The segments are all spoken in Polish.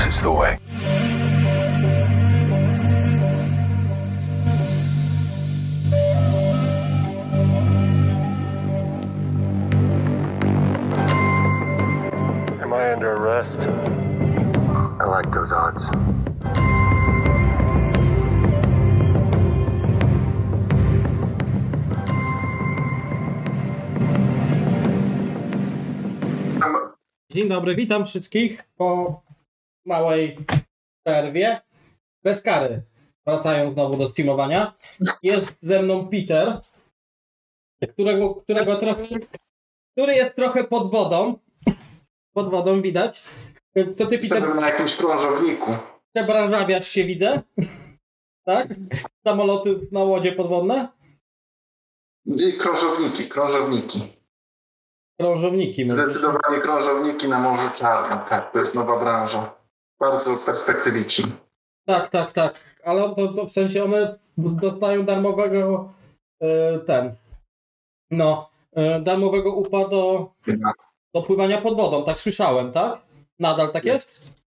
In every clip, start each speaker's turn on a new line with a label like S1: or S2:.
S1: This is the way.
S2: Am I under arrest?
S3: I like those odds.
S4: Dzień dobry, witam wszystkich po małej przerwie. Bez kary. Wracają znowu do streamowania. Jest ze mną Peter, którego, którego trochę, który jest trochę pod wodą. Pod wodą widać. Co ty, Peter,
S5: Jestem na jakimś krążowniku.
S4: przebranżawiasz się, widzę? Tak? Samoloty na łodzie podwodne?
S5: I krążowniki, krążowniki.
S4: Krążowniki. mówisz.
S5: Zdecydowanie krążowniki na Morzu Czarnym. Tak, to jest nowa branża. Bardzo perspektywiczna.
S4: Tak, tak, tak. Ale to, to w sensie one dostają darmowego e, ten. No, e, darmowego upa do, do pływania pod wodą. Tak słyszałem, tak? Nadal tak jest?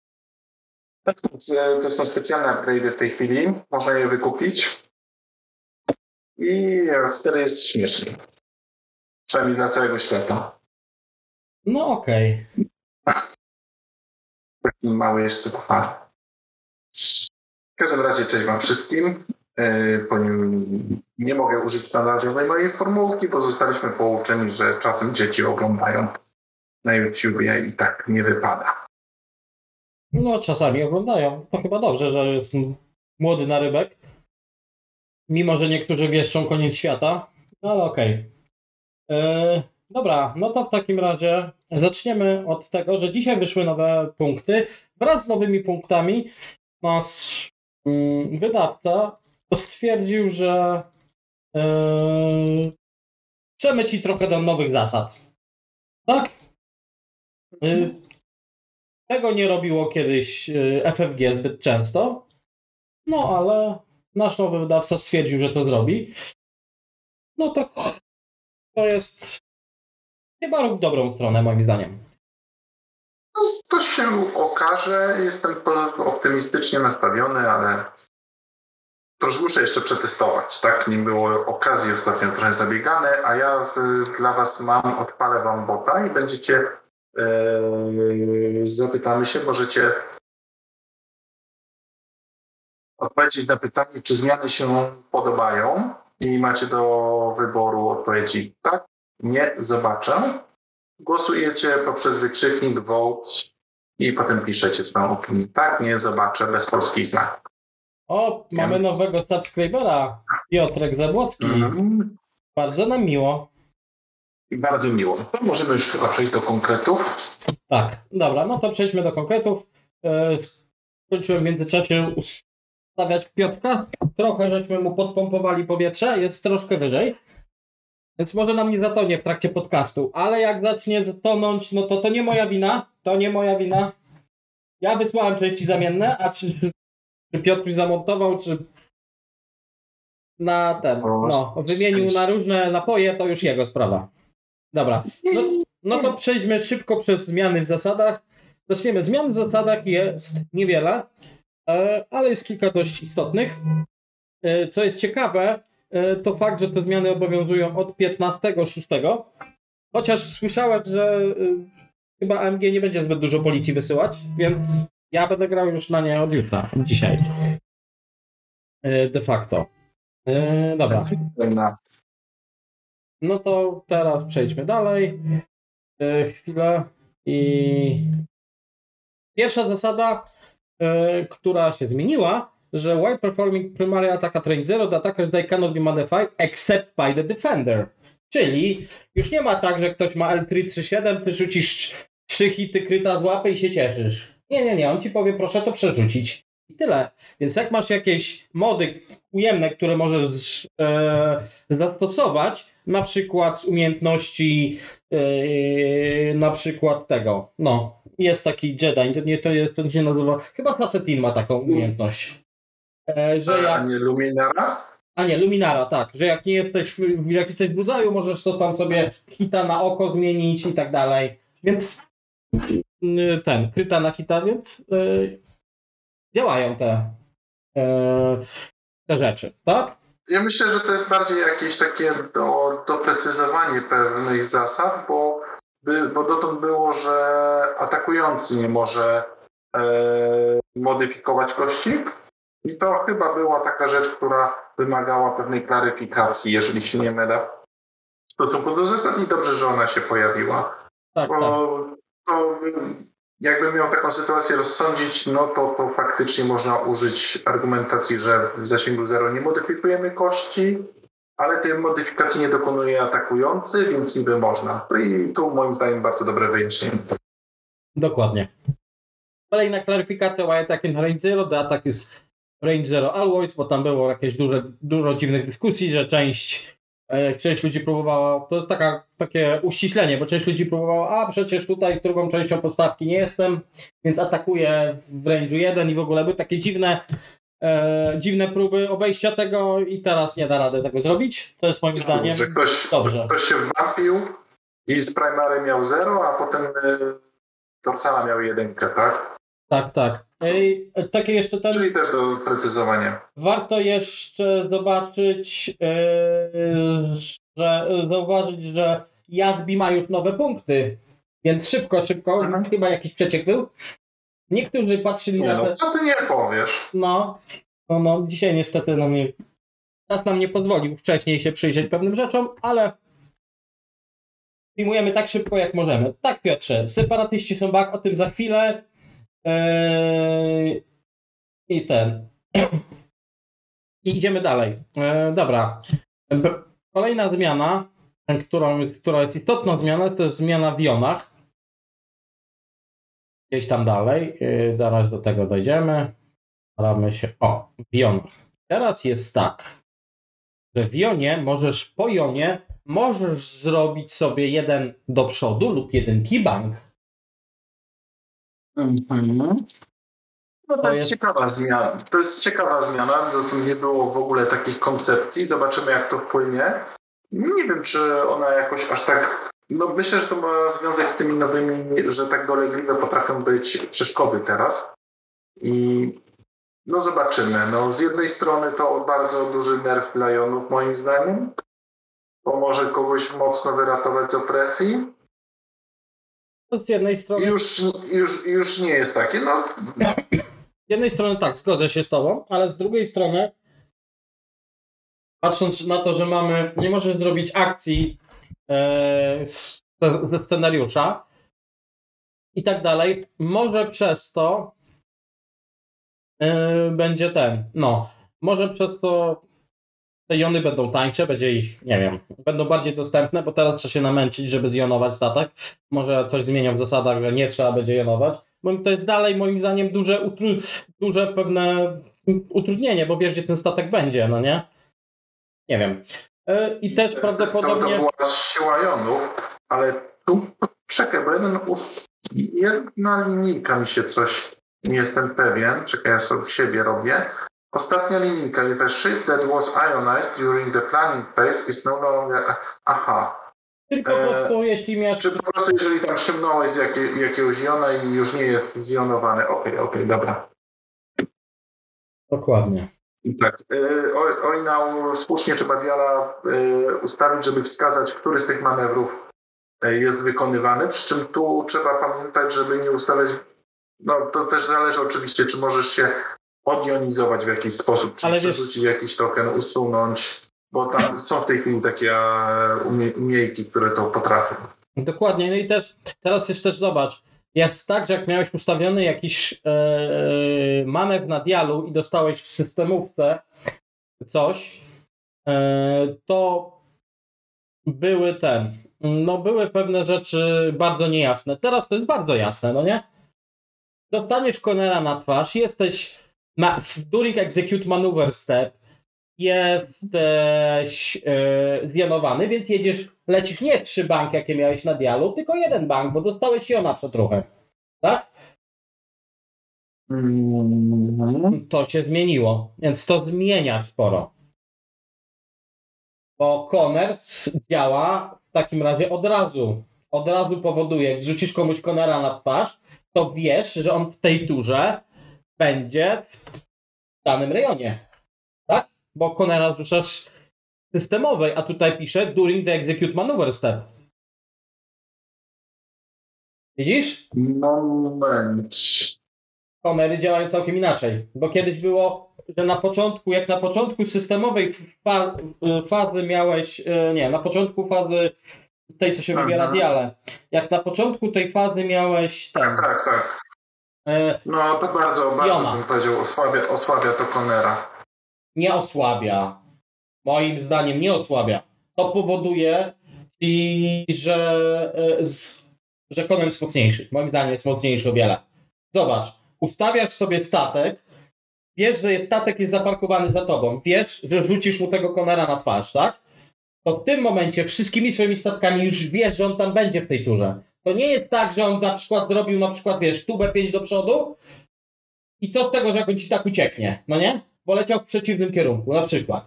S5: To są specjalne upgrade'y w tej chwili. Można je wykupić. I wtedy jest śmiesznie. Przynajmniej dla całego świata.
S4: No okej.
S5: Taki mały jeszcze puchar. W każdym razie cześć Wam wszystkim. Yy, po nim nie mogę użyć standardowej mojej formułki, bo zostaliśmy pouczeni, że czasem dzieci oglądają na YouTubie i tak nie wypada.
S4: No czasami oglądają. To chyba dobrze, że jest młody narybek. Mimo, że niektórzy wieszczą koniec świata. No ale okej. E, Dobra, no to w takim razie zaczniemy od tego, że dzisiaj wyszły nowe punkty. Wraz z nowymi punktami nasz mm, wydawca stwierdził, że yy, przemyci trochę do nowych zasad. Tak? Yy, tego nie robiło kiedyś yy, FFG zbyt często. No ale nasz nowy wydawca stwierdził, że to zrobi. No to to jest chyba w dobrą stronę, moim zdaniem.
S5: No, to się okaże. Jestem optymistycznie nastawiony, ale to już muszę jeszcze przetestować. Tak, nie było okazji ostatnio trochę zabiegane, a ja w, dla Was mam, odpalę Wam bota i będziecie, e, zapytamy się, możecie odpowiedzieć na pytanie, czy zmiany się podobają i macie do wyboru odpowiedzi tak, nie, zobaczę. Głosujecie poprzez wykrzyknik vote i potem piszecie swoją opinię. Tak, nie, zobaczę, bez polskich znaków.
S4: O, mamy
S5: Więc-
S4: nowego subskrybera. Piotrek Zabłocki.
S5: Mhm.
S4: Bardzo nam miło.
S5: Bardzo miło. To możemy już chyba przejść do konkretów.
S4: Tak, dobra, no to przejdźmy do konkretów. E, Skończyłem w międzyczasie ustawiać Piotrka. Trochę żeśmy mu podpompowali powietrze, jest troszkę wyżej. Więc może nam nie zatonie w trakcie podcastu, ale jak zacznie tonąć, no to to nie moja wina. To nie moja wina. Ja wysłałem części zamienne, a czy, czy Piotr zamontował, czy na ten, no, wymienił na różne napoje, to już jego sprawa. Dobra, no, no to przejdźmy szybko przez zmiany w zasadach. Zaczniemy. Zmian w zasadach jest niewiele, e, ale jest kilka dość istotnych. E, Co jest ciekawe, to fakt, że te zmiany obowiązują od 15.06. Chociaż słyszałem, że e, chyba AMG nie będzie zbyt dużo policji wysyłać, więc ja będę grał już na nie od jutra, dzisiaj. E, De facto. E, Dobra. No to teraz przejdźmy dalej. E, chwilę. I pierwsza zasada, e, która się zmieniła, że while performing primary attack at range 0, the attackers die cannot be modified except by the defender. Czyli już nie ma tak, że ktoś ma L337, ty rzucisz trzy hity kryta z łapy i się cieszysz. Nie, nie, nie, on ci powie proszę to przerzucić. I tyle. Więc jak masz jakieś mody ujemne, które możesz e, zastosować, na przykład z umiejętności e, na przykład tego, no, jest taki Jedi, to nie, to jest, to się nazywa, chyba Sassetin ma taką umiejętność, e, że
S5: A
S4: jak,
S5: nie Luminara?
S4: a nie, Luminara, tak, że jak nie jesteś, w- jak jesteś w budzaju, możesz to tam sobie hita na oko zmienić i tak dalej, więc y, ten, kryta na hita, więc y, działają te, y, te rzeczy, tak?
S5: Ja myślę, że to jest bardziej jakieś takie do, doprecyzowanie pewnych zasad, bo, by, bo dotąd było, że atakujący nie może e, modyfikować kości. I to chyba była taka rzecz, która wymagała pewnej klaryfikacji, jeżeli się nie mylę, w stosunku do zasad i dobrze, że ona się pojawiła.
S4: Tak,
S5: Bo
S4: tak.
S5: to, jakbym miał taką sytuację rozsądzić, no to, to faktycznie można użyć argumentacji, że w zasięgu zero nie modyfikujemy kości, ale tej modyfikacji nie dokonuje atakujący, więc niby można. No i tu moim zdaniem bardzo dobre wyjaśnienie.
S4: Dokładnie. Kolejna klaryfikacja why attack in range zero, the attack is range zero always, bo tam było jakieś duże, dużo dziwnych dyskusji, że część, e, część ludzi próbowała, to jest taka, takie uściślenie, bo część ludzi próbowała, a przecież tutaj drugą częścią podstawki nie jestem, więc atakuję w range'u 1 i w ogóle były takie dziwne e, dziwne próby obejścia tego i teraz nie da rady tego zrobić. To jest moim zdaniem
S5: Że ktoś,
S4: dobrze.
S5: ktoś się wmapił i z primary miał zero, a potem y, dorsala miał jedynkę, tak?
S4: Tak, tak. Ej, takie jeszcze ten...
S5: Czyli też do precyzowania.
S4: Warto jeszcze zobaczyć, yy, że zauważyć, że Jazbi ma już nowe punkty. Więc szybko, szybko.
S5: Mhm.
S4: Chyba jakiś przeciek był. Niektórzy patrzyli
S5: Nie,
S4: na
S5: no,
S4: te.
S5: co ty nie powiesz?
S4: No, no, no, dzisiaj niestety no mnie. Czas nam nie pozwolił wcześniej się przyjrzeć pewnym rzeczom, ale filmujemy tak szybko, jak możemy. Tak, Piotrze, separatyści są back, o tym za chwilę. Eee, I ten. I idziemy dalej. Eee, dobra. Kolejna zmiana, którą jest, która jest istotna zmiana, to jest zmiana w jonach. Gdzieś tam dalej. Eee, zaraz do tego dojdziemy. Staramy się. O, w jonach. Teraz jest tak, że w jonie możesz po jonie możesz zrobić sobie jeden do przodu lub jeden keybank.
S5: No to,
S4: To
S5: jest,
S4: jest-
S5: ciekawa zmiana. To jest ciekawa zmiana. Nie było w ogóle takich koncepcji. Zobaczymy, jak to wpłynie. Nie wiem, czy ona jakoś aż tak. No myślę, że to ma związek z tymi nowymi, że tak dolegliwe potrafią być przeszkody teraz. I no zobaczymy. No z jednej strony to bardzo duży nerw dla jonów, moim zdaniem. Pomoże kogoś mocno wyratować z opresji.
S4: To z jednej strony.
S5: Już, już, już nie jest takie. No,
S4: Z jednej strony tak, zgodzę się z tobą, ale z drugiej strony, patrząc na to, że mamy, nie możesz zrobić akcji e, ze scenariusza i tak dalej, może przez to e, będzie ten, no, może przez to te jony będą tańsze, będzie ich, nie wiem, będą bardziej dostępne, bo teraz trzeba się namęczyć, żeby zjonować statek. Może coś zmienią w zasadach, że nie trzeba będzie jonować. Bo to jest dalej moim zdaniem duże, utru- duże pewne utrudnienie, bo wiesz, gdzie ten statek będzie, no nie? Nie wiem. E, I też
S5: To,
S4: prawdopodobnie...
S5: to była siła jonów, ale tu czekaj, bo jeden us... jedna linijka mi się coś, nie jestem pewien, czekaj, ja sobie siebie robię. Ostatnia linijka, if a ship that was ionized during the planning phase is no longer... Aha,
S4: Czyli po
S5: e,
S4: prostu, jeśli miałeś...
S5: czy po prostu jeżeli tam ściągnąłeś z jakie, jakiegoś jona i już nie jest zjonowany, okej, okej, dobra.
S4: Dokładnie.
S5: Tak. Oinał słusznie trzeba Diala yy, ustawić, żeby wskazać, który z tych manewrów yy, jest wykonywany. Przy czym tu trzeba pamiętać, żeby nie ustawiać. No to też zależy oczywiście, czy możesz się odjonizować w jakiś sposób, czy
S4: Ale wiesz-
S5: przerzucić jakiś token, usunąć, bo tam są w tej chwili takie e, umie- umiejki, które to potrafią.
S4: Dokładnie. No i też teraz jeszcze też zobacz. Jest tak, że jak miałeś ustawiony jakiś e, manewr na dialu i dostałeś w systemówce coś, e, to były ten. No, były pewne rzeczy bardzo niejasne. Teraz to jest bardzo jasne, no nie? Dostaniesz konera na twarz, jesteś na, w during execute maneuver step, jesteś zjanowany, więc jedziesz, lecisz nie trzy banki, jakie miałeś na dialu, tylko jeden bank, bo dostałeś Jona przed ruchem. Tak? To się zmieniło, więc to zmienia sporo. Bo Conner s- działa w takim razie od razu. Od razu powoduje, jak rzucisz komuś Conera na twarz, to wiesz, że on w tej turze będzie w danym rejonie. Tak? Bo konera zrzucasz systemowej, a tutaj pisze during the execute maneuver step. Widzisz?
S5: Moment.
S4: Konery działają całkiem inaczej. Bo kiedyś było, że na początku, jak na początku systemowej fa y, fazy miałeś, y, nie, na początku fazy tej, co się wybiera
S5: Mhm.
S4: diale, jak na początku tej fazy miałeś ten,
S5: Tak, tak, tak.
S4: Y,
S5: No to bardzo, bardzo bym powiedział, osłabia, osłabia to Conera.
S4: nie osłabia. Moim zdaniem nie osłabia. To powoduje, i, że, z, że Conor jest mocniejszy. Moim zdaniem jest mocniejszy o wiele. Zobacz, ustawiasz sobie statek, wiesz, że statek jest zaparkowany za tobą, wiesz, że rzucisz mu tego Conera na twarz, tak? To w tym momencie wszystkimi swoimi statkami już wiesz, że on tam będzie w tej turze. To nie jest tak, że on na przykład zrobił na przykład, wiesz, tubę 5 do przodu i co z tego, że jak on ci tak ucieknie, no nie? Bo leciał w przeciwnym kierunku, na przykład.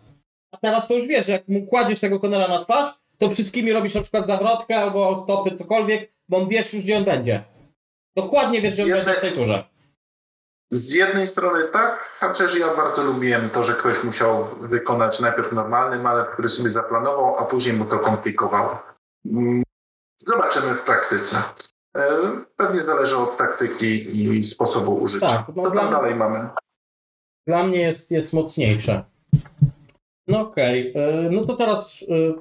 S4: A teraz to już wiesz, że jak mu kładziesz tego Conera na twarz, to wszystkimi robisz na przykład zawrotkę albo stopy, cokolwiek, bo on wiesz już, gdzie on będzie. Dokładnie wiesz, gdzie on
S5: Jedne-
S4: będzie w tej turze.
S5: Z jednej strony tak, a przecież ja bardzo lubiłem to, że ktoś musiał wykonać najpierw normalny manewr, który sobie zaplanował, a później mu to komplikował. Zobaczymy w praktyce. E, Pewnie zależy od taktyki i sposobu użycia.
S4: Tak, no
S5: Co tam dalej mamy?
S4: Dla mnie jest, jest mocniejsze. No okej, y, no to teraz y,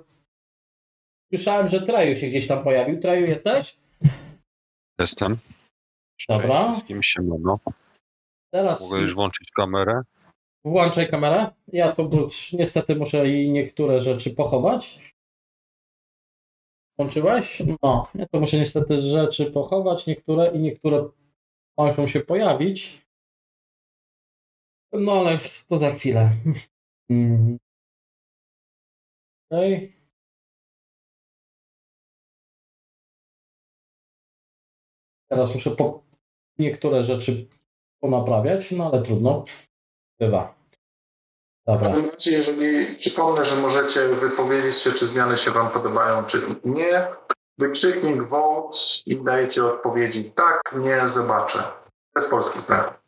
S4: słyszałem, że Traju się gdzieś tam pojawił. Traju jesteś?
S1: Jestem.
S4: Dobra.
S1: Cześć wszystkim siemano.
S4: Teraz
S1: Mogę już włączyć kamerę?
S4: włączaj kamerę. Ja to bo niestety muszę i niektóre rzeczy pochować. Włączyłeś? No, ja to muszę niestety rzeczy pochować, niektóre i niektóre muszą się pojawić. No ale to za chwilę. Mhm. Okej. Teraz muszę po niektóre rzeczy ponaprawiać, no ale trudno. Bywa.
S5: W
S4: Dobra.
S5: każdym razie, jeżeli przypomnę, że możecie wypowiedzieć się, czy zmiany się Wam podobają, czy nie, wykrzyknik vote i dajecie odpowiedzi tak, nie, zobaczę. Bez polskich znaków.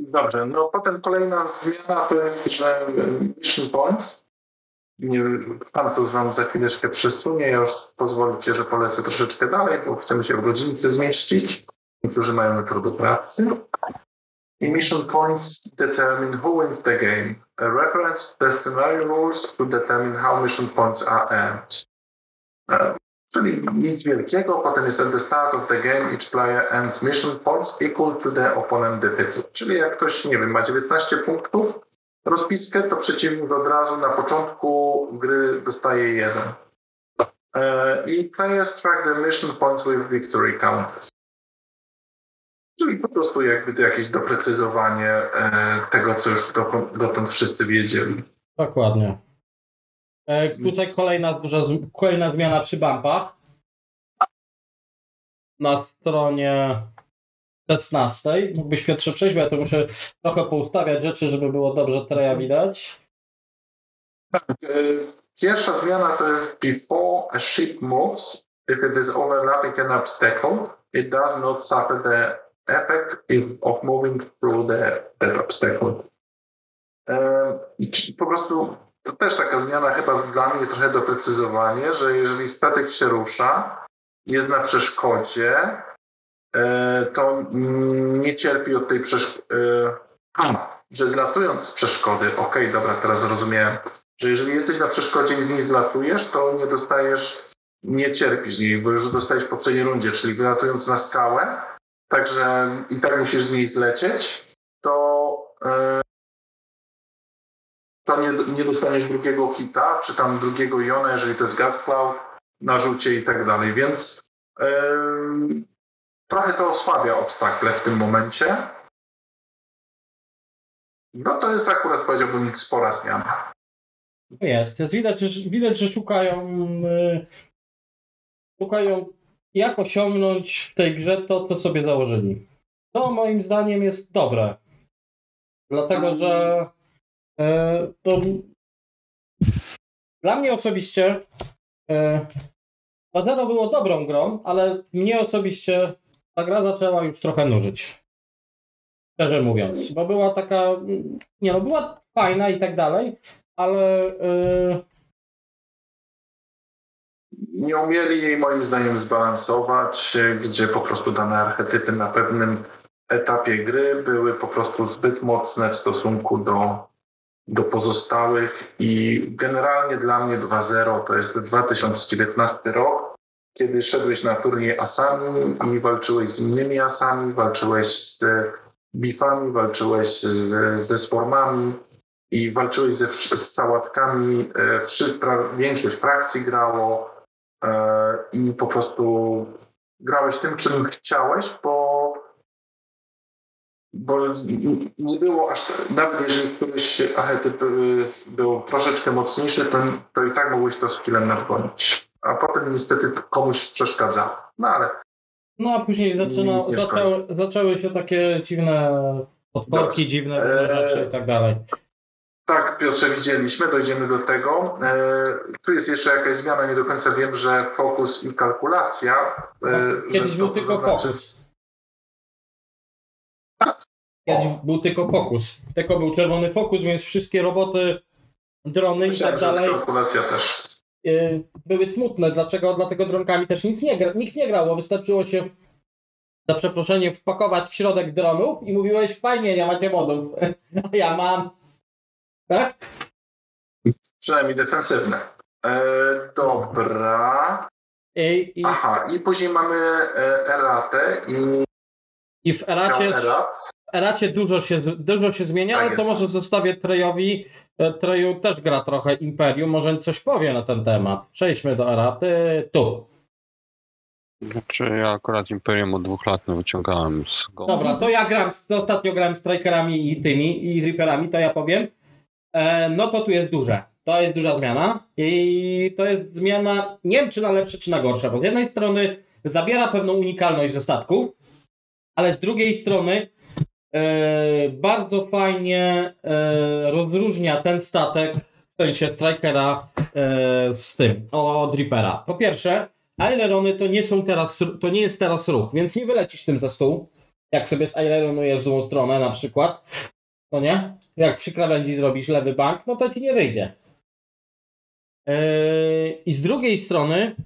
S5: Dobrze, no potem kolejna zmiana to jest, że Mission Points. Nie, pan Wam za chwileczkę przesunie. Już pozwolicie, że polecę troszeczkę dalej, bo chcemy się w godzince zmieścić. Niektórzy mają jutro do pracy. I mission points determine who wins the game. A reference to the scenario rules to determine how mission points are earned. E, Czyli nic wielkiego, potem jest at the start of the game each player earns mission points equal to the opponent deficit. Czyli jak ktoś, nie wiem, ma 19 punktów, rozpiskę, to przeciwnik od razu na początku gry dostaje jeden. E, I players track their mission points with victory counters. Czyli po prostu jakby to jakieś doprecyzowanie e, tego, co już dotąd wszyscy wiedzieli.
S4: Dokładnie. E, tutaj kolejna duża, kolejna zmiana przy bumpach. Na stronie 16. Mógłbyś Piotrze przejść, bo ja to muszę trochę poustawiać rzeczy, żeby było dobrze treja widać.
S5: E, Pierwsza zmiana to jest before a ship moves, if it is overlapping an obstacle, it does not suffer the effect if, of moving through the, that obstacle. E, Po prostu to też taka zmiana chyba dla mnie trochę doprecyzowanie, że jeżeli statek się rusza, jest na przeszkodzie, e, to nie cierpi od tej przeszkody. Że zlatując z przeszkody, okej, dobra, teraz rozumiem, że jeżeli jesteś na przeszkodzie i z niej zlatujesz, to nie dostajesz, nie cierpisz z niej, bo już dostajesz w poprzedniej rundzie, czyli wylatując na skałę, także i tak musisz z niej zlecieć, to, e, to nie, nie dostaniesz drugiego hita, czy tam drugiego jona, jeżeli to jest gas cloud, na rzucie i tak dalej, więc em, trochę to osłabia obstakle w tym momencie. No to jest akurat, powiedziałbym, spora zmiana.
S4: Jest, jest widać, widać, że szukają, y, szukają jak osiągnąć w tej grze to, co sobie założyli. To moim zdaniem jest dobre. Dlatego, że y, to dla mnie osobiście y, 2.0 było dobrą grą, ale mnie osobiście ta gra zaczęła już trochę nużyć. Szczerze mówiąc, bo była taka, nie no, była fajna i tak dalej, ale yy,
S5: Nie umieli jej moim zdaniem zbalansować, gdzie po prostu dane archetypy na pewnym etapie gry były po prostu zbyt mocne w stosunku do, do pozostałych i generalnie dla mnie 2.0 to jest 2019 rok, kiedy szedłeś na turniej asami i walczyłeś z innymi asami, walczyłeś z bifami, walczyłeś z, ze swarmami i walczyłeś ze, z sałatkami. E, Większość frakcji grało i po prostu grałeś tym, czym chciałeś, bo, bo nie było aż tak, nawet jeżeli któryś archetyp y, był troszeczkę mocniejszy, to, to i tak mogłeś to skillem nadgonić. A potem niestety komuś przeszkadzało. No ale
S4: no a później zaczyna, zaczęły, zaczęły się takie dziwne podporki,
S5: Dobrze.
S4: dziwne rzeczy i tak dalej.
S5: Tak, Piotrze, widzieliśmy, dojdziemy do tego. E, tu jest jeszcze jakaś zmiana, nie do końca wiem, że fokus i kalkulacja. E,
S4: No, Kiedyś był tylko
S5: zaznaczy-
S4: fokus. Kiedyś był tylko fokus. Tylko był czerwony fokus, więc wszystkie roboty, drony i
S5: Myślałem,
S4: tak
S5: że
S4: dalej
S5: kalkulacja też.
S4: y, były smutne. Dlaczego? Dlatego dronkami też nic nie gra, nikt nie grał. Wystarczyło się za przeproszenie wpakować w środek dronów i mówiłeś fajnie, nie macie modów. A ja mam. Tak?
S5: Przynajmniej defensywne. E, dobra.
S4: I, i,
S5: Aha, i później mamy e, eratę i
S4: i w Eracie,
S5: erat.
S4: w Eracie dużo się, z- dużo się zmienia,
S5: Tak
S4: ale to może zostawię Trejowi. E, Treju też gra trochę Imperium, może coś powie na ten temat. Przejdźmy do Eraty. Tu.
S1: Znaczy ja akurat Imperium od dwóch lat nie wyciągałem z go.
S4: Dobra, to ja gram, z- ostatnio grałem Strikerami i tymi, i Reaperami, to ja powiem. E, no to tu jest duże. To jest duża zmiana i to jest zmiana, nie wiem czy na lepsze, czy na gorsze, bo z jednej strony zabiera pewną unikalność ze statku, ale z drugiej strony e, bardzo fajnie e, rozróżnia ten statek, w sensie Strikera z tym, od Reapera. Po pierwsze, ailerony to nie są teraz, to nie jest teraz ruch, więc nie wylecisz tym za stół, jak sobie z aileronujesz w złą stronę na przykład, no nie? Jak przy krawędzi zrobisz lewy bank, no to ci nie wyjdzie. Yy, I z drugiej strony,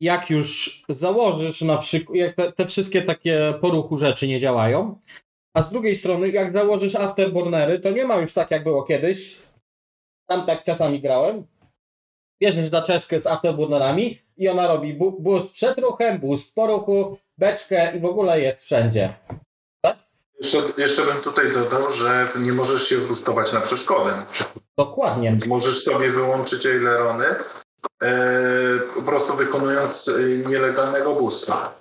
S4: jak już założysz na przykład, jak te, te wszystkie takie poruchu rzeczy nie działają, a z drugiej strony, jak założysz afterburnery, to nie ma już tak, jak było kiedyś. Tam tak czasami grałem. Bierzesz daczeszkę z afterburnerami i ona robi bu- boost przed ruchem, boost po ruchu, beczkę i w ogóle jest wszędzie.
S5: Jeszcze, jeszcze bym tutaj dodał, że nie możesz się boostować na przeszkodę na przykład.
S4: Dokładnie.
S5: Więc możesz sobie wyłączyć ailerony, e, po prostu wykonując e, nielegalnego boosta.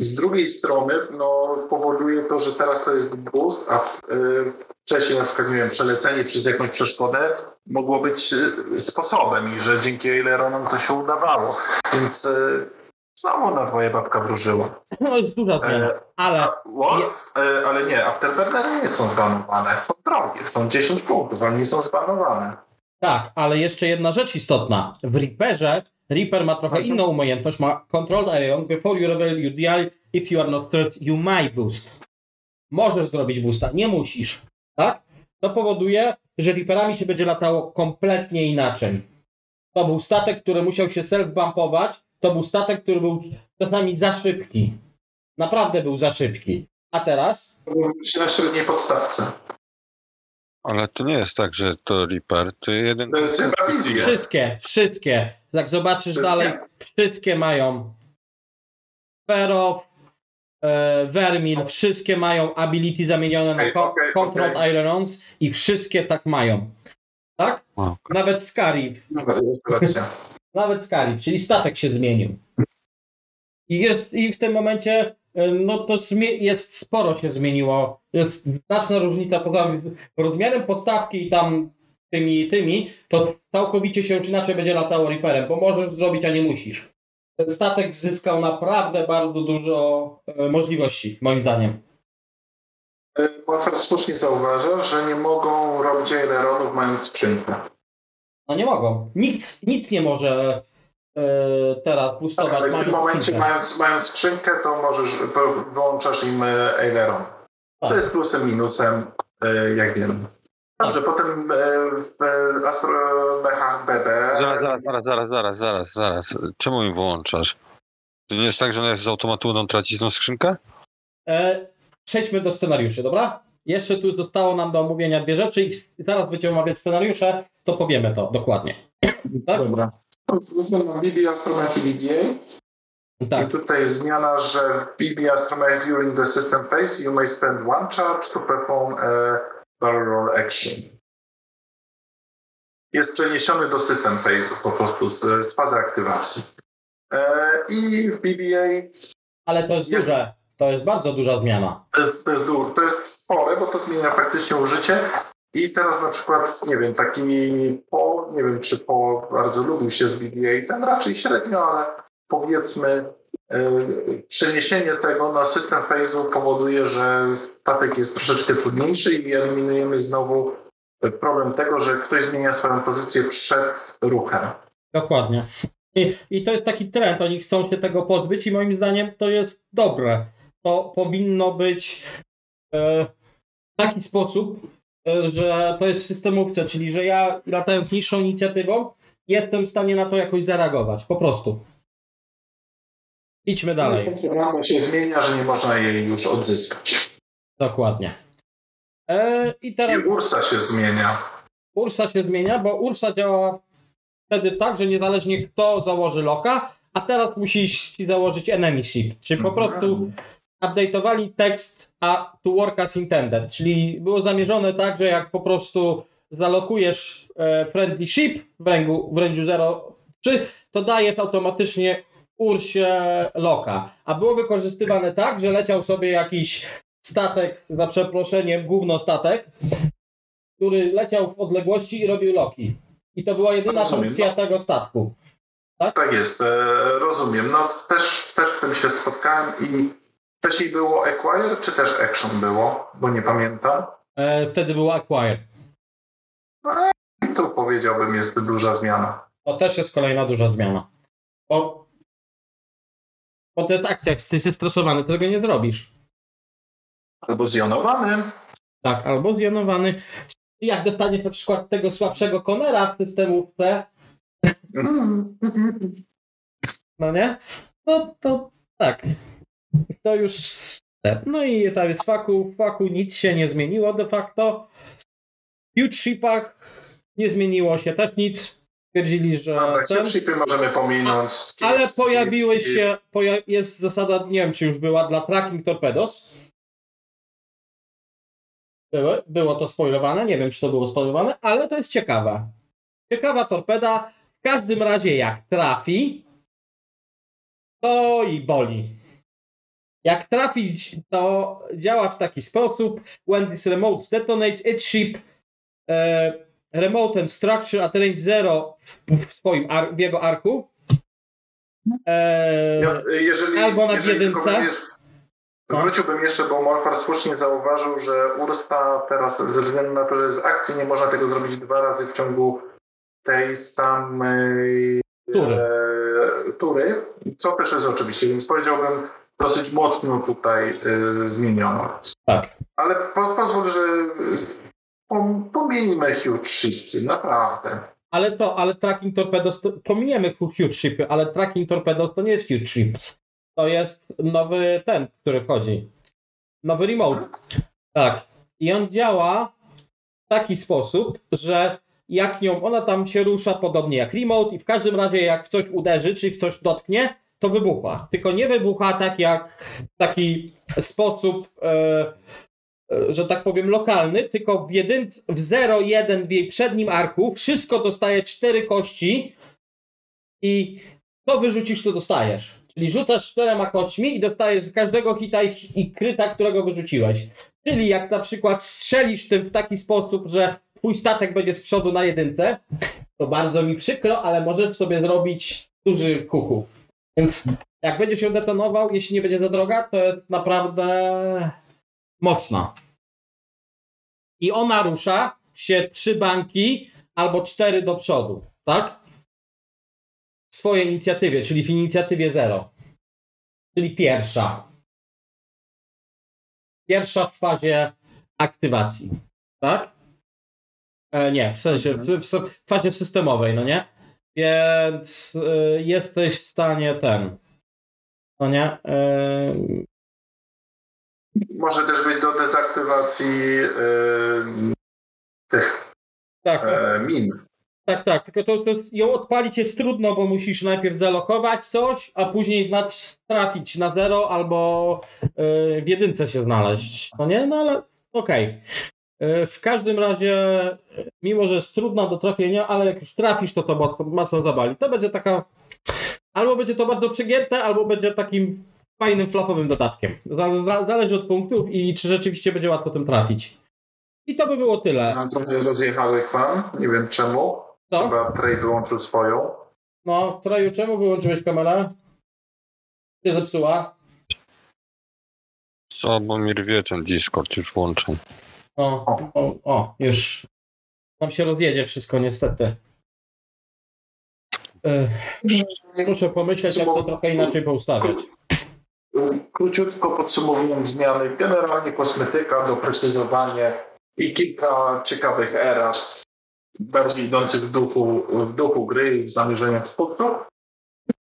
S5: Z drugiej strony no, powoduje to, że teraz to jest boost, a w, e, wcześniej na przykład, nie wiem, przelecenie przez jakąś przeszkodę mogło być e, sposobem i że dzięki aileronom to się udawało. Więc znowu na dwoje babka wróżyła.
S4: No jest duża zmiana.
S5: E,
S4: Ale
S5: a, Wolf, e, ale nie, Afterburnery nie są zbanowane, są drogie, są 10 punktów, ale nie są zbanowane.
S4: tak, ale jeszcze jedna rzecz istotna. W Reaperze Reaper ma trochę
S5: Mhm.
S4: inną umiejętność, ma Controlled Iron, before you reveal you deal, if you are not stressed, you may boost. Możesz zrobić boosta, nie musisz. Tak? To powoduje, że Reaperami się będzie latało kompletnie inaczej. To był statek, który musiał się self-bumpować, to był statek, który był czasami za szybki. Naprawdę był za szybki. A teraz
S5: Na średniej podstawce.
S1: Ale to nie jest tak, że to Reaper, to jeden...
S5: To jest chyba wizja.
S4: Wszystkie, wszystkie. Jak zobaczysz
S5: Wszystkie?
S4: dalej, wszystkie mają Fero, e, Vermil, wszystkie mają ability zamienione na
S5: Okej,
S4: co-
S5: okej,
S4: Controlled
S5: okej.
S4: Irons i wszystkie tak mają. Tak?
S1: O,
S4: Nawet Scarif.
S5: Dobra, jest racja.
S4: Nawet Scarif, czyli statek się zmienił. I, jest, I w tym momencie e, no to jest sporo się zmieniło. Jest znaczna różnica poza z- rozmiarem podstawki i tam tymi tymi, to całkowicie się już inaczej będzie latało Reaperem, bo możesz zrobić, a nie musisz. Ten statek zyskał naprawdę bardzo dużo e, możliwości, moim zdaniem.
S5: Morfer słusznie zauważa, że nie mogą robić aileronów mając skrzynkę.
S4: No nie mogą. Nic, nic nie może e, teraz
S5: Tak,
S4: boostować.
S5: ale w tym momencie,
S4: skrzynkę.
S5: mając, mając skrzynkę, to możesz, wyłączasz im e, aileron. Co
S4: Tak.
S5: jest plusem, minusem, e, jak wiem. Dobrze, potem e, w astromechach BB.
S1: Zaraz, zaraz, zaraz, zaraz, zaraz, zaraz, zaraz. Czemu im wyłączasz? To nie jest tak, że one z automatu będą tracić tą skrzynkę?
S4: E, przejdźmy do scenariuszy, dobra? Jeszcze tu zostało nam do omówienia dwie rzeczy i zaraz będziemy omawiać scenariusze, to powiemy to dokładnie. Tak?
S5: Dobra. Astromech i BBA.
S4: Tak.
S5: I tutaj jest zmiana, że w BB Astromech during the system phase you may spend one charge to perform a barrel roll action. Jest przeniesiony do system phase'u po prostu z, z fazy aktywacji. E, I w BBA
S4: Ale to jest
S5: Jest.
S4: duże, to jest bardzo duża zmiana.
S5: to jest, to, jest to jest spore, bo to zmienia faktycznie użycie. I teraz na przykład, nie wiem, taki po, nie wiem czy po bardzo lubił się z BBA, ten raczej średnio, ale powiedzmy e, przeniesienie tego na system phase'u powoduje, że statek jest troszeczkę trudniejszy i eliminujemy znowu problem tego, że ktoś zmienia swoją pozycję przed ruchem.
S4: Dokładnie. I, I to jest taki trend, oni chcą się tego pozbyć i moim zdaniem to jest dobre. To powinno być e, w taki sposób, e, że to jest w systemówce, czyli że ja latając niższą inicjatywą jestem w stanie na to jakoś zareagować. Po prostu. Idźmy dalej.
S5: Rama się zmienia, że nie można jej już odzyskać.
S4: Dokładnie. E, I
S5: I
S4: teraz
S5: Ursa się zmienia.
S4: Ursa się zmienia, bo Ursa działa wtedy tak, że niezależnie kto założy loka, a teraz musisz założyć enemy ship, czyli po prostu update'owali tekst a to work as intended, czyli było zamierzone tak, że jak po prostu zalokujesz e, friendly ship w ręgu, w range'u 0,3, to dajesz automatycznie Ursie loka. A było wykorzystywane tak, że leciał sobie jakiś statek, za przeproszeniem, gówno statek, który leciał w odległości i robił loki. I to była jedyna
S5: Rozumiem,
S4: funkcja tego statku.
S5: Tak jest, e, rozumiem. No też, też w tym się spotkałem i wcześniej było Acquire, czy też Action było, bo nie pamiętam.
S4: E, wtedy był Acquire.
S5: I tu powiedziałbym jest duża zmiana.
S4: To też jest kolejna duża zmiana. Bo, bo to jest akcja, jak jesteś zestresowany, to tego nie zrobisz.
S5: Albo zjonowany.
S4: Tak, albo zjonowany. Jak dostaniesz na przykład tego słabszego konera w systemówce, no nie? No to tak. To już. No i tam jest faku. Faku nic się nie zmieniło de facto. W huge shipach nie zmieniło się też nic. Stwierdzili, że.
S5: Dobra,
S4: ten-
S5: shipy możemy pominąć. Skip,
S4: Ale pojawiły
S5: skip.
S4: się, poja jest zasada, nie wiem czy już była, dla tracking torpedos. Były, było to spoilowane, nie wiem czy to było spoilowane, ale to jest ciekawe. Ciekawa torpeda, w każdym razie jak trafi, to i boli. Jak trafi, to działa w taki sposób, when this remote detonates, its ship e, remote and structure at range 0 w, w swoim ar w jego arku e,
S5: Ja, jeżeli,
S4: Albo na jedynce. No.
S5: Wróciłbym jeszcze, bo Morfar słusznie zauważył, że Ursa teraz ze względu na to, że jest akcji, nie można tego zrobić dwa razy w ciągu tej samej
S4: Tury.
S5: e, tury, co też jest oczywiście, więc powiedziałbym dosyć mocno tutaj e, zmieniono.
S4: Tak.
S5: Ale po, pozwól, że pom, pomijmy huge shipsy, naprawdę.
S4: Ale to, ale tracking torpedos, to, pominiemy hu- huge shipy, ale tracking torpedos to nie jest huge ships. To jest nowy ten, który wchodzi. Nowy remote. Tak. I on działa w taki sposób, że jak nią, ona tam się rusza podobnie jak remote i w każdym razie jak w coś uderzy, czy w coś dotknie, to wybucha. Tylko nie wybucha tak jak w taki sposób, e, e, że tak powiem, lokalny, tylko w jedynce, w 0,1 w jej przednim arku wszystko dostaje cztery kości i to wyrzucisz, to dostajesz. Czyli rzucasz czterema kośćmi i dostajesz z każdego hita i, i kryta, którego wyrzuciłeś. Czyli jak na przykład strzelisz tym w taki sposób, że twój statek będzie z przodu na jedynce, to bardzo mi przykro, ale możesz sobie zrobić duży kuku. Więc jak będziesz ją detonował, jeśli nie będzie za droga, to jest naprawdę mocna. I ona rusza się trzy banki albo cztery do przodu, tak? W swojej inicjatywie, czyli w inicjatywie 0. Czyli pierwsza. Pierwsza w fazie aktywacji. Tak? E, nie, w sensie w, w, w fazie systemowej, no nie? Więc y, jesteś w stanie ten. No nie? Y,
S5: Może też być do dezaktywacji yy, tych
S4: tak,
S5: e, min.
S4: tak, tak. Tylko to, to ją odpalić jest trudno, bo musisz najpierw zalokować coś, a później znać, trafić na zero albo y, w jedynce się znaleźć. No nie? No ale okej. Y, W każdym razie, mimo że jest trudna do trafienia, ale jak już trafisz, to to mocno, mocno zabali. To będzie taka. Albo będzie to bardzo przegięte, albo będzie takim fajnym flapowym dodatkiem. Za- za- Zależy od punktów i czy rzeczywiście będzie łatwo tym trafić. I to by było tyle.
S5: Mam trochę rozjechały kwan, nie wiem czemu.
S4: Co?
S5: Chyba Trey wyłączył swoją.
S4: No, Troju, czemu wyłączyłeś kamerę? Się zepsuła?
S1: Co, bo mi rwie ten Discord, już włączam.
S4: O, o, o, już. Nam się rozjedzie wszystko niestety. Ech, muszę pomyśleć, jak to trochę inaczej poustawiać.
S5: Króciutko podsumowując zmiany, generalnie kosmetyka, doprecyzowanie i kilka ciekawych erat, bardziej idących w duchu, w duchu gry i w zamierzeniach twórców.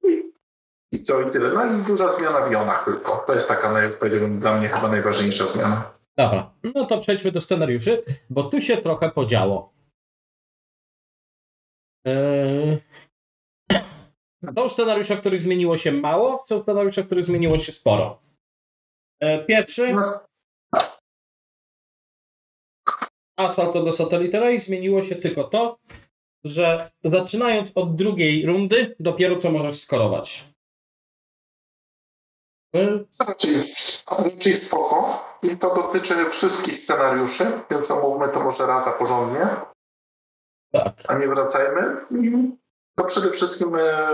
S5: I- I co, i tyle. No i duża zmiana w jonach tylko. To jest taka, naj- powiedziałbym, dla mnie chyba najważniejsza zmiana.
S4: Dobra, no to przejdźmy do scenariuszy, bo tu się trochę podziało. Yy... Są scenariusze, w których zmieniło się mało, są scenariusze, których zmieniło się sporo. Yy, Pierwszy, on the Satellite Array zmieniło się tylko to, że zaczynając od drugiej rundy, dopiero co możesz skorować. Yy,
S5: raczej spoko. I to dotyczy wszystkich scenariuszy, więc omówmy to może raz a porządnie.
S4: Tak.
S5: a nie wracajmy. I to przede wszystkim e,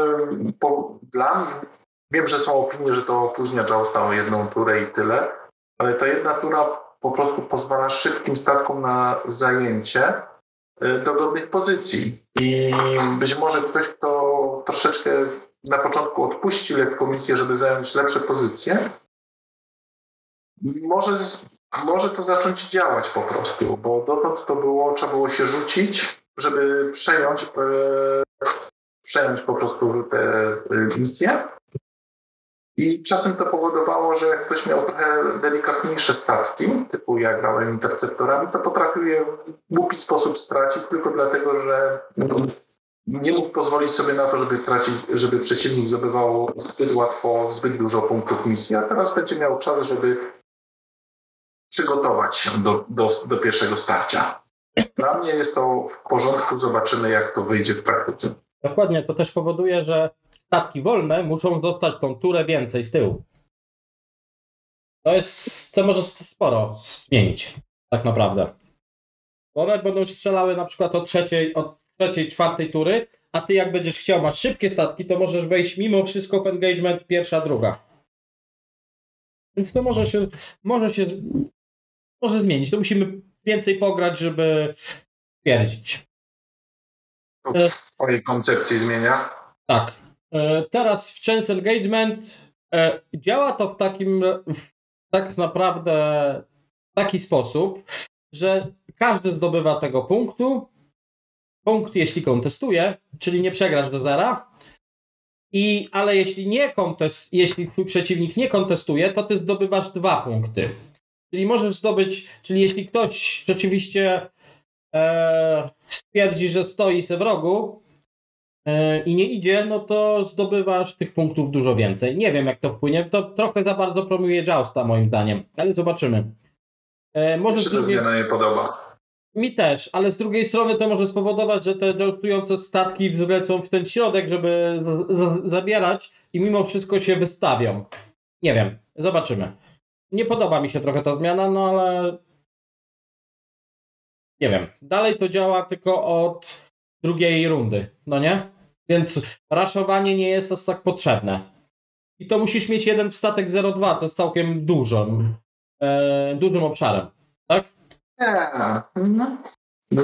S5: po, dla mnie, wiem, że są opinie, że to opóźnia Jousta o jedną turę i tyle, ale ta jedna tura po prostu pozwala szybkim statkom na zajęcie e, dogodnych pozycji. I być może ktoś, kto troszeczkę na początku odpuści lekko misję, żeby zająć lepsze pozycje, może, może to zacząć działać po prostu, bo dotąd to było, trzeba było się rzucić, żeby przejąć, e, przejąć po prostu te e, misje. I czasem to powodowało, że jak ktoś miał trochę delikatniejsze statki, typu ja grałem interceptorami, to potrafił je w głupi sposób stracić tylko dlatego, że nie mógł pozwolić sobie na to, żeby tracić, żeby przeciwnik zdobywał zbyt łatwo, zbyt dużo punktów misji, a teraz będzie miał czas, żeby przygotować się do, do, do pierwszego starcia. Dla mnie jest to w porządku, zobaczymy jak to wyjdzie w praktyce.
S4: Dokładnie, to też powoduje, że statki wolne muszą dostać tą turę więcej z tyłu. To jest, co może sporo zmienić, tak naprawdę. One będą strzelały na przykład od trzeciej, od trzeciej, czwartej tury, a ty jak będziesz chciał, masz szybkie statki, to możesz wejść mimo wszystko w engagement pierwsza, druga. Więc to może się, może się, może zmienić. To musimy więcej pograć, żeby twierdzić.
S5: W twojej koncepcji zmienia.
S4: Tak. E, Teraz w Chance Engagement e, działa to w takim tak naprawdę w taki sposób, że każdy zdobywa tego punktu. Punkt, jeśli kontestuje, czyli nie przegrasz do zera. I, ale jeśli nie kontest, jeśli twój przeciwnik nie kontestuje, to ty zdobywasz dwa punkty. Czyli możesz zdobyć, czyli jeśli ktoś rzeczywiście e, stwierdzi, że stoi se w rogu, e, i nie idzie, no to zdobywasz tych punktów dużo więcej. Nie wiem, jak to wpłynie. To trochę za bardzo promuje Jousta, moim zdaniem, ale zobaczymy. E, może
S5: się ta
S4: drugiej...
S5: zmiana nie podoba.
S4: Mi też, ale z drugiej strony to może spowodować, że te joustujące statki wzlecą w ten środek, żeby zabierać i mimo wszystko się wystawią. Nie wiem, zobaczymy. Nie podoba mi się trochę ta zmiana, no ale nie wiem. Dalej to działa tylko od drugiej rundy, no nie? Więc raszowanie nie jest aż tak potrzebne. I to musisz mieć jeden w statek 0,2, co jest całkiem dużym, e, dużym obszarem, tak?
S5: Nie. Mhm.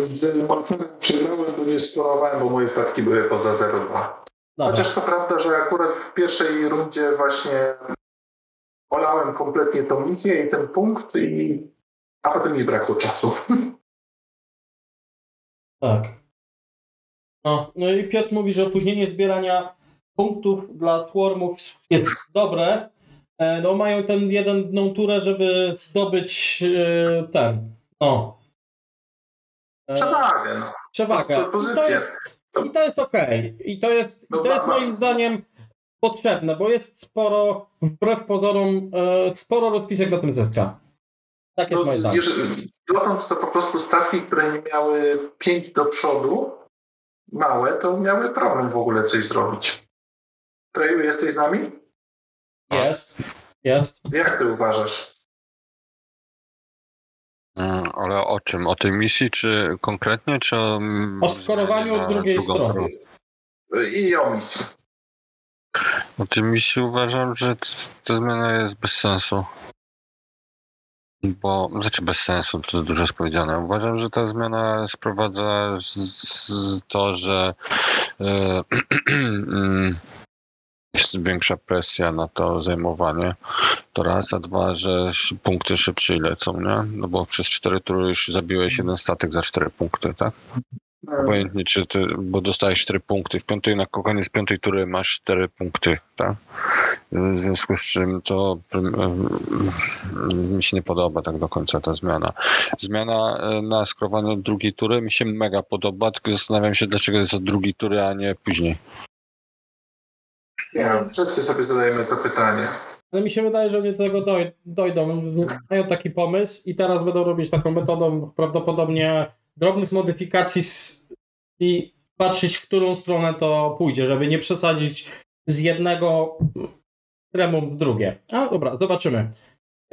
S5: Z Morfinem przegrałem, bo nie skorowałem, bo moje statki były poza 0,2.
S4: Dobra.
S5: Chociaż to prawda, że akurat w pierwszej rundzie właśnie olałem kompletnie tą misję i ten punkt, i... a potem mi brakło czasu.
S4: Tak. No, no i Piotr mówi, że opóźnienie zbierania punktów dla swarmów jest dobre. E, No mają ten jedną turę, żeby zdobyć e, ten. No. E,
S5: Przewagę, no.
S4: Przewagę. I to jest, i to jest okej. I to jest, i
S5: No
S4: to jest moim zdaniem potrzebne, bo jest sporo, wbrew pozorom, e, sporo rozpisek na tym zyska. Tak jest
S5: No,
S4: moje zdanie.
S5: dotąd to po prostu stawki, które nie miały 5 do przodu, małe, to miały problem w ogóle coś zrobić. Treju, jesteś z nami?
S4: Jest. Jest.
S5: Jak ty uważasz?
S1: Mm, Ale o czym? O tej misji, czy konkretnie, czy o...
S4: O skorowaniu od drugiej strony.
S5: I o misji.
S1: O tej misji uważam, że ta zmiana jest bez sensu. Bo, znaczy bez sensu, to dużo jest powiedziane. Uważam, że ta zmiana sprowadza z, z to, że e, mm, jest większa presja na to zajmowanie. To raz, a dwa, że punkty szybciej lecą, nie? No bo przez cztery tury już zabiłeś jeden statek za cztery punkty, tak? Obojętnie, czy ty, bo dostajesz 4 punkty. W piątej, na koniec piątej tury masz 4 punkty, tak? W związku z czym to mi się nie podoba tak do końca ta zmiana. Zmiana e, na skrowanie drugiej tury mi się mega podoba, tylko zastanawiam się, dlaczego jest od drugiej tury, a nie później.
S5: Nie wiem, wszyscy sobie zadajemy to pytanie.
S4: Ale mi się wydaje, że oni do tego doj- dojdą. Mają taki pomysł i teraz będą robić taką metodą prawdopodobnie drobnych modyfikacji i patrzeć, w którą stronę to pójdzie, żeby nie przesadzić z jednego extremum w drugie. A dobra, zobaczymy.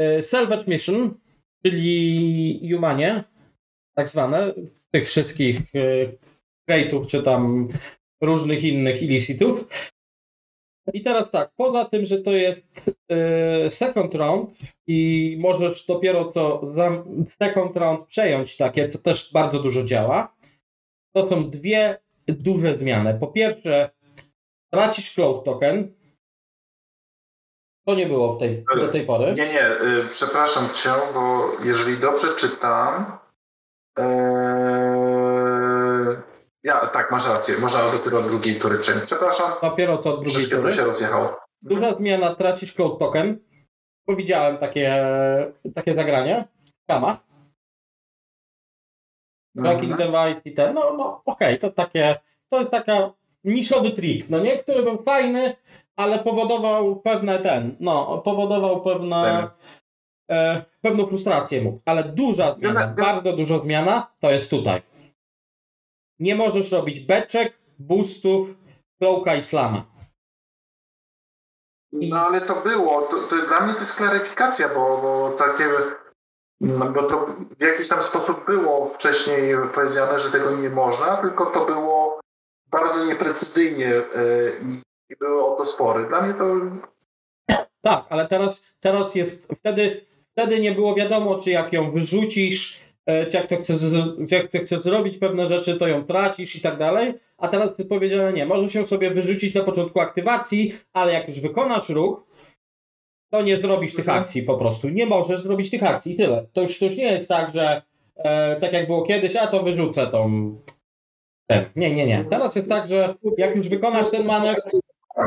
S4: Y, Salvage Mission, czyli Humanie, tak zwane, tych wszystkich y, crate'ów, czy tam różnych innych illicitów. I teraz tak, poza tym, że to jest e, second round i możesz dopiero co second round przejąć takie, co też bardzo dużo działa, to są dwie duże zmiany. Po pierwsze, tracisz cloud token. To nie było w tej, do tej pory.
S5: Nie, nie, y, przepraszam cię, bo jeżeli dobrze czytam, yy, tak, masz rację, można dopiero od drugiej tury przejąć. Przepraszam,
S4: Dopiero co od drugiej tury.
S5: się rozjechało.
S4: Duża zmiana, tracisz cloud token. Bo widziałem takie, takie zagranie w kamach. Tracking
S5: Mhm.
S4: device i ten, no, no okej, to takie, to jest taka niszowy trik, no nie, który był fajny, ale powodował pewne ten, no, powodował pewne, e, pewną frustrację mógł, ale duża zmiana, bardzo duża zmiana, to jest tutaj. Nie możesz robić beczek, boostów, cloaka i slama. I-
S5: No ale to było, to, to dla mnie to jest klaryfikacja, bo, bo takie, no, bo to w jakiś tam sposób było wcześniej powiedziane, że tego nie można, tylko to było bardzo nieprecyzyjnie yy, i, były o to spory. Dla mnie to
S4: Tak, ale teraz, teraz jest, wtedy, wtedy nie było wiadomo, czy jak ją wyrzucisz, jak to chcesz, jak chcesz, chcesz zrobić pewne rzeczy, to ją tracisz i tak dalej, a teraz jest powiedziane nie, możesz ją sobie wyrzucić na początku aktywacji, ale jak już wykonasz ruch, to nie zrobisz tych
S5: Mhm.
S4: akcji po prostu, nie możesz zrobić tych akcji i tyle. To już, to już nie jest tak, że e, tak jak było kiedyś, a to wyrzucę tą... Ten. Nie, nie, nie. Teraz jest tak, że jak już wykonasz ten manewr,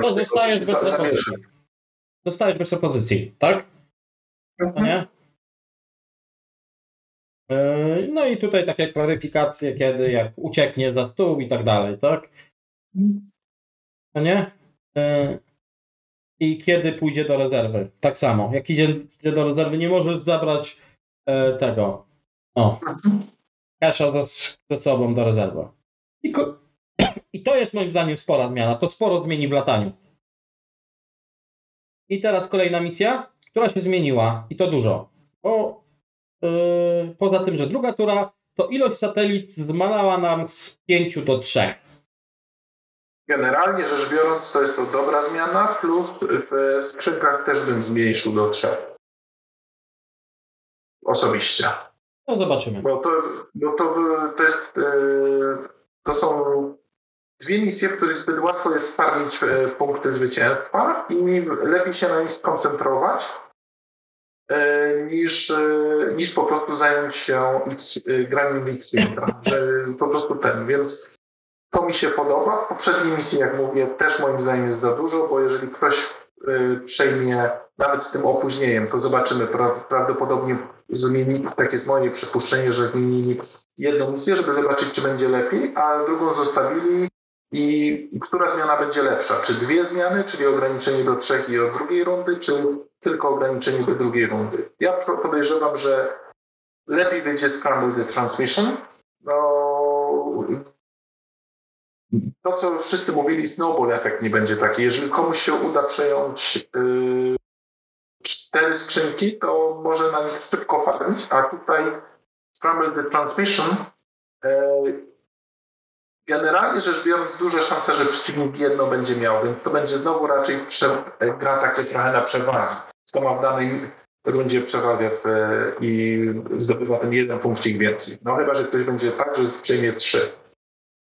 S4: to zostajesz bez
S5: zamieszam.
S4: Dostajesz bez opozycji, tak? No
S5: Mhm.
S4: nie? Yy, No i tutaj takie klaryfikacje, kiedy jak ucieknie za stół i tak dalej, tak? No nie? Yy, I kiedy pójdzie do rezerwy. Tak samo. Jak idzie, idzie do rezerwy, nie możesz zabrać e, tego. O. Kasza ze, ze sobą do rezerwy. I, ko- I to jest moim zdaniem spora zmiana. To sporo zmieni w lataniu. I teraz kolejna misja, która się zmieniła i to dużo. Bo poza tym, że druga tura, to ilość satelit zmalała nam z 5 do 3.
S5: Generalnie rzecz biorąc, to jest to dobra zmiana, plus w skrzynkach też bym zmniejszył do trzech. Osobiście.
S4: No zobaczymy.
S5: Bo to, bo to, to jest. yy, To są dwie misje, w których zbyt łatwo jest farmić e, punkty zwycięstwa i lepiej się na nich skoncentrować, niż, e, niż po prostu zająć się X, e, graniem w X-Winga, że po prostu ten, więc to mi się podoba. W poprzedniej misji, jak mówię, też moim zdaniem jest za dużo, bo jeżeli ktoś e, przejmie nawet z tym opóźnieniem, to zobaczymy, pra, prawdopodobnie zmienili, tak jest moje przypuszczenie, że zmienili jedną misję, żeby zobaczyć, czy będzie lepiej, a drugą zostawili i która zmiana będzie lepsza? Czy dwie zmiany, czyli ograniczenie do trzech i od drugiej rundy, czy tylko ograniczenie do drugiej rundy? Ja podejrzewam, że lepiej wyjdzie Scramble the Transmission. No, to, co wszyscy mówili, snowball efekt nie będzie taki. Jeżeli komuś się uda przejąć yy, cztery skrzynki, to może na nich szybko farmić, a tutaj Scramble the Transmission yy, Generalnie rzecz biorąc, duże szanse, że przeciwnik jedno będzie miał, więc to będzie znowu raczej prze, gra takie trochę na przewagi. Kto ma w danej rundzie przewagę w, i zdobywa ten jeden punkcik więcej. No chyba, że ktoś będzie tak, że przejmie trzy.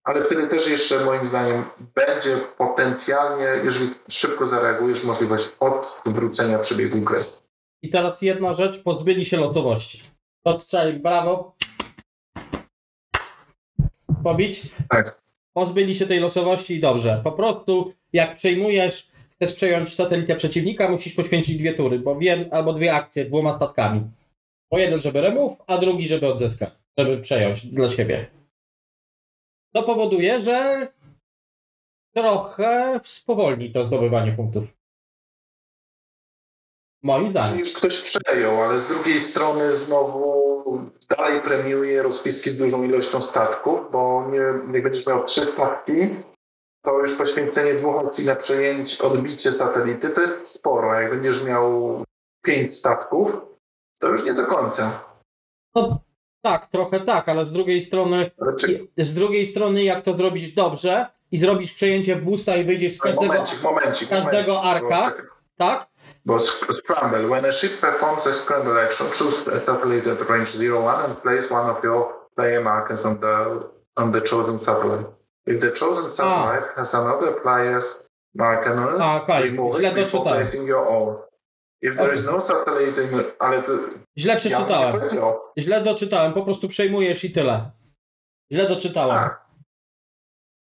S5: Ale wtedy też jeszcze moim zdaniem będzie potencjalnie, jeżeli szybko zareagujesz, możliwość odwrócenia przebiegu gry.
S4: I teraz jedna rzecz, pozbyli się losowości. Odstrzeli, brawo. Pobić?
S5: Tak.
S4: Pozbyli się tej losowości i dobrze. Po prostu jak przejmujesz, chcesz przejąć satelitę przeciwnika, musisz poświęcić dwie tury, bo wiem, albo dwie akcje dwoma statkami. Po jeden, żeby remove, a drugi, żeby odzyskać, żeby przejąć dla siebie. To powoduje, że trochę spowolni to zdobywanie punktów. Moim
S5: Czyli
S4: zdaniem.
S5: już ktoś przejął, ale z drugiej strony znowu dalej premiuje rozpiski z dużą ilością statków, bo nie, jak będziesz miał trzy statki, to już poświęcenie dwóch opcji na przejęcie, odbicie satelity to jest sporo. Jak będziesz miał pięć statków, to już nie do końca.
S4: No, tak, trochę tak, ale z drugiej strony, z drugiej strony jak to zrobić dobrze i zrobisz przejęcie w boosta i wyjdziesz z każdego,
S5: momencik, momencik.
S4: każdego
S5: momencik,
S4: arka. Tak?
S5: Bo scramble. When a ship performs a scramble action, choose a satellite at range 0-1 and place one of your player markers on the on the chosen satellite. If the chosen satellite has another player's marker on it,
S4: A, okej,
S5: remove
S4: źle
S5: it before
S4: doczytałem.
S5: placing your own. If there is no satellite in ale to
S4: Źle
S5: ja
S4: przeczytałem.
S5: powiedział.
S4: Źle doczytałem, po prostu przejmujesz i tyle. Źle doczytałem.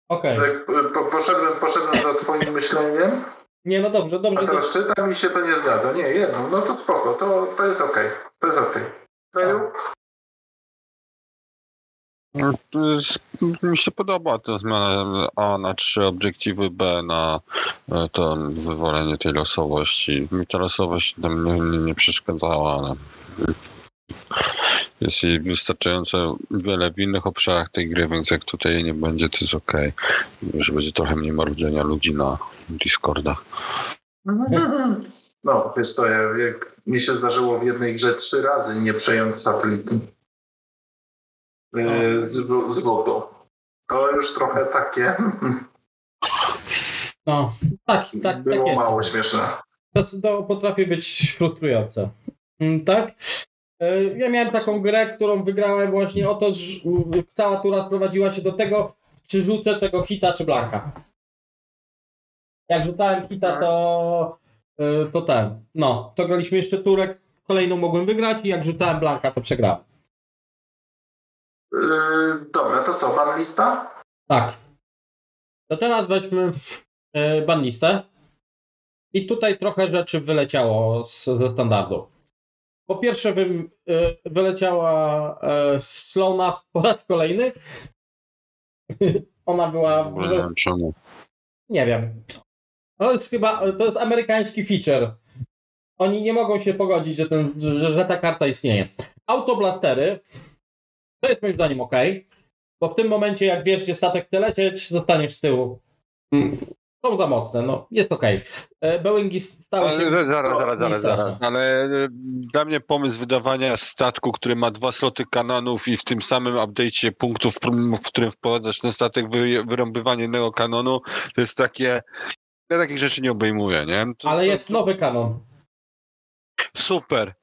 S4: Okej.
S5: tak po, poszedłem, poszedłem za twoim myśleniem,
S4: Nie, no dobrze,
S5: a
S4: dobrze. To...
S5: teraz czytam i się to nie zgadza. Nie, jedną, no to spoko, to, to jest okej, to jest okej.
S1: No, jest, mi się podoba ta zmiana A na trzy obiektywy, B na e, to wywolenie tej losowości. Mi ta losowość tam nie, nie, nie przeszkadzała, ale jest jej wystarczająco wiele w innych obszarach tej gry, więc jak tutaj jej nie będzie, to jest okej. Że będzie trochę mniej marudzenia ludzi na Discordach.
S5: No, wiesz co, ja- jak mi się zdarzyło w jednej grze trzy razy nie przejąć satelity yy, z, z rzutu. To już trochę takie
S4: No, tak, tak, tak
S5: było
S4: jest.
S5: mało śmieszne.
S4: To, to potrafi być frustrujące. Mm, Tak? E, Ja miałem taką grę, którą wygrałem właśnie o to, że cała tura sprowadziła się do tego, czy rzucę tego hita, czy blanka. Jak rzucałem hita, to, e, to ten. No, to graliśmy jeszcze turek, kolejną mogłem wygrać i jak rzucałem blanka, to przegrałem.
S5: Yy, dobra, to co, ban lista?
S4: Tak. To teraz weźmy banlistę. I tutaj trochę rzeczy wyleciało z, ze standardu. Po pierwsze wy, e, wyleciała e, Slow Nas po raz kolejny. Ona była...
S1: Nie wiem czemu.
S4: Nie wiem. To jest chyba, to jest amerykański feature. Oni nie mogą się pogodzić, że, ten, że, że ta karta istnieje. Autoblastery, to jest moim zdaniem ok, bo w tym momencie jak wiesz, gdzie statek chce lecieć, zostaniesz z tyłu. Są za mocne, no jest ok. Boeingi stały się...
S1: Ale, zaraz, zaraz,
S4: mniej
S1: zaraz, zaraz.
S4: straszne.
S1: Ale e, dla mnie pomysł wydawania statku, który ma dwa sloty kanonów i w tym samym update'cie punktów, w którym wprowadzasz ten statek, wy, wyrąbywanie innego kanonu, to jest takie... Ja takich rzeczy nie obejmuję, nie? To,
S4: Ale
S1: to,
S4: jest nowy kanon.
S1: Super,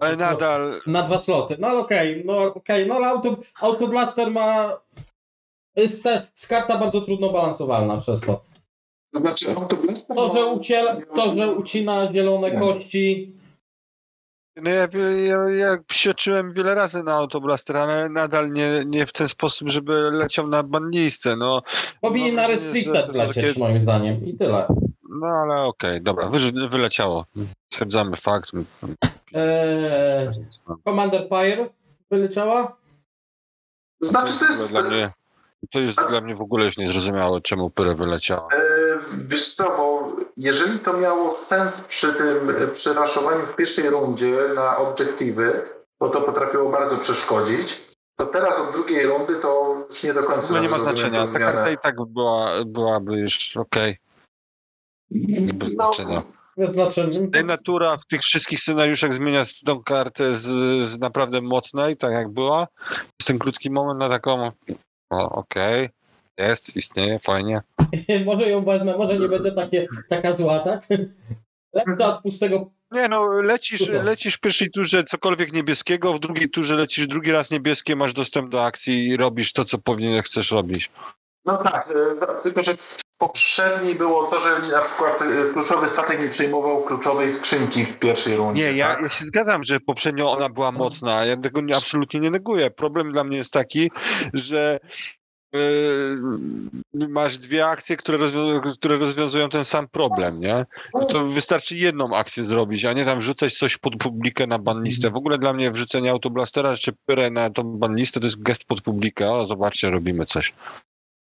S1: ale nadal...
S4: Na dwa sloty. No ale okej, no okej, no ale auto, Autoblaster ma Jest, te, jest karta bardzo trudno balansowalna przez to.
S5: To znaczy Autoblaster
S4: To, że,
S5: ma-
S4: uciel, to, że ucina zielone
S5: Nie.
S4: kości.
S1: No ja, ja, ja psioczyłem wiele razy na Autoblaster, ale nadal nie, nie w ten sposób, żeby leciał na banlistę. No,
S4: Powinien
S1: Mam
S4: na restricted
S1: że
S4: lecieć,
S1: takie-
S4: moim zdaniem. I tyle.
S1: no ale okej, dobra, wy, wyleciało. Stwierdzamy fakt.
S4: Eee, Commander Pyre wyleciała?
S5: Znaczy to jest...
S1: Dla mnie, to jest dla mnie w ogóle już niezrozumiałe, czemu Pyrę wyleciała.
S5: E, Wiesz co, bo jeżeli to miało sens przy tym e, przy raszowaniu w pierwszej rundzie na obiektywy, bo to potrafiło bardzo przeszkodzić, to teraz od drugiej rundy to już nie do końca
S1: No nie ma znaczenia. Ta karta i tak była, byłaby już okej. Bez
S5: No,
S1: znaczenia.
S4: Bez znaczenia.
S1: Natura w tych wszystkich scenariuszach zmienia tą kartę z, z naprawdę mocnej, tak jak była. Jest ten krótki moment na taką. O, okej. Jest, istnieje, fajnie.
S4: może ją wezmę, może nie będzie takie, taka zła, tak? Lepsza od pustego.
S1: Nie no, lecisz,
S4: Super.
S1: lecisz w pierwszej turze cokolwiek niebieskiego, w drugiej turze lecisz drugi raz niebieskie, masz dostęp do akcji i robisz to, co powinien chcesz robić.
S5: No tak, e, tylko że w poprzedniej było to, że na przykład e, kluczowy statek nie przejmował kluczowej skrzynki w pierwszej rundzie.
S1: Nie, ja,
S5: tak?
S1: ja się zgadzam, że poprzednio ona była mocna. Ja tego nie, absolutnie nie neguję. Problem dla mnie jest taki, że masz dwie akcje, które, rozwią- które rozwiązują ten sam problem, nie? No to wystarczy jedną akcję zrobić, a nie tam wrzucać coś pod publikę na banlistę. W ogóle dla mnie wrzucenie autoblastera czy pyrę na tą banlistę to jest gest pod publikę. O, zobaczcie, robimy coś.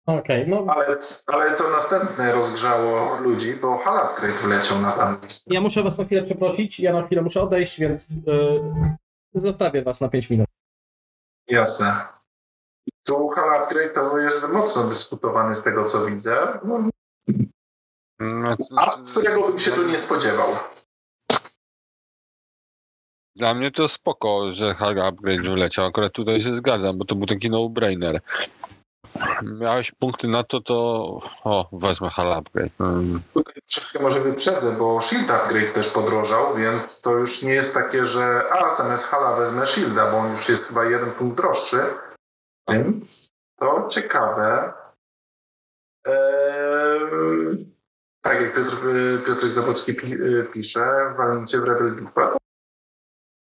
S4: Okej, no.
S5: Ale, ale to następne rozgrzało ludzi, bo Hal Upgrade wleciał na pan listę.
S4: Ja muszę was na chwilę przeprosić, ja na chwilę muszę odejść, więc yy, zostawię was na 5 minut.
S5: Jasne. Tu Hal Upgrade to jest mocno dyskutowany z tego, co widzę. No,
S1: No,
S5: A którego bym się tu nie spodziewał.
S1: Dla mnie to spoko, że Haga Upgrade wyleciał. Akurat tutaj się zgadzam, bo to był taki no-brainer. Miałeś punkty na to, to o, wezmę Hala Upgrade. Mm,
S5: Tutaj troszeczkę może wyprzedzę, bo Shield Upgrade też podrożał, więc to już nie jest takie, że a zamiast Hala wezmę Shielda, bo on już jest chyba jeden punkt droższy. Więc to ciekawe. Eee, tak jak Piotr, Piotrek Zabocki pi, pisze, walnięcie w Rebel Beefa,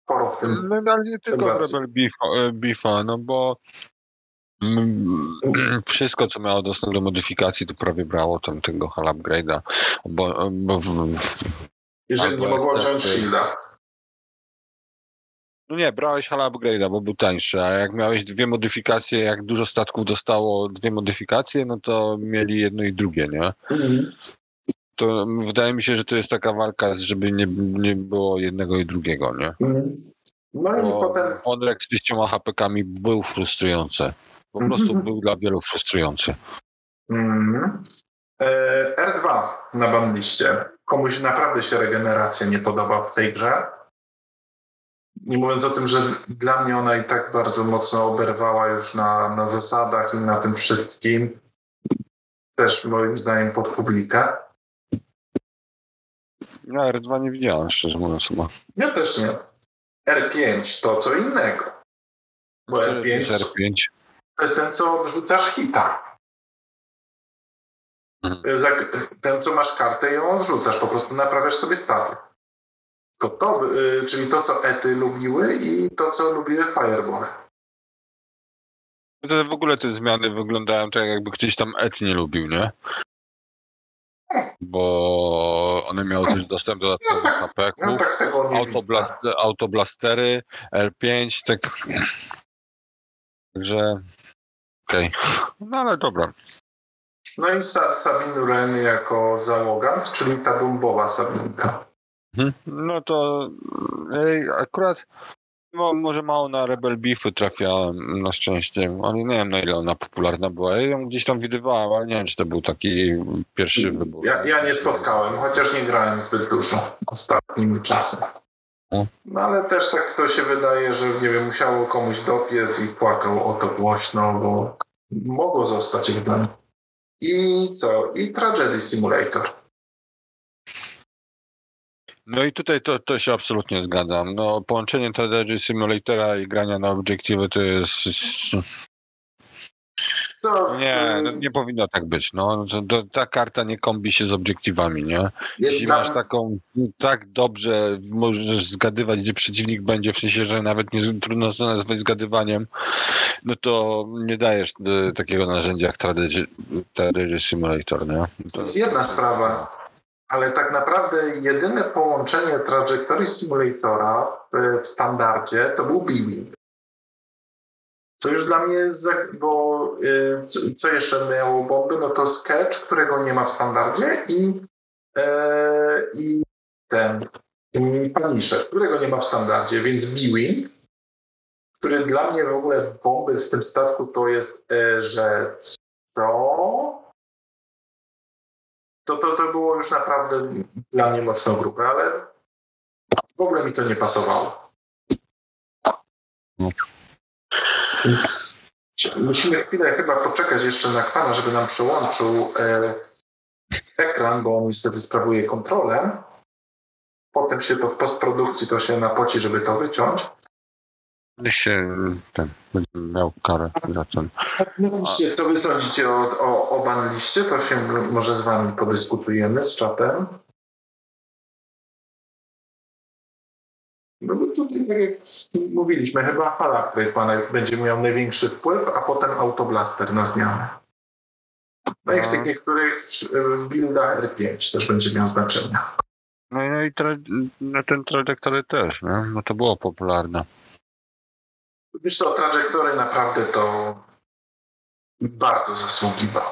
S5: sporo w tym.
S1: No ale nie tylko w. Rebel Beefa, e, Beefa, no bo wszystko, co miało dostęp do modyfikacji, to prawie brało tam tego Hala Upgrade'a. Bo, bo w, w,
S5: Jeżeli nie mogło wziąć Shielda.
S1: No nie, brałeś Hala Upgrade'a, bo był tańszy, a jak miałeś dwie modyfikacje, jak dużo statków dostało dwie modyfikacje, no to mieli jedno i drugie, nie? To wydaje mi się, że to jest taka walka, żeby nie, nie było jednego i drugiego, nie?
S5: No i
S1: Bo
S5: potem
S1: Onrek z pięcioma HP-kami był frustrujący. Po
S5: Mhm.
S1: prostu był dla wielu frustrujący.
S5: Mhm. E, R2 na banliście. Komuś naprawdę się regeneracja nie podoba w tej grze. Nie mówiąc o tym, że dla mnie ona i tak bardzo mocno oberwała już na, na zasadach i na tym wszystkim. Też moim zdaniem pod publikę.
S1: Ja R2 nie widziałem, szczerze mówiąc chyba.
S5: Ja też nie. R5 to co innego. Bo R5
S1: R5.
S5: to jest ten, co wrzucasz hita.
S1: Mhm.
S5: Ten, co masz kartę i ją odrzucasz, po prostu naprawiasz sobie staty. To to, y, czyli to, co ety lubiły i to, co lubiły fireball.
S1: To w ogóle te zmiany wyglądają tak, jakby ktoś tam Et nie lubił, nie? Bo one miały też dostęp do dodatkowych
S5: No
S1: HP-ków,
S5: tak tego nie
S1: autoblast, autoblastery, R5, tak... Także... Okej. No ale dobra.
S5: No i Sa Sabine Wren jako załogant, czyli ta bombowa Sabinka.
S1: Mhm. No to ej, akurat no, może mało na Rebel Beefy trafiałem na szczęście, ale nie wiem na ile ona popularna była. Ja ją gdzieś tam widywałem, ale nie wiem czy to był taki pierwszy wybór.
S5: Ja, ja nie spotkałem, chociaż nie grałem zbyt dużo ostatnim czasem.
S1: O.
S5: No ale też tak to się wydaje, że nie wiem, musiało komuś dopiec i płakał o to głośno, bo mogło zostać wydane. I co? I Tragedy Simulator.
S1: No i tutaj to, to się absolutnie zgadzam. No połączenie Strategy Simulatora i grania na obiektywy to jest
S5: Co?
S1: Nie, no nie powinno tak być. No, to, to, ta karta nie kombi się z obiektywami, nie? Jeśli
S5: Jest
S1: masz taką, tak dobrze możesz zgadywać, gdzie przeciwnik będzie, w sensie, że nawet nie trudno to nazwać zgadywaniem, no to nie dajesz y, takiego narzędzia jak Strategy, Simulator, nie?
S5: To jest jedna sprawa, ale tak naprawdę jedyne połączenie trajektorii simulatora w, w standardzie to był Beaming. Co już dla mnie, bo y, co- jeszcze miało bomby, no to Sketch, którego nie ma w standardzie i, e, i ten i którego nie ma w standardzie, więc Beaming, który dla mnie w ogóle bomby w tym statku to jest, e, że co? To, to, to było już naprawdę dla mnie mocno grube, ale w ogóle mi to nie pasowało.
S1: No.
S5: Więc musimy chwilę chyba poczekać jeszcze na Kwana, żeby nam przełączył e, ekran, bo on niestety sprawuje kontrolę. Potem się to w postprodukcji to się napoci, żeby to wyciąć.
S1: Się ten, będzie miał karę za ten.
S5: Napiszcie, co wy sądzicie o, o, o banliście, to się może z wami podyskutujemy z czatem. No bo tutaj, tak jak mówiliśmy, chyba ma naj- będzie miał największy wpływ, a potem Autoblaster na zmianę. No i w
S1: A.
S5: tych niektórych y, buildach R5 też będzie miał znaczenie.
S1: No i, no i tra, no ten trajektory też, nie? No to było popularne.
S5: Wiesz co, trajektory naprawdę to bardzo zasługiwał.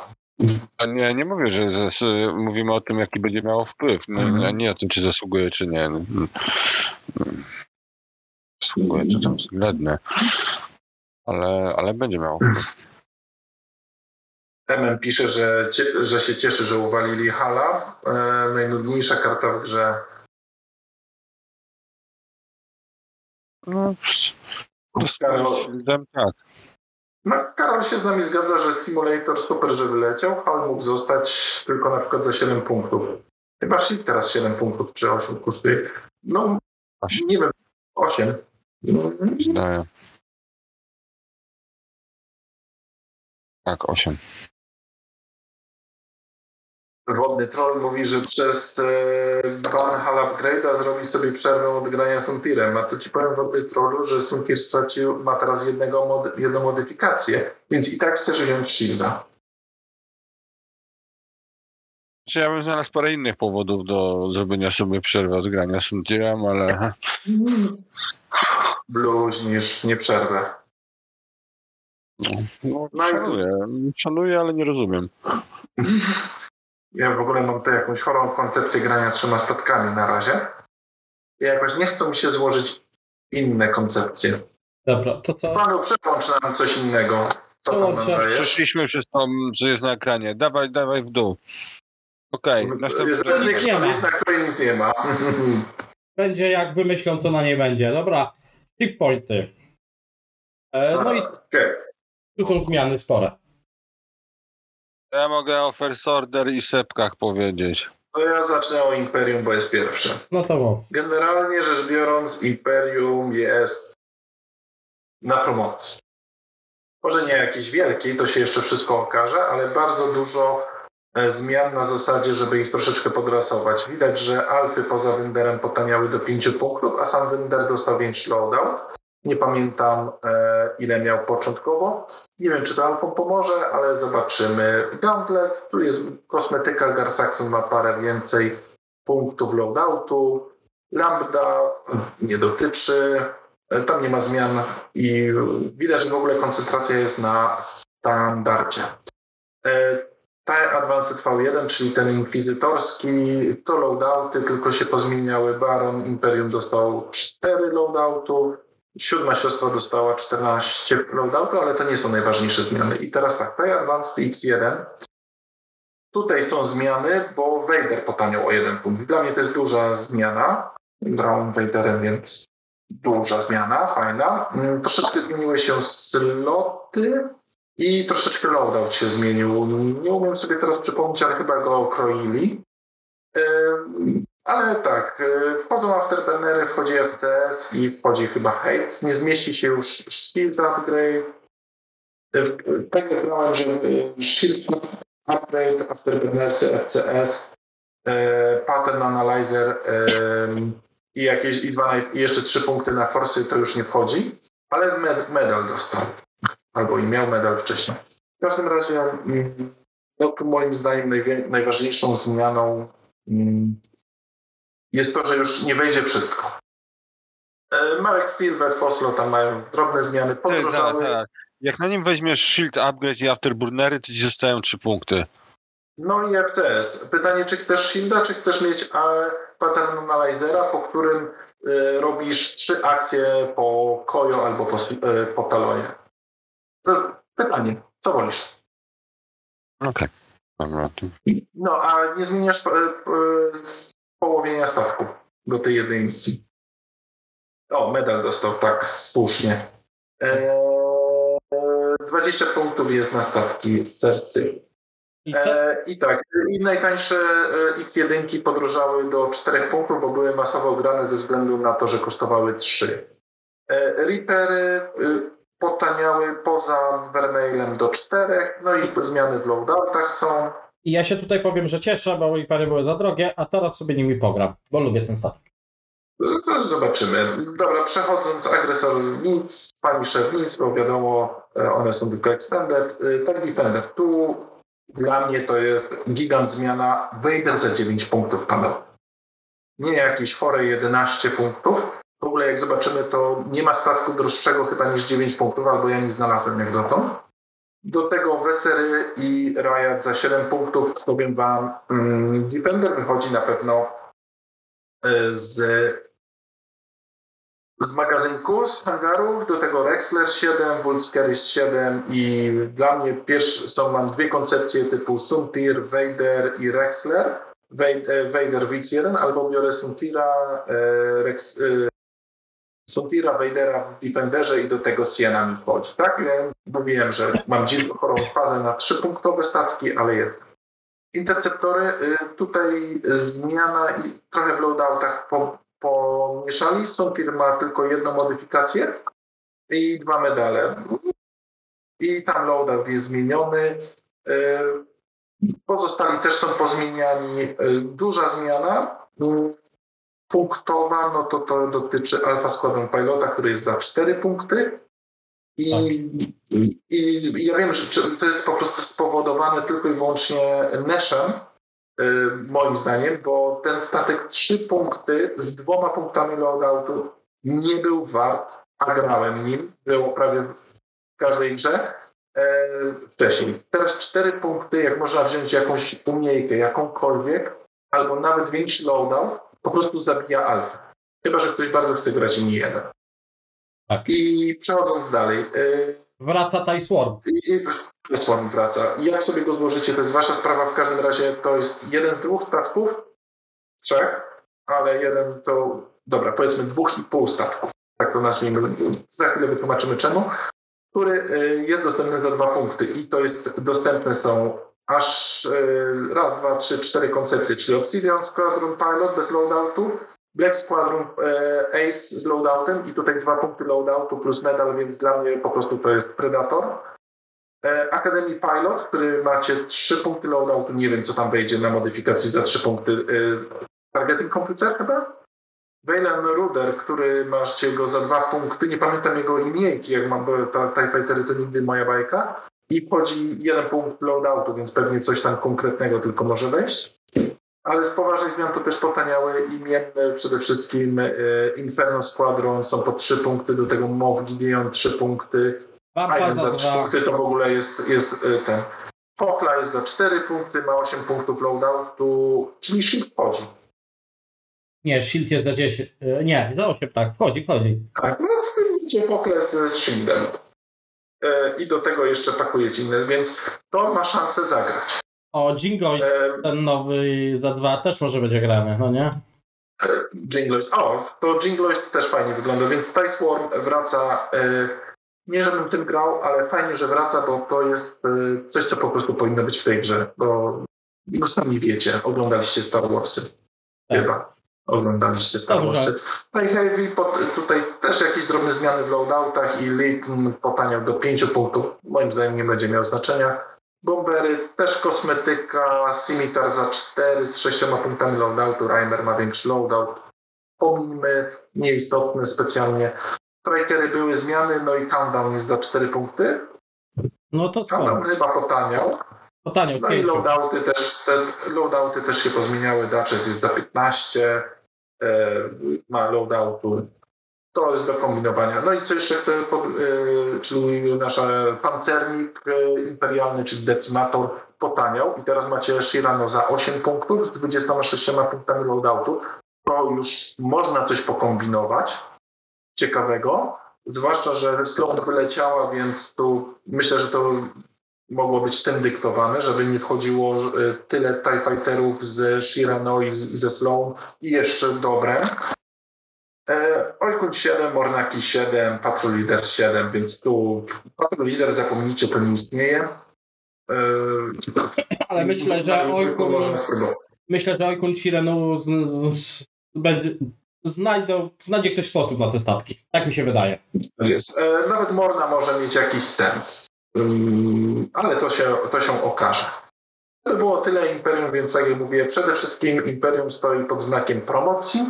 S1: A nie, nie mówię, że zas, mówimy o tym, jaki będzie miało wpływ, no,
S5: Mhm.
S1: a nie o tym, czy zasługuje, czy nie. No, mm, mm. Zasługuje to tam względnie. Ale, ale będzie miało wpływ.
S5: MM pisze, że, że się cieszy, że uwalili Hala. E, najnudniejsza karta w grze.
S1: No,
S5: Karol,
S1: tak.
S5: no, Karol się z nami zgadza, że Simulator super, że wyleciał. Hal mógł zostać tylko na przykład za 7 punktów. Chyba Shield teraz 7 punktów czy 8 kosztuje. No,
S1: Osiem.
S5: nie wiem, 8.
S1: Daję. Tak, 8.
S5: Wodny Troll mówi, że przez e, ban Hal Upgrade'a zrobi sobie przerwę od grania Suntirem. A to ci powiem Wodny Trollu, że Suntir stracił, ma teraz jednego mod, jedną modyfikację, więc i tak chcesz wziąć Shielda.
S1: Czy ja bym znalazł parę innych powodów do zrobienia sobie przerwy od grania Suntirem, ale
S5: Bluźnisz, nie przerwę.
S1: no,
S5: No
S1: szanuję. Szanuję, ale nie rozumiem.
S5: Ja w ogóle mam tę jakąś chorą koncepcję grania trzema statkami na razie. I jakoś nie chcą mi się złożyć inne koncepcje.
S4: Dobra, to co?
S5: Panu, przełącz nam coś innego. Co tam nam?
S1: Przeszliśmy przez to, co jest na ekranie. Dawaj, dawaj w dół. Okej, następny.
S5: Jest
S4: Nic nie ma.
S5: list, na której nic nie ma.
S4: Będzie jak wymyślą, to na nie będzie. Dobra, tip pointy. E, no i tu są zmiany spore.
S1: Ja mogę o First Order i Sepkach powiedzieć.
S5: To ja zacznę o Imperium, bo jest pierwsze.
S4: No to mów.
S5: Generalnie rzecz biorąc, Imperium jest na promocji. Może nie jakiejś wielkiej, to się jeszcze wszystko okaże, ale bardzo dużo e, zmian na zasadzie, żeby ich troszeczkę podrasować. Widać, że alfy poza Wenderem potaniały do 5 punktów, a sam Wender dostał większy loadout. Nie pamiętam e, ile miał początkowo. Nie wiem, czy to alfom pomoże, ale zobaczymy. Gauntlet, tu jest kosmetyka, Garsaxon ma parę więcej punktów loadoutu. Lambda nie dotyczy, e, tam nie ma zmian i widać, że w ogóle koncentracja jest na standardzie. E, Te Advanced V1, czyli ten inkwizytorski, to loadouty, tylko się pozmieniały. Baron Imperium dostał 4 loadoutu, siódma siostra dostała 14 loadoutu, ale to nie są najważniejsze zmiany. I teraz tak, te Advanced X1 Tutaj są zmiany, bo Vader potaniał o jeden punkt. Dla mnie to jest duża zmiana. Grałem Vaderem, więc duża zmiana, fajna. Mm, Troszeczkę zmieniły się sloty i troszeczkę loadout się zmienił. Nie umiem sobie teraz przypomnieć, ale chyba go okroili. Ale tak, y, wchodzą Afterburnery, wchodzi FCS i wchodzi chyba Hate. Nie zmieści się już Shield Upgrade. W- Tak jak grałem, że y, Shield Upgrade, Afterburnersy, FCS, Pattern Analyzer i jakieś i, dwa, i jeszcze trzy punkty na forsy to już nie wchodzi, ale med, medal dostał. Albo i miał medal wcześniej. W każdym razie mm, no, moim zdaniem najważniejszą zmianą mm, jest to, że już nie wejdzie wszystko. E, Marek Steel, Wet Foslo tam mają drobne zmiany,
S1: Tak,
S5: podrożały.
S1: tak. Jak na nim weźmiesz Shield Upgrade i Afterburnery, to ci zostają trzy punkty.
S5: No i FCS. Pytanie, czy chcesz Shielda, czy chcesz mieć pattern analyzera, po którym e, robisz trzy akcje po Kojo albo po, e, po Talonie. Pytanie, co wolisz?
S1: Okej. To-
S5: No, a nie zmieniasz połowienia statku do tej jednej misji. O, medal dostał, tak, słusznie. E, 20 punktów jest na statki z Cersei.
S4: I te,
S5: E, I tak, i najtańsze e, X1 podróżały do 4 punktów, bo były masowo grane ze względu na to, że kosztowały 3. E, Reapery e, potaniały poza Vermeilem do 4, no i zmiany w loadoutach są.
S4: I ja się tutaj powiem, że cieszę, bo i pary były za drogie, a teraz sobie nimi pogram, bo lubię ten statek.
S5: Z- To zobaczymy. Dobra, przechodząc, agresor nic, Punisher nic, bo wiadomo, e, one są tylko extended. Tak, Defender, tu dla mnie to jest gigant zmiana. Vader za 9 punktów padał. Nie jakieś chore 11 punktów. W ogóle jak zobaczymy, to nie ma statku droższego chyba niż 9 punktów, albo ja nie znalazłem jak dotąd. Do tego Wesery i Riot za 7 punktów. Powiem wam, mm, Defender wychodzi na pewno e, z z magazynku, z hangaru, do tego Rexler 7, Vulscaris 7 i dla mnie pierwsze są, mam dwie koncepcje typu Suntir, Vader i Rexler. E, Vader Wix 1 albo biorę Suntira, e, Rex, Suntira, Vadera w Defenderze i do tego Siena mi wchodzi. Tak, ja mówiłem, że mam dziwną chorą fazę na trzypunktowe statki, ale jednak. Interceptory, y, tutaj zmiana i trochę w loadoutach po, pomieszali. Sontir ma tylko jedną modyfikację i dwa medale. I tam loadout jest zmieniony. Y, Pozostali też są pozmieniani. Y, Duża zmiana punktowa, no to to dotyczy Alpha Squadron Pilota, który jest za 4 punkty. I, i, I ja wiem, że to jest po prostu spowodowane tylko i wyłącznie Neshem, y, moim zdaniem, bo ten statek 3 punkty z dwoma punktami loadoutu nie był wart, a grałem nim. Było prawie w każdej grze e, wcześniej. Teraz 4 punkty, jak można wziąć jakąś umiejkę, jakąkolwiek, albo nawet większy loadout, po prostu zabija alfę. Chyba, że ktoś bardzo chce grać inni jeden.
S4: Tak.
S5: I przechodząc dalej, y,
S4: Wraca TIE Swarm.
S5: i Swarm wraca. Jak sobie go złożycie, to jest wasza sprawa. W każdym razie to jest jeden z dwóch statków, trzech, ale jeden to, dobra, powiedzmy dwóch i pół statków. Tak to nazwijmy. Za chwilę wytłumaczymy czemu. Który y, jest dostępny za dwa punkty. I to jest, dostępne są aż y, raz, dwa, trzy, cztery koncepcje, czyli Obsidian Squadron Pilot bez loadoutu, Black Squadron e, Ace z loadoutem i tutaj dwa punkty loadoutu plus medal, więc dla mnie po prostu to jest Predator. E, Academy Pilot, który macie trzy punkty loadoutu, nie wiem co tam wejdzie na modyfikacji za trzy punkty. E, Targeting Computer chyba? Wayland Ruder, który macie go za dwa punkty, nie pamiętam jego imiejki, jak mam bo TIE Fightery to nigdy moja bajka. I wchodzi jeden punkt loadoutu, więc pewnie coś tam konkretnego tylko może wejść. Ale z poważnych zmian to też potaniały imienne przede wszystkim e, Inferno Squadron są po trzy punkty, do tego Mow Gideon trzy punkty,
S4: Wampa
S5: Island
S4: za
S5: za trzy
S4: dwa.
S5: punkty to w ogóle jest, jest e, ten. Pochla jest za cztery punkty, ma 8 punktów loadoutu, czyli shield wchodzi.
S4: Nie, Shield jest za 10. e, Nie, za 8, tak, wchodzi, wchodzi.
S5: Tak, no widzicie Pochle z, z shieldem. E, I do tego jeszcze pakujecie inne, więc to ma szansę zagrać.
S4: O, Jingoist,
S5: E,
S4: ten nowy za 2 też może będzie grany, no nie?
S5: Jingloist. O, to Jingloist też fajnie wygląda, więc Tie Swarm wraca. E, nie żebym tym grał, ale fajnie, że wraca, bo to jest e, coś, co po prostu powinno być w tej grze, bo no sami wiecie, oglądaliście Star Warsy.
S4: Tak.
S5: Chyba. Oglądaliście Star. Warsy. No i Heavy, pod, tutaj też jakieś drobne zmiany w loadoutach i Litm potaniał do 5 punktów. Moim zdaniem nie będzie miał znaczenia. Bombery, też kosmetyka, Scimitar za 4 z 6 punktami loadoutu, Reimer ma większy loadout. Pomijmy, nieistotne specjalnie. Strikery były zmiany, no i Countdown jest za 4 punkty.
S4: No to
S5: Countdown chyba potaniał.
S4: Potaniał
S5: No i loadouty też, te loadouty też się pozmieniały. Duchess jest za 15, e, ma loadoutu. To jest do kombinowania. No i co jeszcze chcę, e, czyli nasz pancernik e, imperialny, czyli decimator potaniał i teraz macie Shirano za 8 punktów z 26 punktami loadoutu. To już można coś pokombinować ciekawego. Zwłaszcza, że Sloan wyleciała, więc tu myślę, że to mogło być tym dyktowane, żeby nie wchodziło e, tyle TIE Fighterów z Shirano i ze Sloan i jeszcze Dobrem. E, Oikun 7, Mornaki 7, Patrol Leader 7, więc tu Patrol Leader zapomnijcie, to nie istnieje. E,
S4: Ale myślę, że
S5: spróbować.
S4: myślę, że z, z, będzie, znajdą, znajdzie ktoś sposób na te statki. Tak mi się wydaje.
S5: Tak Jest. E, Nawet Morna może mieć jakiś sens, ale to się, to się okaże. To było tyle Imperium, więc jak mówię, przede wszystkim Imperium stoi pod znakiem promocji.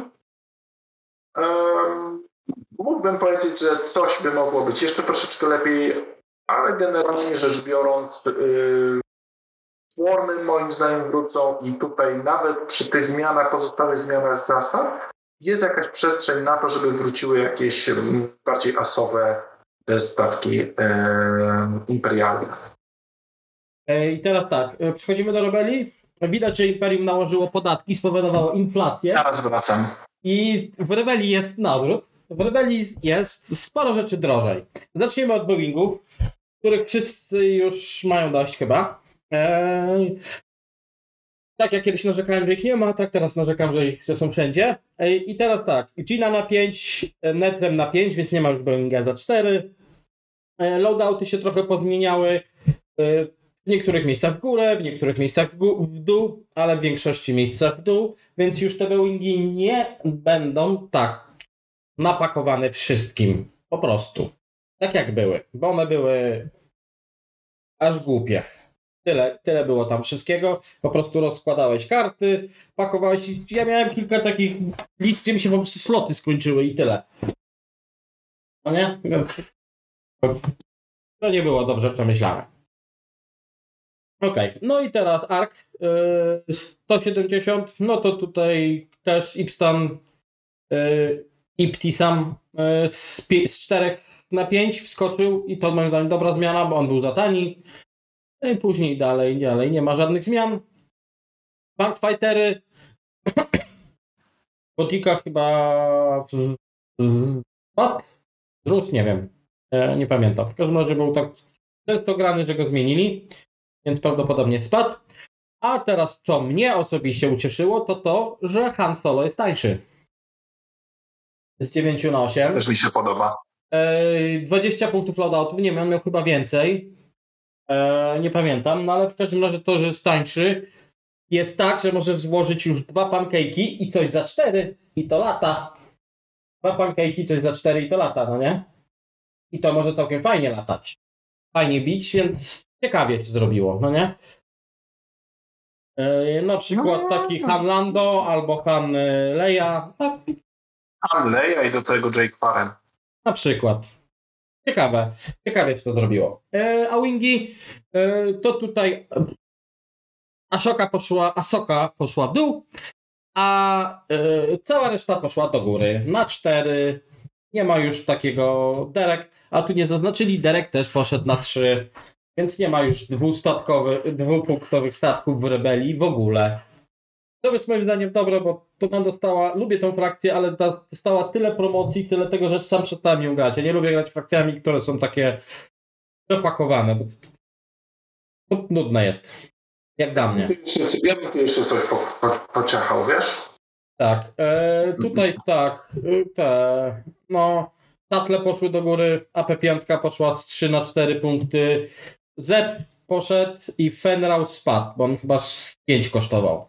S5: Mógłbym powiedzieć, że coś by mogło być jeszcze troszeczkę lepiej, ale generalnie rzecz biorąc, yy, Swarmy moim zdaniem wrócą i tutaj nawet przy tych zmianach, pozostałych zmianach zasad, jest jakaś przestrzeń na to, żeby wróciły jakieś bardziej asowe statki imperialne.
S4: E, I teraz tak, e, przechodzimy do rebelii. Widać, że Imperium nałożyło podatki, spowodowało inflację.
S5: Zaraz wracam.
S4: I w rebelii jest nawrót. W rebelii jest sporo rzeczy drożej. Zaczniemy od Boeingów, których wszyscy już mają dość chyba. Eee, tak jak kiedyś narzekałem, że ich nie ma, tak teraz narzekam, że ich są wszędzie. I teraz tak, Gina na 5, Netrem na 5, więc nie ma już Boeinga za 4. E, Loadouty się trochę pozmieniały. E, W niektórych miejscach w górę, w niektórych miejscach w, gó- w dół, ale w większości miejscach w dół, więc już te Boeingi nie będą tak napakowane wszystkim. Po prostu. Tak jak były. Bo one były aż głupie. Tyle, tyle było tam wszystkiego. Po prostu rozkładałeś karty, pakowałeś. Ja miałem kilka takich list, gdzie mi się po prostu sloty skończyły i tyle. No nie? Więc to nie było dobrze przemyślane. Okej, no i teraz ARK yy, 170, no to tutaj też Ipstan yy, Iptisam yy, z, z 4 na 5 wskoczył i to moim zdaniem dobra zmiana, bo on był za tani. No i później dalej, dalej nie ma żadnych zmian. Bankfightery Botika chyba w- w- spadł? Rus, nie wiem. E, nie pamiętam. W każdym razie był tak często grany, że go zmienili, więc prawdopodobnie spadł. A teraz, co mnie osobiście ucieszyło, to to, że Han Solo jest tańszy. Z 9 na 8.
S5: Też mi się podoba.
S4: E, 20 punktów loadoutów, nie wiem, on miał chyba więcej. E, nie pamiętam, no ale w każdym razie to, że jest tańszy, jest tak, że możesz złożyć już dwa pancake'i i coś za cztery i to lata. Dwa pancake'i, coś za cztery i to lata, no nie? I to może całkiem fajnie latać. Fajnie bić, więc ciekawie się zrobiło, no nie? E, na przykład taki Han Lando albo Han e, Leia. No,
S5: Han Leia i do tego Jake Farren.
S4: Na przykład. Ciekawe. Ciekawie się to zrobiło. E, a Wingi e, to tutaj Ashoka poszła, Asoka poszła w dół, a e, cała reszta poszła do góry. Na cztery. Nie ma już takiego Derek, a tu nie zaznaczyli, Derek też poszedł na trzy, więc nie ma już dwustatkowych, dwupunktowych statków w rebelii w ogóle. To jest moim zdaniem dobre, bo to ona dostała, lubię tą frakcję, ale dostała tyle promocji, tyle tego, że sam przestałem ją grać. Ja nie lubię grać frakcjami, które są takie przepakowane, bo to nudne jest. Jak dla mnie.
S5: Ja bym tu jeszcze coś po, po, pociachał, wiesz?
S4: Tak, e, tutaj tak, e, te, no, tatle poszły do góry, AP5 poszła z 3 na 4 punkty, Zep poszedł i Fenrau spadł, bo on chyba z 5 kosztował.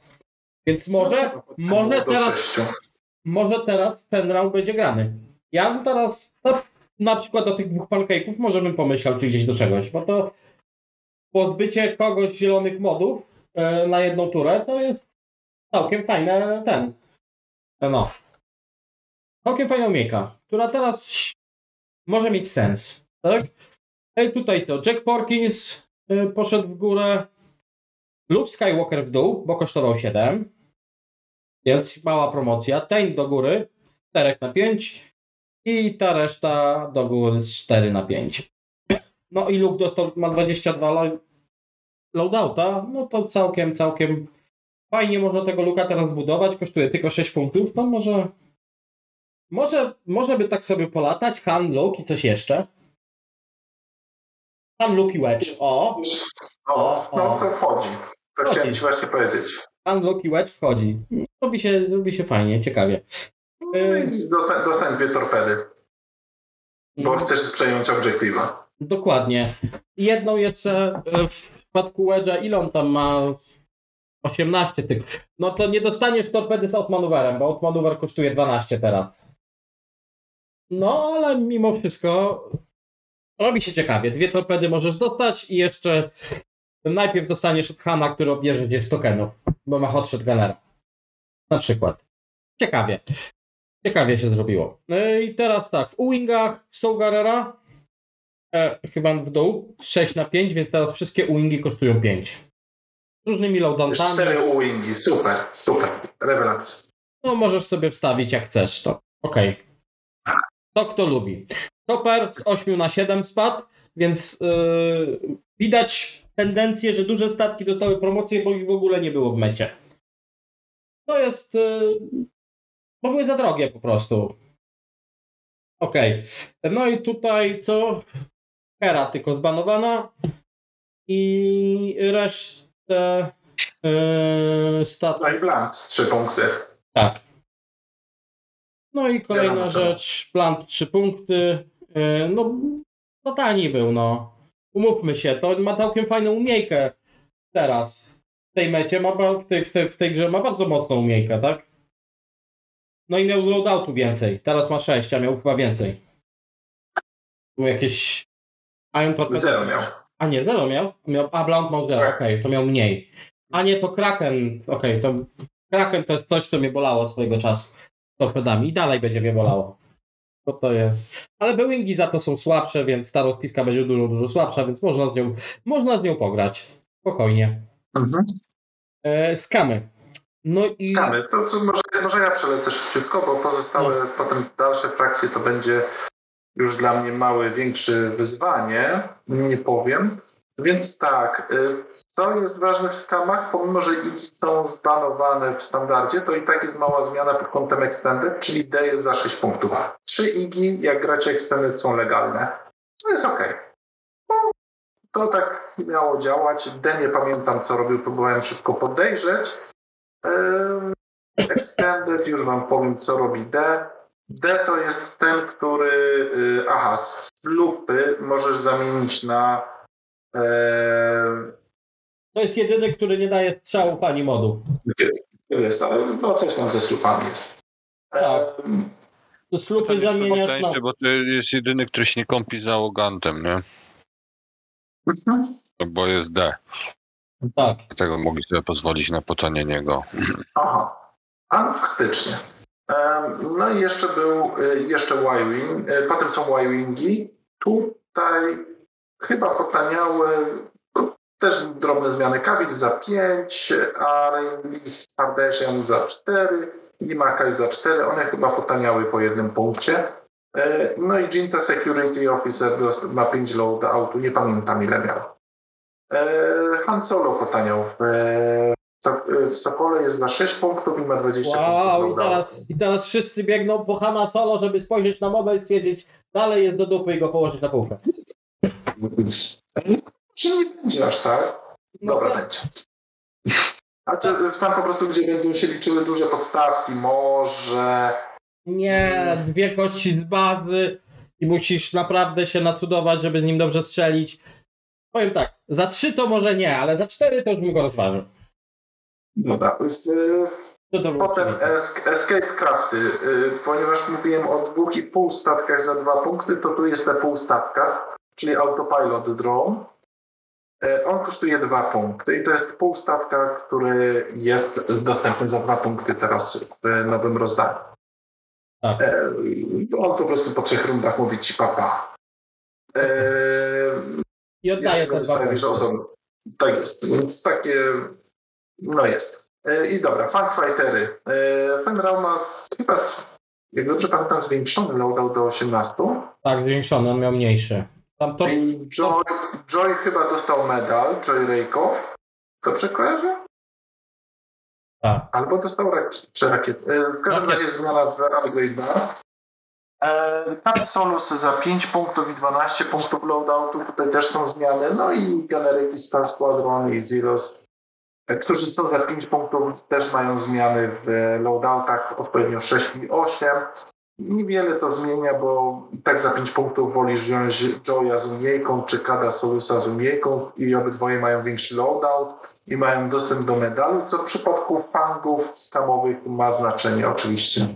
S4: Więc może,
S5: No,
S4: może
S5: do
S4: teraz może teraz ten round będzie grany. Ja bym teraz no, na przykład do tych dwóch pancake'ów może bym pomyślał czy gdzieś do czegoś, bo to pozbycie kogoś zielonych modów e, na jedną turę to jest całkiem fajne ten. No. Całkiem fajna umiejka, która teraz może mieć sens, tak? Ej, tutaj co? Jack Porkins y, poszedł w górę. Luke Skywalker w dół, bo kosztował 7. Jest mała promocja. Ten do góry, 4 na 5. I ta reszta do góry z 4 na 5. No i Luke dostał, ma 22 lo- loadouta. No to całkiem, całkiem fajnie można tego Luka teraz zbudować. Kosztuje tylko 6 punktów. No może może, może by tak sobie polatać. Han, Luke i coś jeszcze. Han, Luke i Wedge. O!
S5: O, no to wchodzi. To chciałem ci właśnie powiedzieć.
S4: Luke i Wedge wchodzi. Robi się, robi się fajnie, ciekawie.
S5: No i Dostań, dostań dwie torpedy, bo chcesz przejąć obiektywa.
S4: Dokładnie. Jedną jeszcze e, w przypadku Wedge'a, ile on tam ma? 18 tych. No to nie dostaniesz torpedy z outmaneuverem, bo outmaneuver kosztuje 12 teraz. No, ale mimo wszystko robi się ciekawie. Dwie torpedy możesz dostać i jeszcze najpierw dostaniesz od Hana, który obierze gdzie z tokenów, bo ma hot shotgunnera. Na przykład. Ciekawie. Ciekawie się zrobiło. No I teraz tak, w Uwingach są Garrera, e, chyba w dół, 6 na 5, więc teraz wszystkie Uwingi kosztują 5. Z różnymi
S5: Już
S4: loadoutami.
S5: cztery wingi, super, super, rewelacja.
S4: No możesz sobie wstawić jak chcesz to. Okej. To kto lubi. Chopper z 8 na 7 spadł, więc yy, widać tendencję, że duże statki dostały promocję, bo ich w ogóle nie było w mecie. To jest... Bo były za drogie po prostu. Okej. No i tutaj co? Hera tylko zbanowana i resztę yy, statków
S5: No i Blunt, trzy punkty.
S4: tak. No i kolejna
S5: czemu.
S4: rzecz, plant 3 punkty. Yy, No, no tani był, no. Umówmy się, to ma całkiem fajną umiejkę teraz. W tej mecie, ma, w, tej, w, tej, w tej grze ma bardzo mocną umiejkę, tak? No i miał loadoutu więcej. Teraz ma 6, a miał chyba więcej. Był jakieś... Iron Torpedo.
S5: Zero miał.
S4: A nie, zero miał? miał a, Blount miał zero,
S5: Tak.
S4: okej, to miał mniej. A nie, to Kraken, okej, to Kraken to jest coś, co mnie bolało swojego czasu torpedami i dalej będzie mnie bolało. To to jest. Ale Bewingi za to są słabsze, więc ta rozpiska będzie dużo, dużo słabsza, więc można z nią, można z nią pograć. Spokojnie.
S5: Mhm.
S4: E, skamy. No i...
S5: Skamy. To co, może, może ja przelecę szybciutko, bo pozostałe potem dalsze frakcje to będzie już dla mnie małe, większe wyzwanie. Nie powiem. Więc tak, y, co jest ważne w skamach, pomimo że igi są zbanowane w standardzie, to i tak jest mała zmiana pod kątem extended, czyli D jest za 6 punktów. Trzy igi, jak gracie extended, są legalne. To jest ok. No, to tak miało działać. D nie pamiętam, co robił, próbowałem szybko podejrzeć. Extended, już wam powiem, co robi D. D to jest ten, który, y, aha, z lupy możesz zamienić na
S4: To jest jedyny, który nie daje strzałów ani modów.
S5: jest, ale no coś tam ze slupami jest.
S4: Tak.
S5: Ym,
S4: Slupy zamieniasz na...
S1: Potencie, bo to jest jedyny, który się nie kąpi załogantem, nie?
S5: mhm.
S1: Bo jest D.
S4: Tak.
S1: Dlatego mogli sobie pozwolić na potanienie go.
S5: Aha, a no faktycznie. Em, No i jeszcze był y, jeszcze Y-Wing, y, potem są Y-Wingi. Tutaj chyba potaniały no, też drobne zmiany. Kavil za 5, Aringlis Kardashian za 4, Limakaj za 4. One chyba potaniały po jednym punkcie. E, No i Jinta Security Officer ma 5 loadoutu, nie pamiętam ile miał. E, Han Solo potaniał w e, w Sokole jest za 6 punktów i ma 20 punktów.
S4: Wow, i
S5: loadoutu.
S4: teraz, i teraz wszyscy biegną po Hana Solo, żeby spojrzeć na mobile i stwierdzić, dalej jest do dupy i go położyć na półkę.
S5: Czy nie będzie aż tak?
S4: No
S5: Dobra,
S4: tak.
S5: będzie. A czy pan po prostu, gdzie będą się liczyły duże podstawki, może...
S4: Nie, dwie kości z bazy i musisz naprawdę się nacudować, żeby z nim dobrze strzelić. Powiem tak, za trzy to może nie, ale za cztery to już bym go rozważył.
S5: Dobra.
S4: Było
S5: Potem es- Escape Crafty. Y, Ponieważ mówiłem o dwóch i pół statkach za dwa punkty, to tu jest na pół statkach, czyli Autopilot Drone. E, On kosztuje dwa punkty i to jest pół statka, który jest dostępny za dwa punkty teraz w nowym rozdaniu.
S4: Tak.
S5: E, On po prostu po trzech rundach mówi ci papa. E,
S4: I oddaję
S5: Jeśli go
S4: te dwa punkty.
S5: Tak jest, więc takie, no jest. I dobra, Fangfightery. E, Fenral ma chyba, jak dobrze pamiętam, zwiększony loadout do 18.
S4: Tak, zwiększony, on miał mniejszy. Tam to...
S5: I Joy, Joy chyba dostał medal, Joy Rakoff. Dobrze kojarzę?
S4: Tak.
S5: Albo dostał rakiet, czy rakiet. E, W każdym
S4: Rakiet.
S5: razie zmiana w upgrade bar. E, Cat Solus za 5 punktów i 12 punktów loadoutu. Tutaj też są zmiany. No i generyki Star Squadron i Zeros, e, którzy są za 5 punktów, też mają zmiany w loadoutach odpowiednio 6 i 8. Niewiele to zmienia, bo i tak za 5 punktów wolisz wziąć Joya z umiejką, czy Kada Solusa z umiejką i obydwoje mają większy loadout i mają dostęp do medalu, co w przypadku fangów skamowych ma znaczenie oczywiście.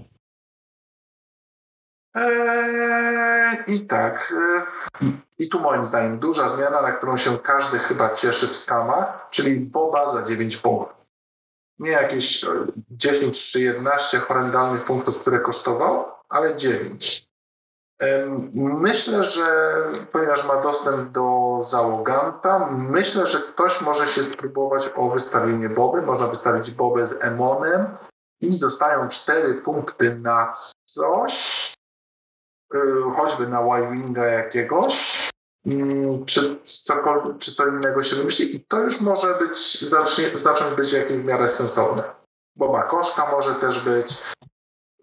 S5: Eee, I tak. eee, I tu moim zdaniem duża zmiana, na którą się każdy chyba cieszy w skamach, czyli Boba za 9 punktów. Nie jakieś e, 10 czy 11 horrendalnych punktów, które kosztował, ale 9. Em, Myślę, że ponieważ ma dostęp do załoganta, myślę, że ktoś może się spróbować o wystawienie Boby. Można wystawić Bobę z Emonem i zostają 4 punkty na coś, y, choćby na Y-Winga jakiegoś, mm, czy, czy co innego się wymyśli i to już może być, zacznie, zacząć być jakieś w miarę sensowne. Boba Koszka może też być,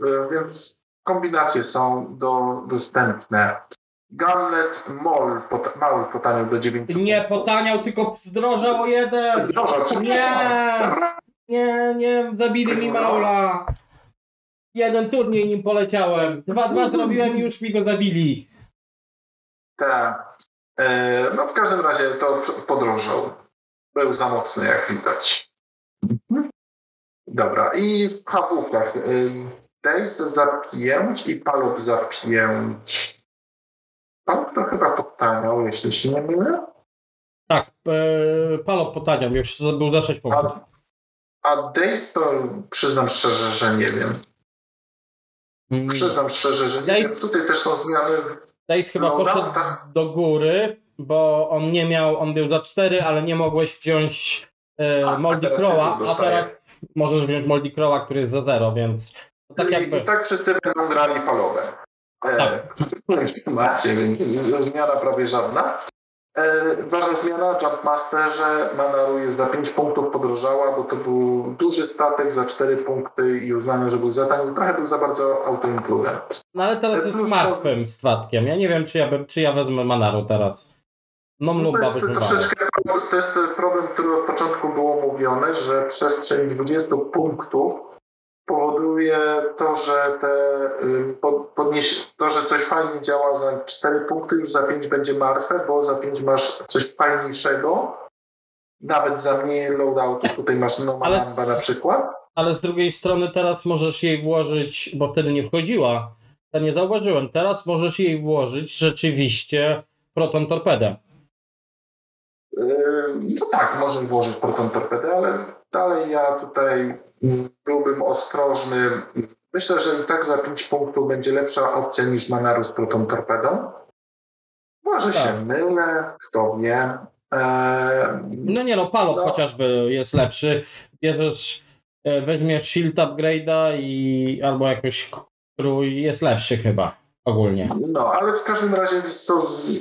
S5: y, więc kombinacje są do, dostępne. Gauntlet Mall, pot, mały potanił do 9
S4: Nie potaniał, tylko zdrożał o jeden.
S5: Proszę, przepraszam.
S4: Nie. Nie, nie, zabili mi Maula. Jeden turniej nim poleciałem. Dwa, dwa zrobiłem i już mi go zabili.
S5: Tak. E, no w każdym razie to podrożał. Był za mocny, jak widać. Dobra, i w kawłkach. Days za 5 i Palop za 5. Palop to chyba podtaniał, jeśli się nie mylę.
S4: Tak, e, potaniał, już był za 6 punktów.
S5: A, a Days to przyznam szczerze, że nie wiem.
S4: Mm,
S5: Przyznam szczerze, że nie
S4: Days-
S5: wiem. Tutaj też są zmiany.
S4: Days chyba
S5: No,
S4: poszedł
S5: tak.
S4: do góry, bo on nie miał, on był za 4, ale nie mogłeś wziąć e,
S5: A,
S4: Moldy
S5: teraz
S4: Crowa, a teraz możesz wziąć Moldy Crowa, który jest za 0, więc tak
S5: I,
S4: jakby...
S5: I tak wszyscy będą grali palowem. E,
S4: Tak.
S5: W temacie, więc zmiana prawie żadna. E, ważna zmiana, Jumpmasterze Manaru jest za 5 punktów podrożała, bo to był duży statek za 4 punkty i uznano, że był za tani. Trochę był za bardzo auto-included.
S4: No ale teraz jest
S5: Plus-
S4: martwym statkiem. Ja nie wiem, czy ja, czy ja wezmę Manaru teraz. No
S5: No to jest troszeczkę to jest problem, który od początku było mówione, że przestrzeń 20 punktów powoduje to, że te pod- podnieś, to, że coś fajnie działa za 4 punkty, już za 5 będzie martwe, bo za 5 masz coś fajniejszego. Nawet za mniej loadoutu, tutaj masz
S4: s-
S5: na przykład.
S4: Ale z drugiej strony teraz możesz jej włożyć, bo wtedy nie wchodziła. Ja nie zauważyłem. Teraz możesz jej włożyć rzeczywiście proton torpedę.
S5: Yy, No tak, możesz włożyć proton torpedę, ale dalej ja tutaj byłbym ostrożny. Myślę, że i tak za 5 punktów będzie lepsza opcja niż Manaru z proton torpedą. Może
S4: Tak.
S5: się mylę, kto wie. Eee,
S4: No nie no, Palop
S5: No.
S4: chociażby jest lepszy. Bierzesz, e, weźmiesz shield upgrade'a i albo jakoś krój jest lepszy chyba ogólnie.
S5: No, ale w każdym razie jest to. Z...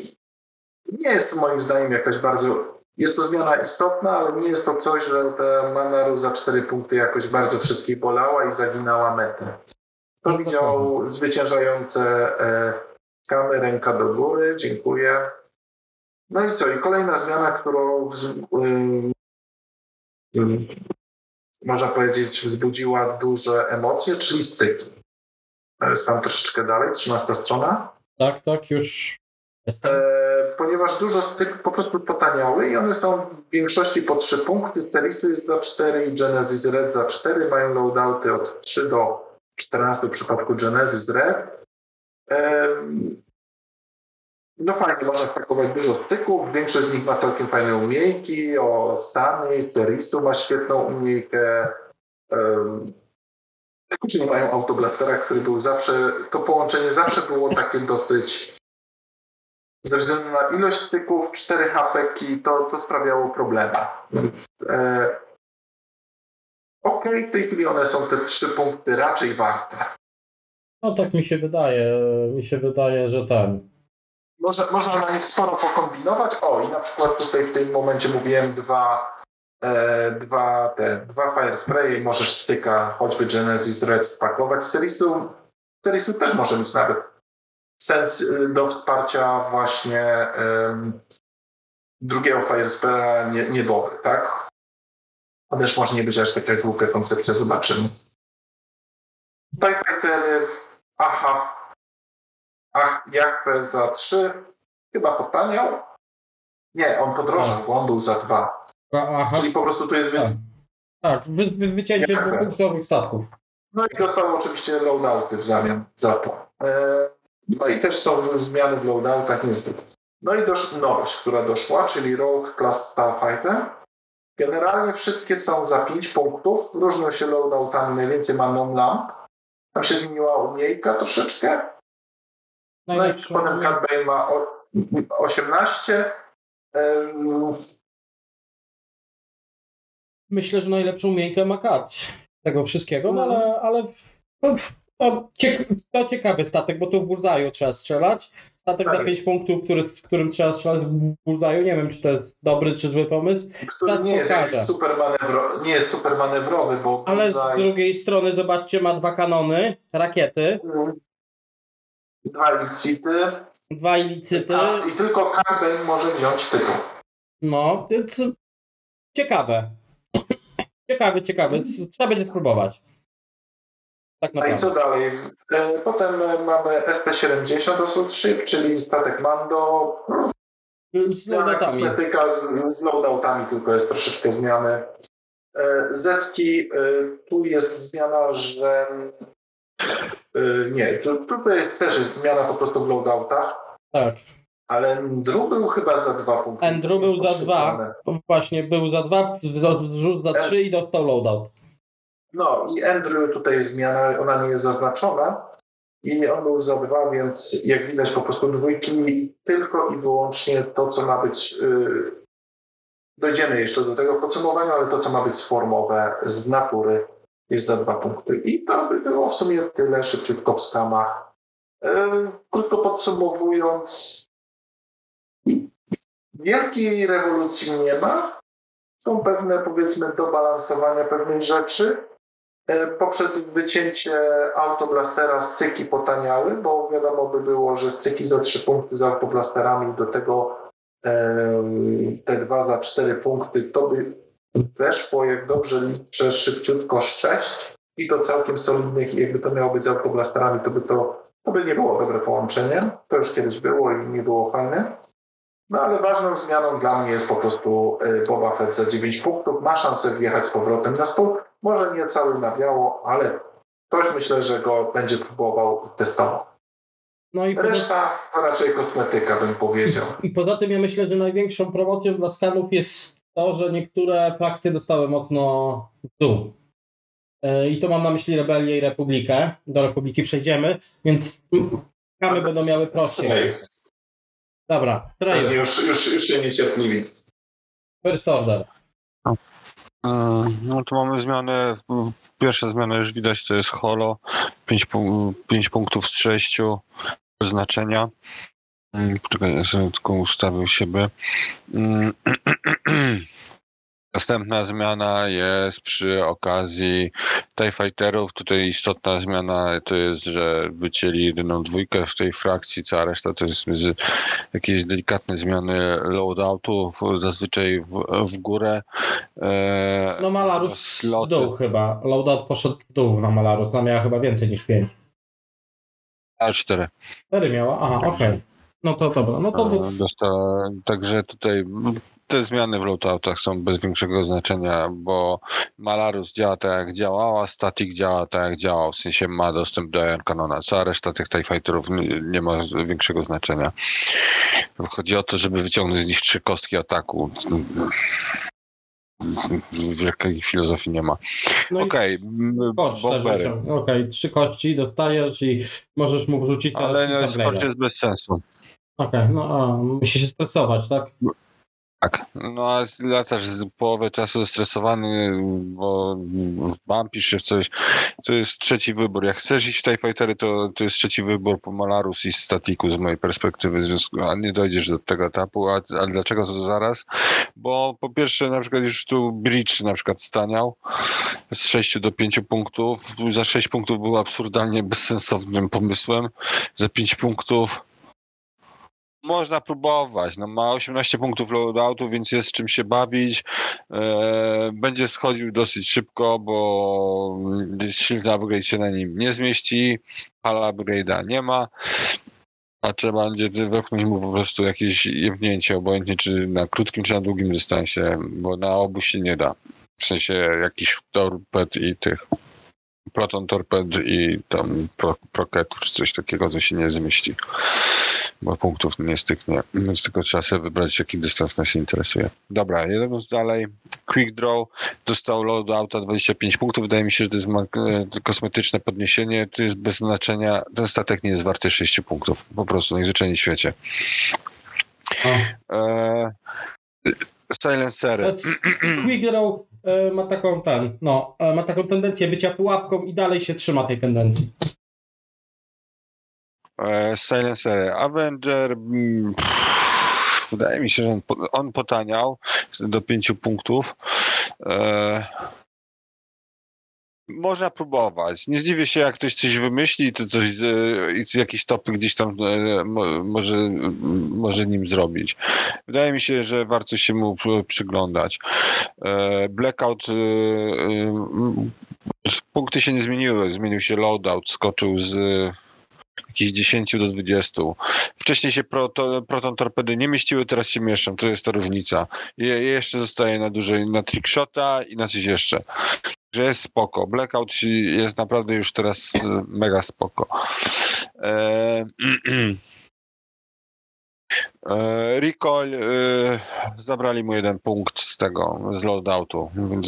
S5: Nie jest to moim zdaniem jakaś bardzo. Jest to zmiana istotna, ale nie jest to coś, że ta Manaru za 4 punkty jakoś bardzo wszystkich bolała i zaginała metę. To
S4: No,
S5: widział zwyciężające e, skamy, ręka do góry, dziękuję. No i co? I kolejna zmiana, którą ym, można powiedzieć wzbudziła duże emocje, czyli scyki. To jest tam troszeczkę dalej, 13 strona.
S4: Tak, tak, już jestem.
S5: E, ponieważ dużo z tych po prostu potaniały i one są w większości po 3 punkty. Serisu jest za 4 i Genesis Red za 4. Mają loadouty od 3 do 14 w przypadku Genesis Red. No fajnie, można wpakować dużo styków. Większość z nich ma całkiem fajne umiejki. O Sany, Serisu ma świetną umiejkę. Nie mają autoblastera, który był zawsze, to połączenie zawsze było takie dosyć ze względu na ilość styków, 4 hapeki, to, to sprawiało problemy. Więc e, okej, w tej chwili one są te trzy punkty raczej warte.
S4: No tak mi się wydaje. Mi się wydaje, że ten.
S5: Może, można na nich sporo pokombinować. O, i na przykład tutaj w tym momencie mówiłem dwa, e, dwa, te, dwa fire spray i możesz styka choćby Genesis Red wpakować. Serisu, Serisu też może mieć nawet sens y, do wsparcia właśnie drugiego fire spraya nie, niedobry, tak? Też może nie być aż taka głupia koncepcja, zobaczymy. TIE Fightery, aha, Ach, Jachwę za 3. Chyba potaniał. Nie, on podrożał, bo on był za 2.
S4: Aha.
S5: Czyli po prostu tu jest...
S4: Tak, tak wy, wy, wycięcie dwupunktowych statków.
S5: No i dostał oczywiście loadouty w zamian za to. E, No i też są zmiany w loadoutach niezbyt. No i dosz, nowość, która doszła, czyli Rogue Class Starfighter. Generalnie wszystkie są za 5 punktów, różnią się loadoutami, najwięcej ma non-lamp. Tam się zmieniła umiejka troszeczkę. No i
S4: Najlepszą-
S5: potem Bane ma o- 18. Em,
S4: Myślę, że najlepszą umiejętkę ma Kat tego wszystkiego, no
S5: No.
S4: ale, ale no, to, ciek to ciekawy statek, bo tu w Burzaju trzeba strzelać. Statek
S5: Tak.
S4: za 5 punktów, który, w którym trzeba strzelać w Burzaju. Nie wiem, czy to jest dobry, czy zły pomysł,
S5: który nie jest super, manewro, nie jest super manewrowy, bo
S4: ale z
S5: Bullseye-
S4: drugiej strony, zobaczcie, ma dwa kanony, rakiety,
S5: dwa ilicity
S4: dwa ilicyty.
S5: a, i tylko Bane może wziąć tytuł.
S4: No, więc ciekawe. ciekawe, ciekawe. Trzeba będzie spróbować. Tak
S5: No i co dalej? E, Potem mamy ST-70 Assault Ship, czyli statek Mando.
S4: Z lodatami.
S5: kosmetyka z, z loadoutami, tylko jest troszeczkę zmiany. E, Zetki, e, tu jest zmiana, że nie, tu, tutaj jest też jest zmiana po prostu w loadoutach,
S4: Tak.
S5: ale Andrew był chyba za dwa punkty.
S4: Andrew był za dwa. Właśnie, był za dwa, rzut za trzy i dostał loadout.
S5: No i Andrew tutaj jest zmiana, ona nie jest zaznaczona i on był za dwa, więc jak widać po prostu dwójki tylko i wyłącznie to, co ma być, yy, dojdziemy jeszcze do tego w podsumowaniu, ale to, co ma być sformowe z natury jest za dwa punkty. I to by było w sumie tyle szybciutko w skamach. Yy, krótko podsumowując, wielkiej rewolucji nie ma. Są pewne, powiedzmy, dobalansowania pewnych rzeczy. E, Poprzez wycięcie autoblastera scyki potaniały, bo wiadomo by było, że scyki za 3 punkty z autoblasterami, do tego te dwa za 4 punkty, to by weszło, jak dobrze liczę, szybciutko 6 i to całkiem solidnych. Jakby to miało być z autoblasterami, to by to, to by nie było dobre połączenie. To już kiedyś było i nie było fajne. No ale ważną zmianą dla mnie jest po prostu e, Boba Fett za 9 punktów. Ma szansę wjechać z powrotem na stół. Może nie cały na biało, ale ktoś myślę, że go będzie próbował i testował.
S4: No i poza,
S5: Reszta to raczej kosmetyka, bym powiedział.
S4: i poza tym ja myślę, że największą promocją dla skanów jest to, że niektóre frakcje dostały mocno w dół. E, I to mam na myśli Rebelię i Republikę. Do Republiki przejdziemy, więc skamy będą miały prościej. Dobra, Treju,
S5: już, już, już się niecierpliwi.
S4: first order.
S1: E, No to mamy zmianę. Pierwsza zmiana już widać, to jest holo. 5, 5 punktów z 6 znaczenia. Mm, Poczekaj, ja sobie tylko ustawił siebie. Następna zmiana jest przy okazji TIE Fighterów. Tutaj istotna zmiana to jest, że wycięli jedyną dwójkę w tej frakcji, cała reszta to jest jakieś delikatne zmiany loadoutu, zazwyczaj w, w górę. E,
S4: No Malarus w dół chyba. Loadout poszedł w dół na Malarus. Ona miała chyba więcej niż 5.
S1: A4.
S4: 4 miała? Aha, okej. No to dobra, no to...
S1: E, Dosta, także tutaj te zmiany w loadoutach są bez większego znaczenia, bo Malarus działa tak jak działała, Static działa tak jak działał, w sensie ma dostęp do Iron Canona. Cała reszta tych TIE Fighterów nie, nie ma większego znaczenia. Chodzi o to, żeby wyciągnąć z nich trzy kostki ataku. Wielkiej filozofii nie ma.
S4: No
S1: Okej,
S4: wyciągnął. Okej, trzy kości dostajesz i możesz mu wrzucić
S1: Ale to jest bez sensu.
S4: Okej, no a, musi się stresować, tak?
S1: Tak. No a latasz z połowę czasu zestresowany, bo wampisz się w coś. To jest trzeci wybór. Jak chcesz iść w TIE Fightery, to, to jest trzeci wybór po Malarus i Statiku z mojej perspektywy, związku, a nie dojdziesz do tego etapu. A, a dlaczego to zaraz? Bo po pierwsze na przykład już tu Bridge na przykład staniał z 6 do 5 punktów. Za 6 punktów był absurdalnie bezsensownym pomysłem. Za 5 punktów można próbować. No, ma 18 punktów loadoutu, więc jest czym się bawić. E, będzie schodził dosyć szybko, bo silny upgrade się na nim nie zmieści. Hala upgrade'a nie ma. A trzeba będzie wepchnąć mu po prostu jakieś jebnięcie, obojętnie czy na krótkim, czy na długim dystansie, bo na obu się nie da. W sensie jakiś torped i tych proton torped i tam pro, proketów, czy coś takiego, co się nie zmieści bo punktów nie styknie, więc tylko trzeba sobie wybrać, jaki dystans nas interesuje. Dobra, jedąc dalej, Quick Draw dostał loadouta 25 punktów, wydaje mi się, że to jest e, kosmetyczne podniesienie, to jest bez znaczenia, ten statek nie jest warty 6 punktów, po prostu, najzwyczajniej w świecie. E, Silencery.
S4: Quick Draw e, ma taką ten, no, e, ma taką tendencję bycia pułapką i dalej się trzyma tej tendencji.
S1: E, Silencery. Avenger. mm, Wydaje mi się, że on, po- on potaniał do 5 punktów. E, można próbować. Nie zdziwię się, jak ktoś coś wymyśli to coś, e, i jakiś topy gdzieś tam e, mo, może, może nim zrobić. Wydaje mi się, że warto się mu przy- przyglądać. Blackout. Punkty się nie zmieniły. Zmienił się loadout, skoczył z jakichś 10 do 20. Wcześniej się proto, proton torpedy nie mieściły, teraz się mieszczą. To jest ta różnica. Je, jeszcze zostaje na dłużej na trickshota i na coś jeszcze. Że jest spoko. Blackout jest naprawdę już teraz e, mega spoko. E, e, Recoil e, zabrali mu jeden punkt z tego, z loadoutu, więc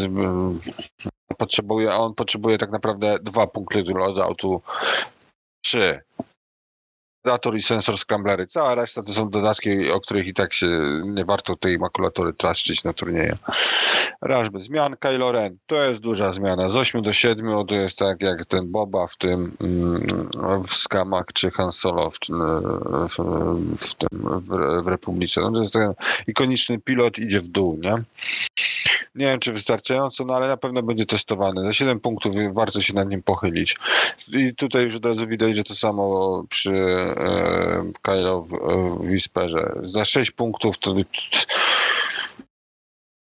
S1: potrzebuje, on potrzebuje tak naprawdę dwa punkty do loadoutu. Trzy. Dator i sensor scramblery. Cała reszta to są dodatki, o których i tak się nie warto tej makulatury traszczyć na turnieje. Rush bez zmian. Kylo Ren to jest duża zmiana. Z 8 do 7 to jest tak jak ten Boba w tym mm, w Skamach czy Han Solo w, w, w, tym, w, w Republice. No to jest ten ikoniczny pilot idzie w dół, nie? Nie wiem, czy wystarczająco, no ale na pewno będzie testowany. Za 7 punktów warto się nad nim pochylić. I tutaj już od razu widać, że to samo przy e, Kylo w, w Whisperze. Za 6 punktów to...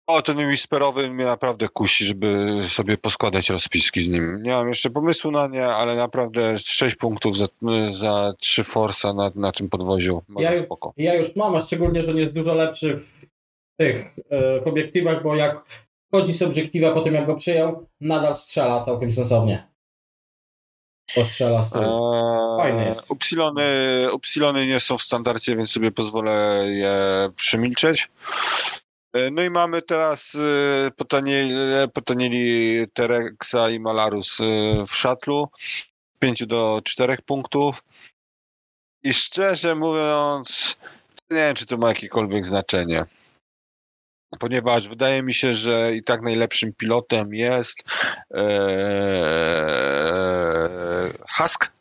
S1: O, ten Whisperowy mnie naprawdę kusi, żeby sobie poskładać rozpiski z nim. Nie mam jeszcze pomysłu na nie, ale naprawdę 6 punktów za, za 3 Forsa na, na tym podwoziu. Mega
S4: Ja-
S1: spoko.
S4: Ja już mam, a szczególnie, że on jest dużo lepszy tych e, w obiektywach, bo jak chodzi z obiektywa po tym, jak go przyjął, nadal strzela całkiem sensownie. Postrzela z tyłu. Fajny jest.
S1: Upsilony, upsilony nie są w standardzie, więc sobie pozwolę je przemilczeć. E, No i mamy teraz potanieli, potanieli Terexa i Malarus e, w szatlu. 5 do 4 punktów. I szczerze mówiąc, nie wiem, czy to ma jakiekolwiek znaczenie. Ponieważ wydaje mi się, że i tak najlepszym pilotem jest e, Husk,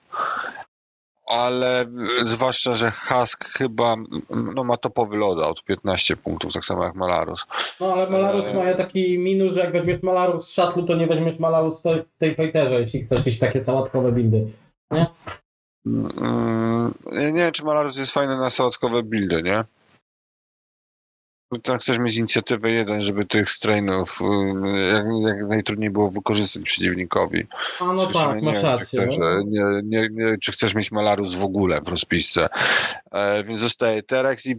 S1: ale zwłaszcza, że Husk chyba no, ma topowy loadout, 15 punktów, tak samo jak Malarus.
S4: No ale Malarus
S1: e,
S4: ma taki minus, że jak weźmiesz Malarus z szatlu, to nie weźmiesz Malarus w tej fighterze, jeśli chcesz mieć takie sałatkowe buildy.
S1: Mm, ja nie wiem, czy Malarus jest fajny na sałatkowe buildy, nie? No Tak chcesz mieć inicjatywę jeden, żeby tych strainów y, jak, jak najtrudniej było wykorzystać przeciwnikowi.
S4: A no
S1: Słyszymy,
S4: tak,
S1: nie
S4: masz
S1: czy
S4: rację.
S1: chcesz,
S4: no.
S1: nie, nie, nie, czy chcesz mieć Malarus w ogóle w rozpisce. E, więc zostaje Terex i,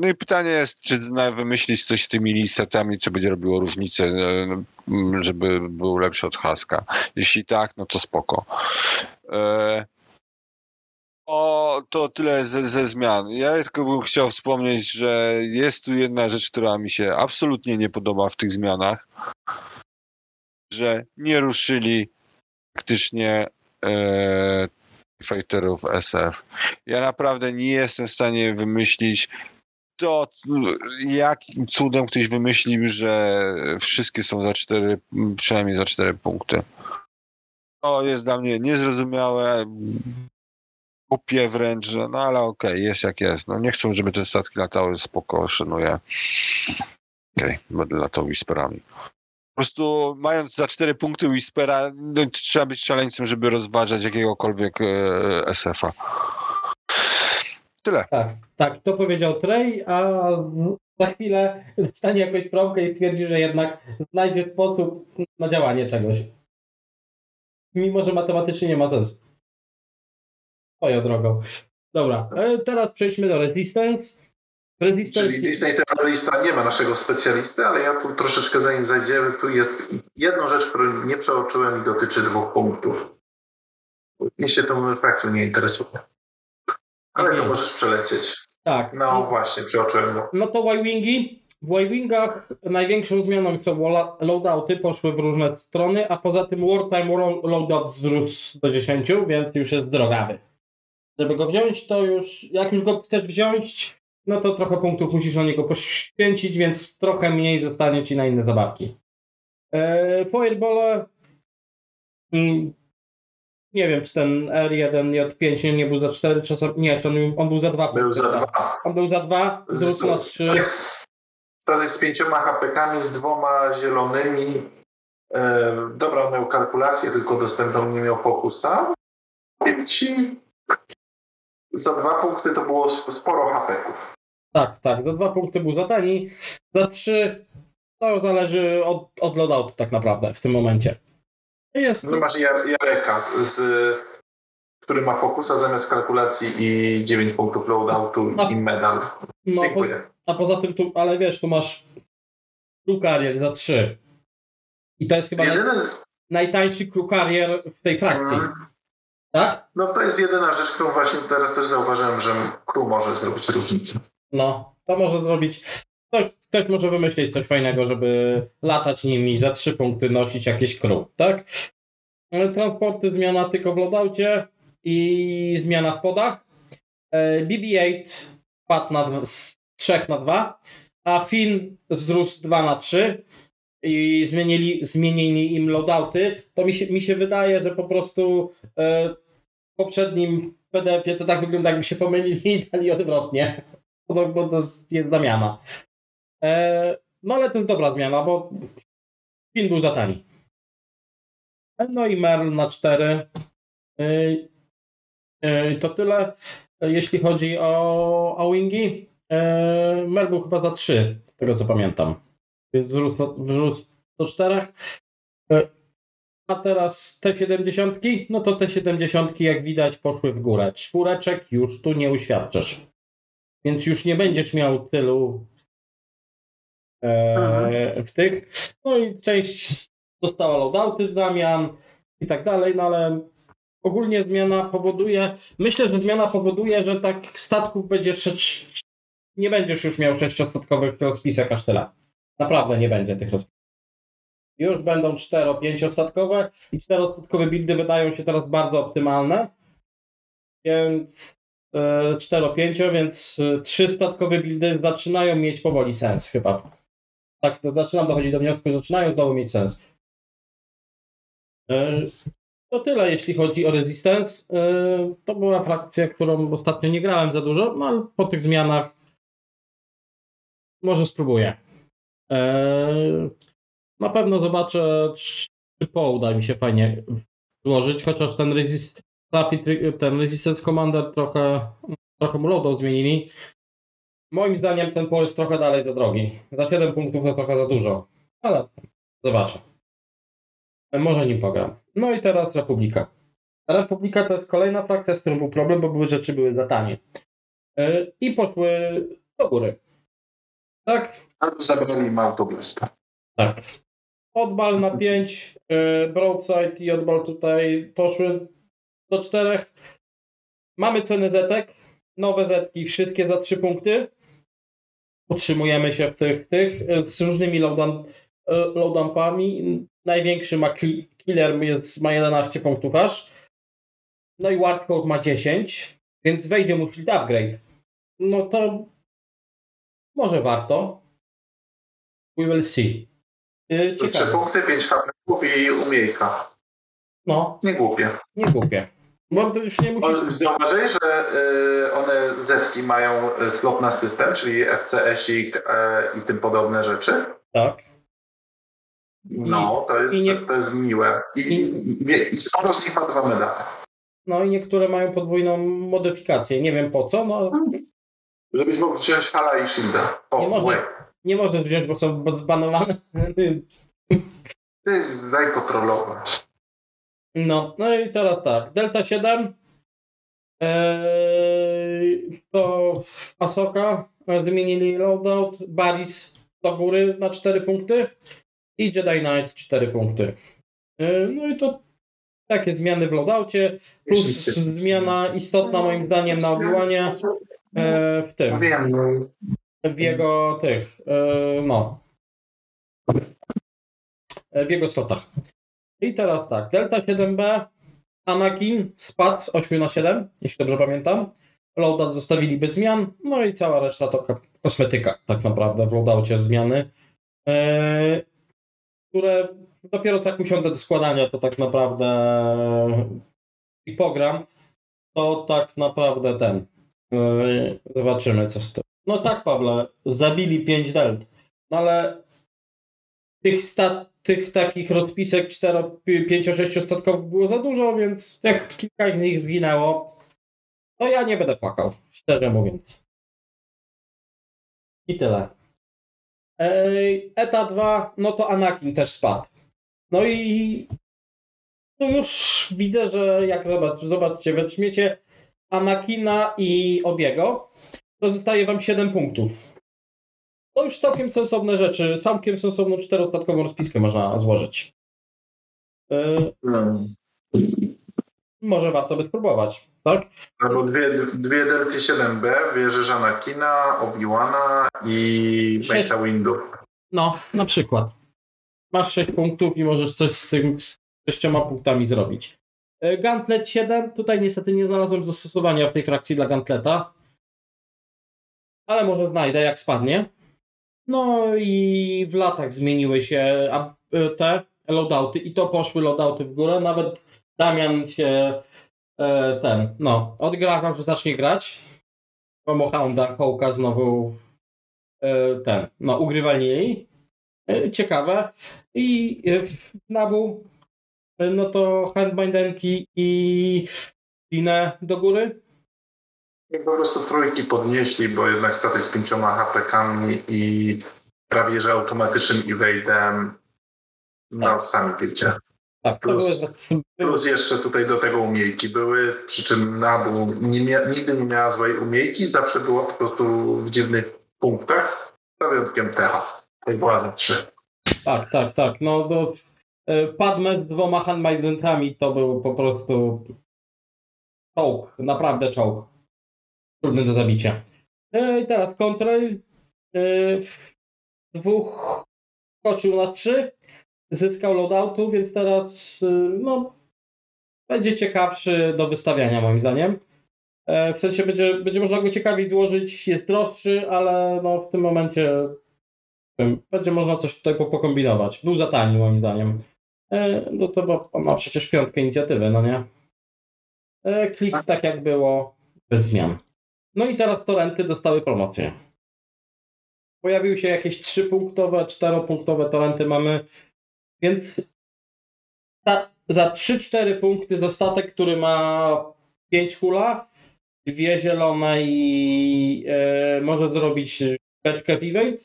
S1: no i pytanie jest, czy wymyślić coś z tymi setami, co będzie robiło różnicę, e, żeby był lepszy od Haska. Jeśli tak, no to spoko. E, o, to tyle ze, ze, zmian. Ja tylko bym chciał wspomnieć, że jest tu jedna rzecz, która mi się absolutnie nie podoba w tych zmianach, że nie ruszyli praktycznie e, fighterów SF. Ja naprawdę nie jestem w stanie wymyślić to jakim cudem ktoś wymyślił, że wszystkie są za cztery, przynajmniej za cztery punkty. To jest dla mnie niezrozumiałe, głupie wręcz, że no ale okej, okay, jest jak jest. No nie chcą, żeby te statki latały, spoko, szanuję. Okej, okay, będę latał whisperami. Po prostu mając za cztery punkty Whispera, no, trzeba być szaleńcem, żeby rozważać jakiegokolwiek e, SF-a. Tyle.
S4: Tak, tak, to powiedział Trey, a za chwilę dostanie jakąś promkę i stwierdzi, że jednak znajdzie sposób na działanie czegoś. Mimo, że matematycznie nie ma sensu. Swoją drogą. Dobra, e, teraz przejdźmy do Resistance.
S5: Resistance... Czyli Disney terrorista nie ma naszego specjalisty, ale ja tu troszeczkę zanim zajdziemy, tu jest jedna rzecz, którą nie przeoczyłem i dotyczy dwóch punktów. Mnie się tą frakcją nie interesuje. Ale to możesz przelecieć.
S4: Tak.
S5: No właśnie, przeoczyłem go.
S4: No to Y-Wingi. W Y-Wingach największą zmianą są loadouty, poszły w różne strony, a poza tym wartime loadout wzrósł do 10, więc już jest drogawy. Żeby go wziąć, to już, jak już go chcesz wziąć, no to trochę punktów musisz na niego poświęcić, więc trochę mniej zostanie ci na inne zabawki. Eee, Fireball mm, nie wiem, czy ten R1 J5 nie był za 4, czasem, nie, czy on, on był za 2.
S5: Był za 2.
S4: On był za 2, zwrócił na 3.
S5: Statek z pięcioma HPK-ami, z dwoma zielonymi. E, dobra, on miał kalkulację, tylko dostępną nie miał fokusa. Powiem ci, za dwa punkty to było sporo hapeków.
S4: Tak, tak. Za dwa punkty był za tani. Za trzy to zależy od, od loadoutu tak naprawdę w tym momencie.
S5: Jest. No masz Jareka, z, który ma fokusa zamiast kalkulacji i 9 punktów loadoutu a, i medal. No, Dziękuję.
S4: Po, a poza tym, tu, ale wiesz, tu masz crew carrier za 3. I to jest chyba naj, najtańszy crew carrier w tej frakcji. Mm. Tak?
S5: No to jest jedyna rzecz, którą właśnie teraz też zauważyłem, że crew może zrobić różnicę.
S4: No, to może zrobić. Ktoś, ktoś może wymyślić coś fajnego, żeby latać nimi za trzy punkty nosić jakieś crew, tak? Transporty zmiana tylko w loadoutie i zmiana w podach. E, BB-8 padł na z 3 na 2, a Fin wzrósł 2 na 3 i zmienili, zmienili im loadouty, to mi się, mi się wydaje, że po prostu e, poprzednim PDF-ie to tak wygląda, jakby się pomylili i dali odwrotnie. Bo, bo to jest zamiana. E, no ale to jest dobra zmiana, bo film był za tani. No i Merl na 4. E, e, to tyle. Jeśli chodzi o, o wingi, e, Merl był chyba za 3, z tego co pamiętam. Więc wrócił do 4. A teraz te 70, no to te 70 jak widać poszły w górę. Czwóreczek już tu nie uświadczysz. Więc już nie będziesz miał tylu e, w tych. No i część dostała loadouty w zamian i tak dalej, no ale ogólnie zmiana powoduje, myślę, że zmiana powoduje, że tak statków będzie nie będziesz już miał sześciostatkowych rozpisek aż tyle. Naprawdę nie będzie tych rozpisek. Już będą 4-5-statkowe i 4-statkowe buildy wydają się teraz bardzo optymalne. Więc 4-5, e, więc 3-statkowe e, buildy zaczynają mieć powoli sens chyba. Tak, zaczynam dochodzić do wniosku, że zaczynają znowu mieć sens. E, to tyle, jeśli chodzi o Resistance. To była frakcja, którą ostatnio nie grałem za dużo, no ale po tych zmianach może spróbuję. Na pewno zobaczę, czy po uda mi się fajnie złożyć, chociaż ten, resist, ten Resistance Commander trochę, trochę mu lodo zmienili. Moim zdaniem ten pol jest trochę dalej za drogi. Za 7 punktów to trochę za dużo, ale zobaczę. Może nim pogram. No i teraz Republika. Republika to jest kolejna frakcja, z którą był problem, bo były rzeczy były za tanie. E, I poszły do góry. Tak?
S5: Albo zabrali im autoblaska.
S4: Tak. Odbal na 5, broadside i odbal tutaj poszły do czterech. Mamy ceny zetek, nowe zetki, wszystkie za 3 punkty. Utrzymujemy się w tych, tych e, z różnymi loadan- e. Największy ma killer, jest, ma 11 punktów aż. No i Wardcode ma 10, więc wejdzie mu field upgrade. No to może warto. We will see.
S5: Trzy
S4: Ciekawe.
S5: punkty, pięć HP i umiejka.
S4: No,
S5: Nie głupie.
S4: nie głupie. Bo już nie musisz...
S5: Zauważyłeś, że y, one zetki mają y, slot na system, czyli FCS-ik e, i tym podobne rzeczy?
S4: Tak.
S5: No, to jest,
S4: i nie-
S5: to jest miłe. I,
S4: i-
S5: i, i sporo z nich ma dwa medale.
S4: No i niektóre mają podwójną modyfikację. Nie wiem po co, no
S5: Żebyś mógł wziąć Hala i Shielda. O,
S4: Nie można. Nie możesz wziąć, bo są zbanowane.
S5: Ty daj potrolować.
S4: No, no i teraz tak. Delta 7 eee, to Asoka zmienili loadout, Baris do góry na 4 punkty i Jedi Knight 4 punkty. Eee, no i to takie zmiany w loadoutie, plus zmiana istotna moim zdaniem na obiłanie eee, w tym.
S5: Wiem, no.
S4: W jego tych, e, no, E, w jego slotach. I teraz tak, Delta 7B, Anakin spadł z 8 na 7, jeśli dobrze pamiętam. Loadout zostawili bez zmian, no i cała reszta to ko- kosmetyka tak naprawdę w loadoucie zmiany, e, które dopiero tak usiądę do składania, to tak naprawdę i pogram, to tak naprawdę ten, e, zobaczymy co z tym. No tak, Pawle, zabili 5 delt, no ale tych, sta- tych takich rozpisek 5-6 statkowych było za dużo, więc jak kilka z nich zginęło, to ja nie będę płakał, szczerze mówiąc. I tyle. Ej, Eta 2, no to Anakin też spadł. No i tu już widzę, że jak zobacz, zobaczcie, weźmiecie Anakina i Obiego, to zostaje wam 7 punktów. To już całkiem sensowne rzeczy. Całkiem sensowną czterostatkową rozpiskę można złożyć. Yy, może warto by spróbować, tak?
S5: Albo dwie, dwie Delty 7B, wieży Anakina, Obi-Wana i
S4: Sześć.
S5: Mace'a Windu.
S4: No, na przykład. Masz 6 punktów i możesz coś z tym z sześcioma punktami zrobić. Yy, Gauntlet 7. Tutaj niestety nie znalazłem zastosowania w tej frakcji dla Gauntleta. Ale może znajdę, jak spadnie. No i w latach zmieniły się y, te loadouty i to poszły loadouty w górę. Nawet Damian się e, ten, no, odgrażał, że zacznie grać. Homo Hounda, Hołka znowu e, ten, no, ugrywalnili. E, ciekawe. I w Nabu, no to handbindenki i Dinę do góry.
S5: Po prostu trójki podnieśli, bo jednak staty z pięcioma HP-kami i prawie że automatycznym evade'em. No,
S4: Tak.
S5: sami wiecie.
S4: Tak,
S5: Plus- Plus jeszcze tutaj do tego umiejki były, przy czym Nabu nie mia- nigdy nie miała złej umiejki, zawsze była po prostu w dziwnych punktach, z wyjątkiem teraz, była za trzy.
S4: Tak, tak, tak. No do, e, Padme z dwoma handmaidentami to był po prostu czołg, naprawdę czołg. Trudny do zabicia. E, I teraz Contrail. E, dwóch skoczył na trzy, zyskał loadoutu, więc teraz e, no, będzie ciekawszy do wystawiania moim zdaniem. W sensie będzie, będzie można go ciekawiej złożyć, jest droższy, ale no, w tym momencie będzie można coś tutaj po- pokombinować. Był za tani moim zdaniem. No to ma przecież piątkę inicjatywy, no nie? Kliks tak jak było, bez zmian. No i teraz torenty dostały promocję. Pojawiły się jakieś trzypunktowe, czteropunktowe torenty mamy, więc ta, za 3-4 punkty za statek, który ma 5 hula, dwie zielone i e, może zrobić beczkę evade,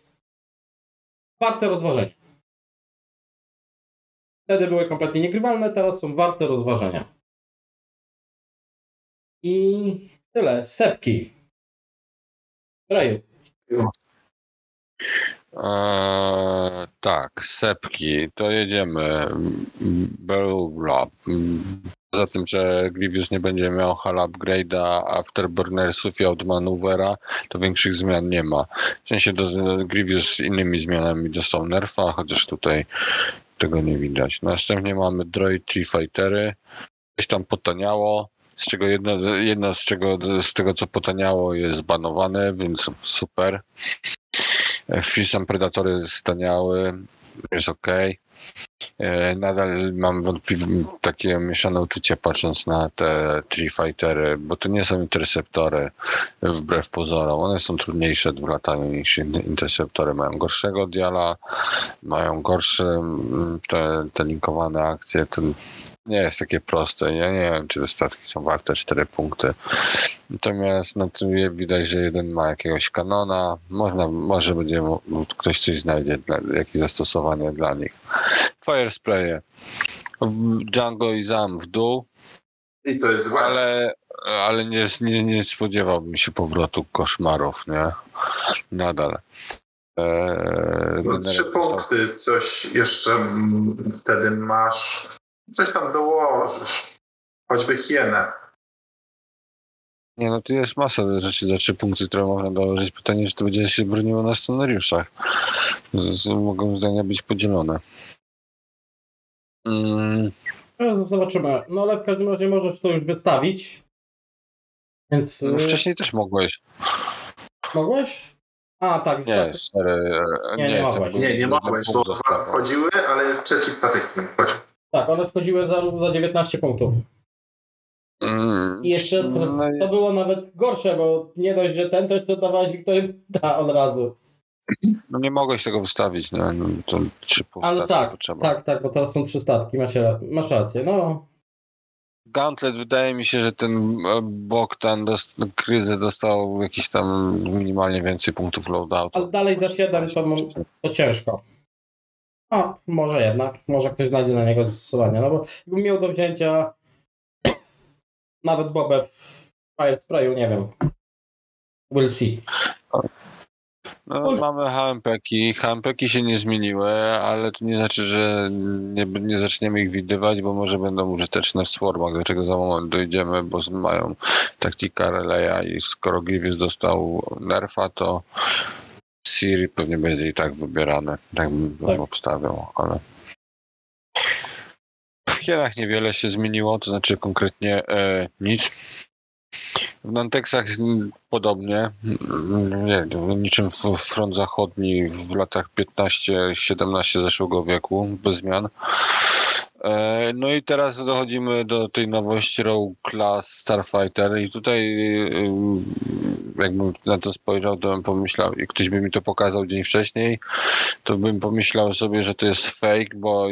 S4: warte rozważenia. Wtedy były kompletnie niegrywalne, teraz są warte rozważenia. I tyle. Sepki. Raju.
S1: Eee, tak, sepki, to jedziemy. Bla. Poza tym, że Grievous nie będzie miał hal upgrade'a, Afterburnersów i Outmanuvera, to większych zmian nie ma. W sensie do, Grievous z innymi zmianami dostał nerfa, chociaż tutaj tego nie widać. Następnie mamy Droid Tree Fightery. Coś tam potaniało, z czego jedno, jedno z, czego, z tego, co potaniało jest zbanowane, więc super. Fisam Predatory staniały, jest ok. Nadal mam wątpliwe, takie mieszane uczucie patrząc na te Tree Fightery, bo to nie są interceptory wbrew pozorom. One są trudniejsze w lataniu niż interceptory. Mają gorszego diala, mają gorsze mm, te, te linkowane akcje. To nie jest takie proste. Ja nie wiem, czy te statki są warte 4 punkty. Natomiast no, tu widać, że jeden ma jakiegoś kanona. Można, może będzie ktoś coś znajdzie, dla, jakieś zastosowanie dla nich. Fire spraye. Django i Zam w dół.
S5: I to jest złe.
S1: Ale, ale nie, nie, nie spodziewałbym się powrotu koszmarów, nie? Nadal.
S5: Eee, no, trzy punkty, coś jeszcze wtedy masz coś tam dołożysz. Choćby hienę.
S1: Nie, no tu jest masa rzeczy za trzy punkty, które można dołożyć. Pytanie, czy to będzie się broniło na scenariuszach. Mogą zdania być podzielone.
S4: Mm. No, zobaczymy. No ale w każdym razie możesz to już wystawić. Więc...
S1: No, wcześniej też mogłeś.
S4: Mogłeś? A, tak.
S1: Nie, sorry.
S4: Nie, nie, nie mogłeś.
S5: Nie, nie mogłeś, bo dwa wchodziły, ale trzeci statek nie wchodził.
S4: Tak, one wchodziły za, za 19 punktów.
S1: Mm,
S4: I jeszcze to, no to, było nawet gorsze, bo nie dość, że ten, to jeszcze dawałeś Wiktorii da od razu.
S1: No nie mogłeś tego wystawić, no, no to trzy
S4: Ale tak, potrzeba. tak, tak, bo teraz są trzy statki, masz, masz rację, no.
S1: Gauntlet wydaje mi się, że ten e, Bogdan dost, kryzę dostał jakiś tam minimalnie więcej punktów loadout.
S4: Ale dalej za 7 to, to ciężko. A, może jednak, może ktoś znajdzie na niego zastosowanie, no bo jakbym miał do wzięcia nawet Bobę w Fire Sprayu, nie wiem. We'll see.
S1: No, mamy HMP-ki. HMP-ki się nie zmieniły, ale to nie znaczy, że nie, nie zaczniemy ich widywać, bo może będą użyteczne w swarmach, do czego za moment dojdziemy, bo mają taktika Relaya i skoro Grievous dostał nerfa, to Siri pewnie będzie i tak wybierane, tak bym tak. obstawiał, ale w Hienach niewiele się zmieniło, to znaczy konkretnie e, nic. W Nantexach podobnie, nie, niczym front zachodni w latach 15-17 zeszłego wieku, bez zmian. E, no i teraz dochodzimy do tej nowości Row Class Starfighter i tutaj y, jakbym na to spojrzał, to bym pomyślał, i ktoś by mi to pokazał dzień wcześniej, to bym pomyślał sobie, że to jest fake, bo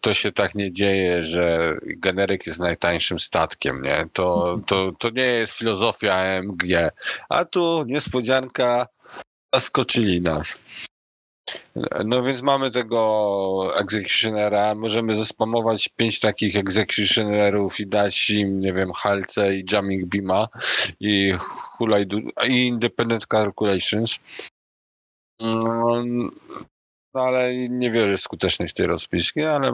S1: to się tak nie dzieje, że generyk jest najtańszym statkiem, nie? To, to, to nie jest filozofia AMG, a tu niespodzianka, zaskoczyli nas. No więc mamy tego executionera, możemy zespamować pięć takich executionerów i dać im, nie wiem, halce i jamming beama i hulaj i independent calculations. No, ale nie wierzę w skuteczność tej rozpiski, ale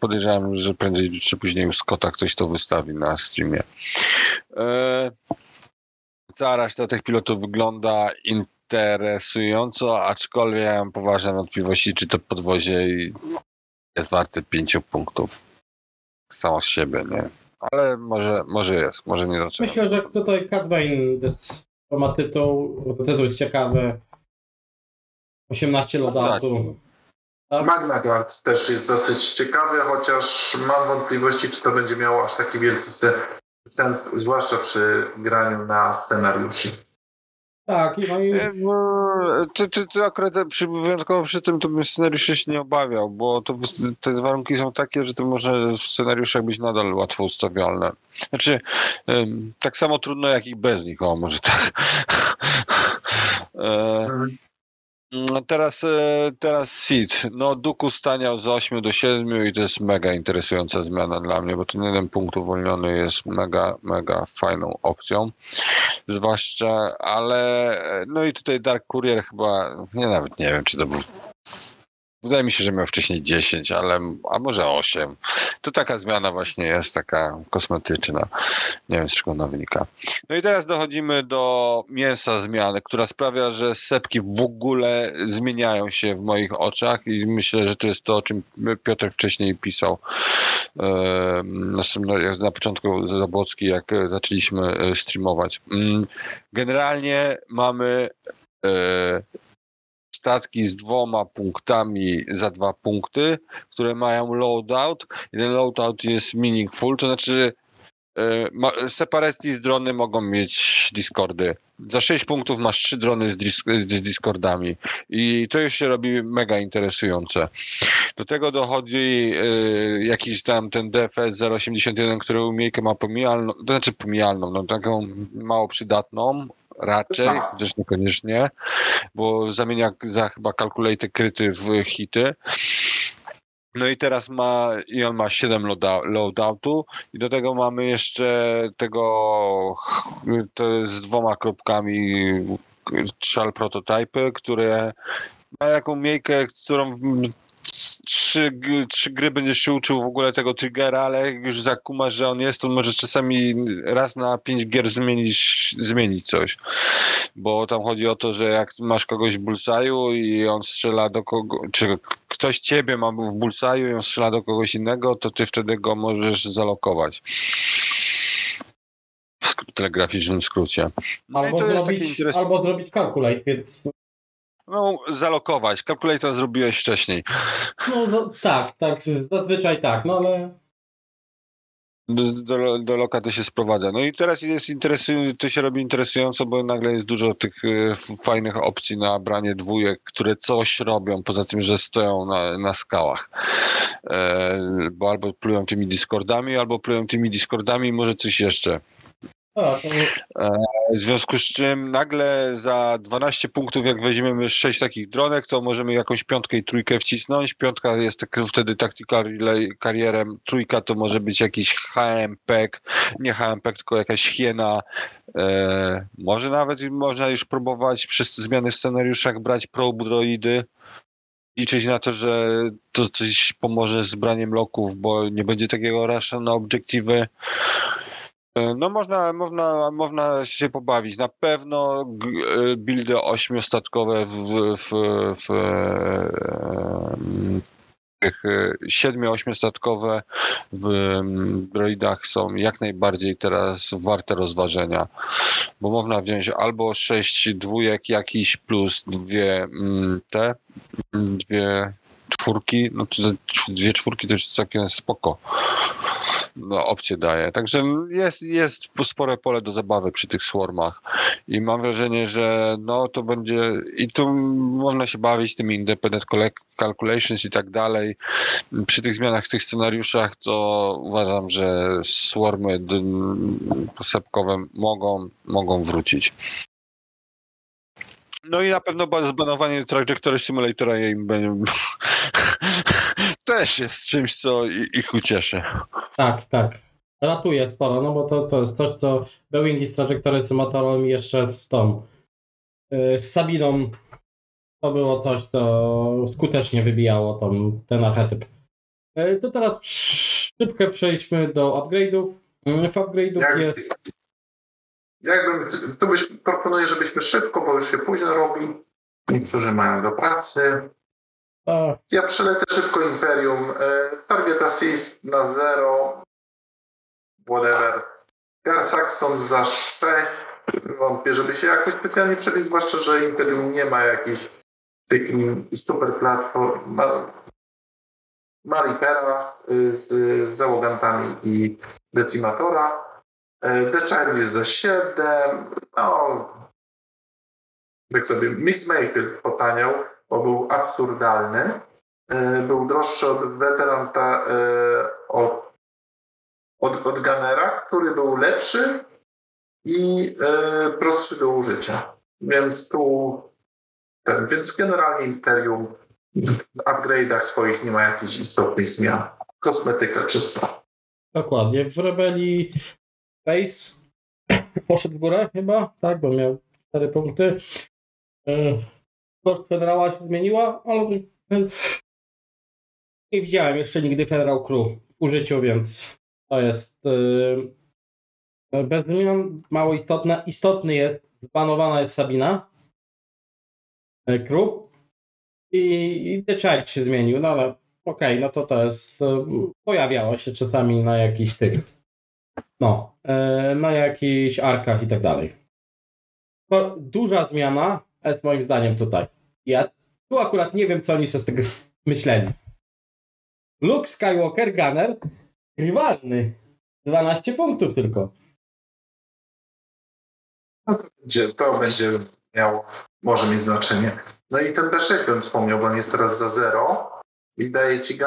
S1: podejrzewam, że prędzej czy później u Scotta ktoś to wystawi na streamie. Eee, cała reszta tych pilotów wygląda interesująco, aczkolwiek ja mam poważne wątpliwości, czy to podwozie jest warte pięciu punktów samo z siebie, nie? Ale może, może jest, może nie zaczyna.
S4: Myślę, że tutaj to ma tytuł, tytuł jest ciekawy. 18 lodatu.
S5: Tak. Magna Guard też jest dosyć ciekawy, chociaż mam wątpliwości, czy to będzie miało aż taki wielki sens, zwłaszcza przy graniu na scenariuszy.
S4: Tak, i no i... E,
S1: ty, ty, ty akurat przy, wyjątkowo przy tym to bym scenariuszy się nie obawiał, bo to, te warunki są takie, że to może w scenariuszach być nadal łatwo ustawialne. Znaczy, tak samo trudno jak i bez nich, o może tak. E, no teraz, e, teraz Seed. No, Duku staniał z 8 do 7 i to jest mega interesująca zmiana dla mnie, bo ten jeden punkt uwolniony jest mega, mega fajną opcją. zwłaszcza, ale no i tutaj Dark Courier chyba, nie nawet nie wiem, czy to był Wydaje mi się, że miał wcześniej 10, ale a może 8. To taka zmiana właśnie jest, taka kosmetyczna. Nie wiem, z czego ona wynika. No i teraz dochodzimy do mięsa zmiany, która sprawia, że sepki w ogóle zmieniają się w moich oczach i myślę, że to jest to, o czym Piotr wcześniej pisał na, początku Zabłocki, jak zaczęliśmy e, streamować. Mm, generalnie mamy e, statki z dwoma punktami za dwa punkty, które mają loadout. Jeden loadout jest meaningful, to znaczy e, separatni z drony mogą mieć Discordy. Za 6 punktów masz 3 drony z, z Discordami i to już się robi mega interesujące. Do tego dochodzi y, jakiś tam ten DFS 081, który umiejkę ma pomijalną, to znaczy pomijalną, no taką mało przydatną, raczej, tak. też niekoniecznie, bo zamienia za chyba kalkulaty kryty w hity. No i teraz ma, i on ma 7 loadoutu i do tego mamy jeszcze tego to z dwoma kropkami szal prototypy, które ma jaką miejkę, którą trzy, trzy gry będziesz się uczył w ogóle tego triggera, ale jak już zakumasz, że on jest, to może czasami raz na pięć gier zmienić, zmienić coś. Bo tam chodzi o to, że jak masz kogoś w bullseye'u i on strzela do kogo, czy ktoś ciebie ma w bullseye'u i on strzela do kogoś innego, to ty wtedy go możesz zalokować w telegraficznym skrócie.
S4: No albo, zrobić, albo zrobić calculate, więc
S1: no, zalokować. Calculator zrobiłeś wcześniej.
S4: No, za, tak, tak, zazwyczaj tak, no ale...
S1: Do, do, do loka to się sprowadza. No i teraz jest interesujące, to się robi interesująco, bo nagle jest dużo tych y, fajnych opcji na branie dwójek, które coś robią, poza tym, że stoją na, na skałach. E, bo albo plują tymi Discordami, albo plują tymi Discordami i może coś jeszcze. E, w związku z czym nagle za 12 punktów, jak weźmiemy 6 takich dronek, to możemy jakąś piątkę i trójkę wcisnąć. Piątka jest tak, wtedy tactical karierem, trójka to może być jakiś HMPEG, nie HMPEG, tylko jakaś hiena. E, może nawet można już próbować przez zmiany w scenariuszach brać probe droidy liczyć na to, że to coś pomoże z braniem loków, bo nie będzie takiego rasza na obiektywy. E, no można, można, można się pobawić. Na pewno e, buildy ośmiostatkowe w, w, w, w tych siedmiu, ośmiostatkowe w droidach są jak najbardziej teraz warte rozważenia, bo można wziąć albo sześć dwójek jakiś plus dwie te, dwie czwórki, no to dwie czwórki to jest całkiem spoko no, opcje daje. Także jest, jest spore pole do zabawy przy tych swarmach i mam wrażenie, że no to będzie i tu można się bawić tymi independent calculations i tak dalej. Przy tych zmianach w tych scenariuszach to uważam, że swarmy posepkowe mogą, mogą wrócić. No i na pewno zbanowanie Trajectory Simulatora im będzie też jest czymś, co ich ucieszy.
S4: Tak, tak. Ratuje sporo, no bo to, to jest coś, co Boeing z Trajectory Simulatorem i jeszcze z tą yy, z Sabiną to było coś, co skutecznie wybijało tą, ten archetyp. Yy, to teraz szybko przejdźmy do upgrade'ów. Yy, w upgrade'ów jest...
S5: Jakbym, tu byś, proponuję, żebyśmy szybko, bo już się późno robi. Niektórzy mają do pracy. Tak. Ja przelecę szybko Imperium. E, target assist na 0. Whatever. Gar Saxon za 6. Wątpię, żeby się jakoś specjalnie przebić, zwłaszcza, że Imperium nie ma jakiejś takiej super platform. Ma, y, z, z załogantami i Decimatora. E, The Child jest za 7. No, tak sobie Mixmaker potaniał bo był absurdalny. E, był droższy od weteranta, e, od, od, od Gunnera, który był lepszy i prostszy do użycia. Więc tu ten, więc generalnie Imperium w upgrade'ach swoich nie ma jakichś istotnych zmian. Kosmetyka czysta.
S4: Dokładnie. W Rebelii Base poszedł w górę chyba, tak, bo miał 4 punkty. Yy, Koszt Federała się zmieniła, ale nie widziałem jeszcze nigdy Federal Crew w użyciu, więc to jest yy, bez zmian, mało istotne. Istotny jest, zbanowana jest Sabina yy, Crew i, i The Child się zmienił, no ale okej, okay, no to to jest, pojawiało się czasami na jakichś tych, no, yy, na jakichś arkach i tak dalej. To duża zmiana jest moim zdaniem tutaj. Ja tu akurat nie wiem, co oni sobie z tego myśleli. Luke Skywalker, Gunner, rywalny. 12 punktów tylko.
S5: No to, będzie, to będzie miało, może mieć znaczenie. No i ten B6 bym wspomniał, bo on jest teraz za 0 i daje ci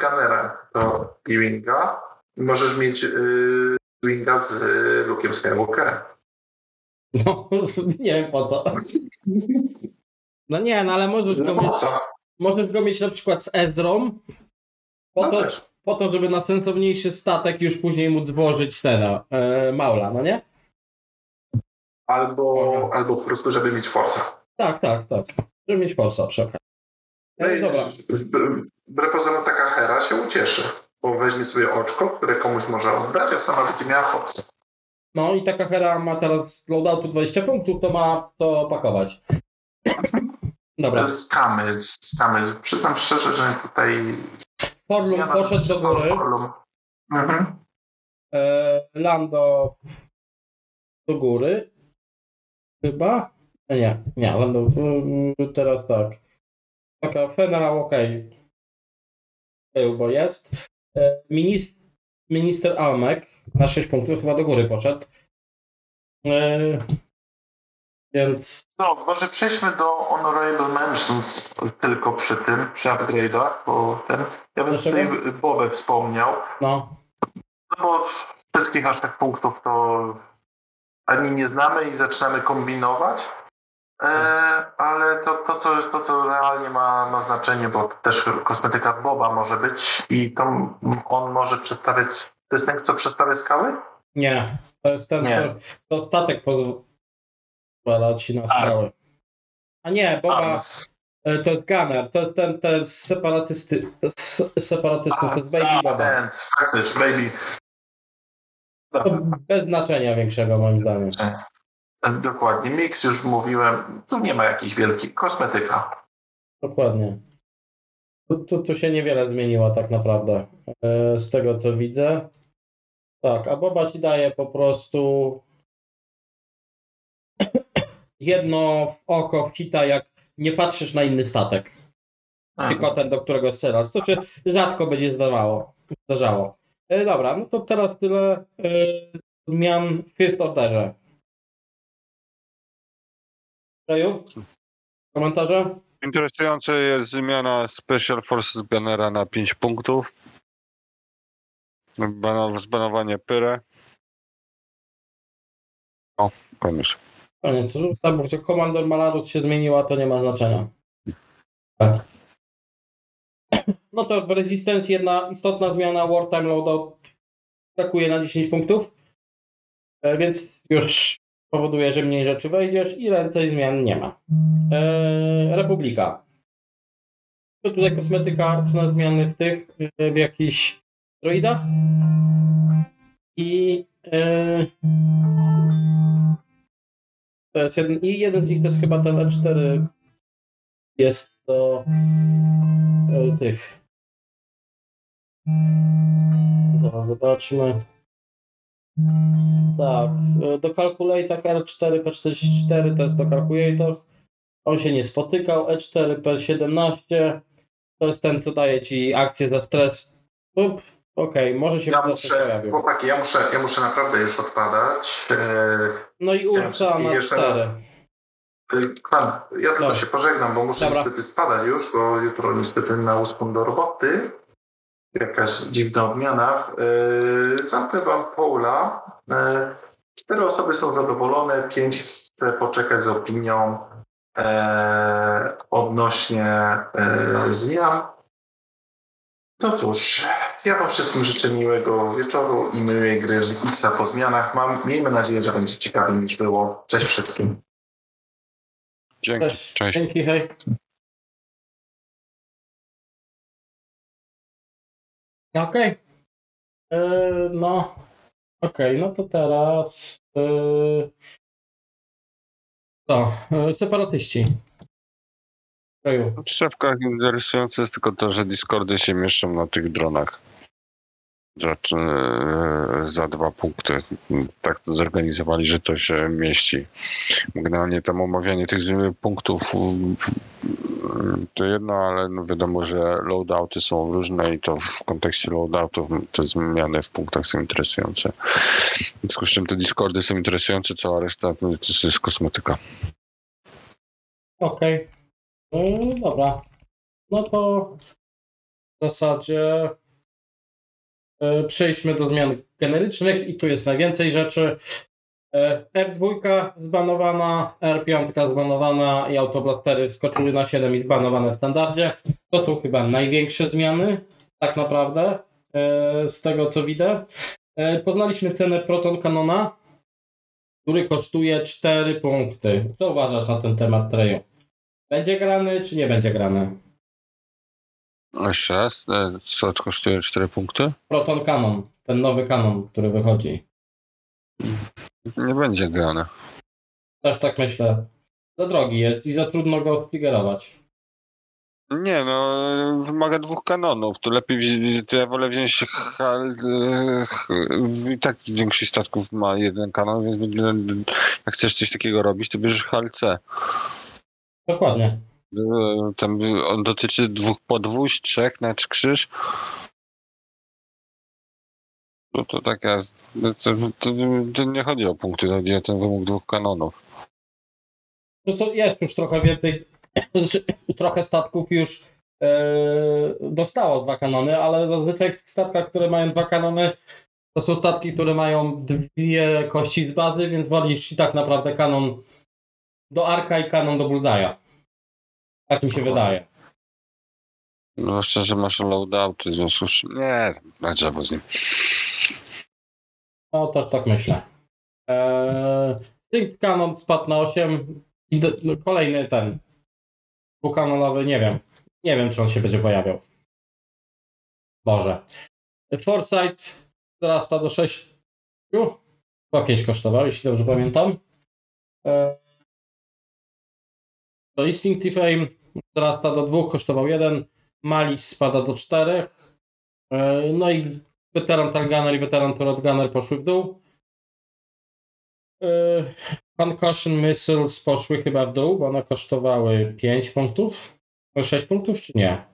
S5: Gunnera do Ewinga. Możesz mieć yy, Ewinga z yy, Luke'em Skywalkerem.
S4: No, nie wiem po co. No nie, no ale możesz go mieć, możesz go mieć na przykład z Ezrą, po, no to, po to, żeby na sensowniejszy statek już później móc włożyć ten e, Maula, no nie?
S5: Albo, albo po prostu, żeby mieć Forsa.
S4: Tak, tak, tak. Żeby mieć Forsa przy okazji.
S5: No e, dobra. Wbrew pozorom taka Hera się ucieszy, bo weźmie sobie oczko, które komuś może oddać, a sama będzie miała Forsa.
S4: No i taka Hera ma teraz loadoutu 20 punktów, to ma to pakować.
S5: Dobra. Skamy, skamy. Przyznam szczerze, że tutaj...
S4: Forlum poszedł do góry. Mhm. E, Lando do góry. Chyba? E, nie, nie, Lando teraz tak. Taka Federal ok. Bo jest. E, minister, minister Almek na 6 punktów chyba do góry poszedł. E, więc...
S5: No, może przejdźmy do Honorable Mentions tylko przy tym, przy upgrade'ach, bo ten... Ja bym Dlaczego? tutaj Bobę wspomniał.
S4: No.
S5: No bo wszystkich aż tak punktów to ani nie znamy i zaczynamy kombinować. E, ale to, to, co, to, co realnie ma, ma znaczenie, bo też kosmetyka Boba może być i to on może przedstawiać. To jest ten, co przedstawia skały?
S4: Nie, to jest ten, nie. co to statek pozwala ci na skałę. A nie, Boba... E, to jest Gunner, to jest ten, ten separatysty, separatystów, to jest Baby Boba.
S5: Faktycznie, Baby.
S4: bez znaczenia większego moim zdaniem.
S5: Dokładnie. Mix już mówiłem, tu nie ma jakiejś wielkiej kosmetyka.
S4: Dokładnie. Tu, tu, tu się niewiele zmieniło tak naprawdę e, z tego co widzę. Tak, a Boba ci daje po prostu jedno w oko wchita, jak nie patrzysz na inny statek. Aha. Tylko ten, do którego strzelasz, co się rzadko będzie zdawało, zdarzało. E, dobra, no to teraz tyle e, zmian w First Orderze. Reju? Komentarze?
S1: Interesująca jest zmiana Special Forces Gunnera na 5 punktów. Zbanowanie Pyrę. O, koniec.
S4: Koniec. Tak, bo komandor Malarus się zmieniła, to nie ma znaczenia. Tak. No to w Resistance jedna istotna zmiana Wartime Loadout atakuje na 10 punktów, e, więc już powoduje, że mniej rzeczy wejdziesz i więcej zmian nie ma. E, Republika. To tutaj kosmetyka, czy zmiany w tych, e, w jakichś droidach. I e, to jest jeden, I jeden z nich to jest chyba ten E4. Jest to e, tych. Zobaczmy. Tak, do Calculator L4 P44 to jest do Calculator. On się nie spotykał. E4 P17 to jest ten, co daje ci akcję za stres. Up, Okej, okay, może się
S5: ja muszę, chłopaki, ja muszę, ja muszę naprawdę już odpadać. E,
S4: no i Ursa na jeszcze raz.
S5: E, ja tylko Dobra. się pożegnam, bo muszę Dobra. niestety spadać już, bo jutro niestety na uspon do roboty. Jakaś dziwna odmiana. E, zamknę wam Paula. Cztery osoby są zadowolone, pięć chce poczekać z opinią odnośnie zmian. No cóż, Ja Wam wszystkim życzę miłego wieczoru i miłej gry Xa po zmianach. Mam, miejmy nadzieję, że będzie ciekawiej niż było. Cześć wszystkim.
S1: Dzięki,
S4: Cześć.
S1: cześć.
S4: Dzięki, hej. Okej. E, No. Okej, no to teraz. e, Co? E, Separatyści.
S1: Szefkach interesujące jest tylko to, że Discordy się mieszczą na tych dronach. E, za dwa punkty. Tak to zorganizowali, że to się mieści. Generalnie tam omawianie tych punktów to jedno, ale no wiadomo, że loadouty są różne i to w kontekście loadoutów te zmiany w punktach są interesujące. W związku z czym te Discordy są interesujące, cała reszta to jest kosmetyka.
S4: Okej. E, Dobra. No to w zasadzie przejdźmy do zmian generycznych i tu jest najwięcej rzeczy. E, R2 zbanowana, R5 zbanowana i autoblastery skoczyły na 7 i zbanowane w standardzie. To są chyba największe zmiany, tak naprawdę, e, z tego co widzę. E, Poznaliśmy cenę Proton Canona, który kosztuje 4 punkty. Co uważasz na ten temat, Treju? Będzie grany, czy nie będzie grany?
S1: Jeszcze raz, co kosztuje 4 punkty?
S4: Proton Canon, ten nowy kanon, który wychodzi.
S1: Nie będzie grane.
S4: Też tak myślę. Za drogi jest i za trudno go striggerować.
S1: Nie, no, wymaga dwóch kanonów. To lepiej, to ja wolę wziąć hal, i tak większość statków ma jeden kanon, więc jak chcesz coś takiego robić, to bierzesz HLC.
S4: Dokładnie.
S1: E, Tam on dotyczy dwóch podwójść, trzech na krzyż. No to taka, to, to, to, to nie chodzi o punkty, chodzi o ten wymóg dwóch kanonów.
S4: To co, jest już trochę więcej, znaczy, trochę statków już e, dostało dwa kanony, ale zazwyczaj w tych statkach, które mają dwa kanony, to są statki, które mają dwie kości z bazy, więc walisz i tak naprawdę kanon do Arka i kanon do Bullseye'a. Tak mi się
S1: Dokładnie.
S4: wydaje.
S1: No zwłaszcza, że masz loadouty, w związku z nie, na drzewo z nim.
S4: No też tak myślę. Eee, Canon spadł na 8 i do, no, kolejny ten dwukanonowy, nie wiem. Nie wiem, czy on się będzie pojawiał. Może. Foresight wzrasta do 6. Chyba 5 kosztował, jeśli dobrze pamiętam. Eee, Instinctive Aim wzrasta do 2, kosztował 1. Malice spada do 4. Eee, no i weteran Targunner i weteran Turret poszły w dół. Yy, Concussion Missiles poszły chyba w dół, bo one kosztowały 5 punktów. 6 punktów, czy nie?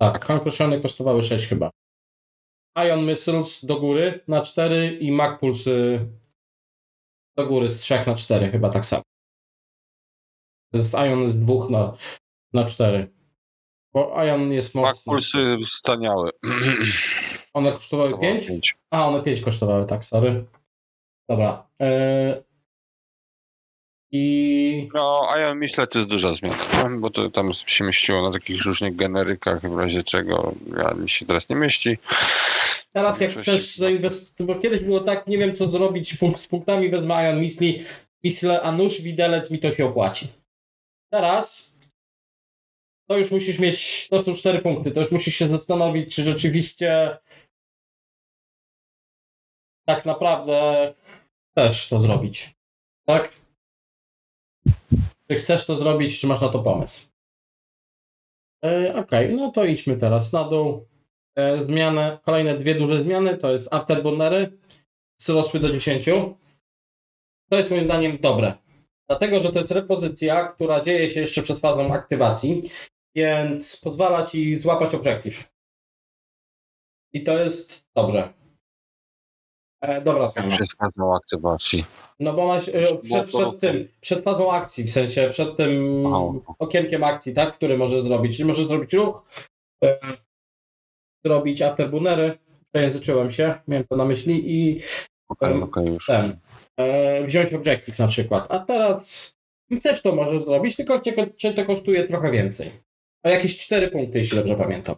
S4: Tak, Concussiony kosztowały 6 chyba. Ion Missiles do góry na 4 i Mag Pulsy do góry z 3 na 4, chyba tak samo. Jest Ion z 2 na, na 4. Bo Ion jest mocny.
S1: pulsy staniały.
S4: One kosztowały 5?
S1: pięć.
S4: A, one 5 kosztowały, tak, sorry. Dobra. Yy... I
S1: No, a ja myślę, to jest duża zmiana, bo to tam się mieściło na takich różnych generykach, w razie czego ja mi się teraz nie mieści.
S4: teraz jak chcesz zainwestować, bo kiedyś było tak, nie wiem co zrobić z punktami, wezmę Ion Misli, Misle, a nóż widelec mi to się opłaci. Teraz to już musisz mieć, to są 4 punkty, to już musisz się zastanowić, czy rzeczywiście tak naprawdę chcesz to zrobić. Tak? Czy chcesz to zrobić, czy masz na to pomysł? E, Okej, no to idźmy teraz na dół. E, zmiany, kolejne dwie duże zmiany to jest afterburnery wzrosły do 10. To jest moim zdaniem dobre. Dlatego, że to jest repozycja, która dzieje się jeszcze przed fazą aktywacji, więc pozwala ci złapać obiektyw. I to jest dobrze. E, dobra.
S1: Przez fazą aktywacji.
S4: No bo ona e, przed, przed tym, przed fazą akcji, w sensie przed tym okienkiem akcji, tak, który może zrobić. Czyli może zrobić ruch, e, zrobić afterburnery, przejęzyczyłem się, miałem to na myśli i
S1: Okej,
S4: Em,
S1: okej, już.
S4: ten, e, wziąć objective na przykład. A teraz też to możesz zrobić, tylko cię, cię to kosztuje trochę więcej. O jakieś 4 punkty, jeśli dobrze pamiętam.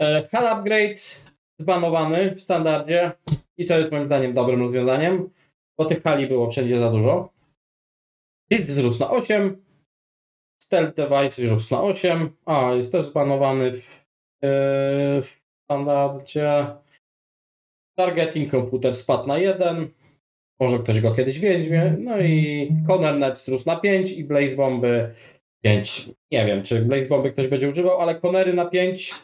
S4: E, Hal upgrade zbanowany w standardzie i co jest moim zdaniem dobrym rozwiązaniem, bo tych hali było wszędzie za dużo. Hit wzrósł na 8, Stealth Device wzrósł na 8, a jest też zbanowany w, yy, w standardzie. Targeting komputer spadł na 1, może ktoś go kiedyś weźmie, no i Connernet wzrósł na 5 i Blaze Bomby 5. Nie wiem, czy Blaze Bomby ktoś będzie używał, ale Connery na 5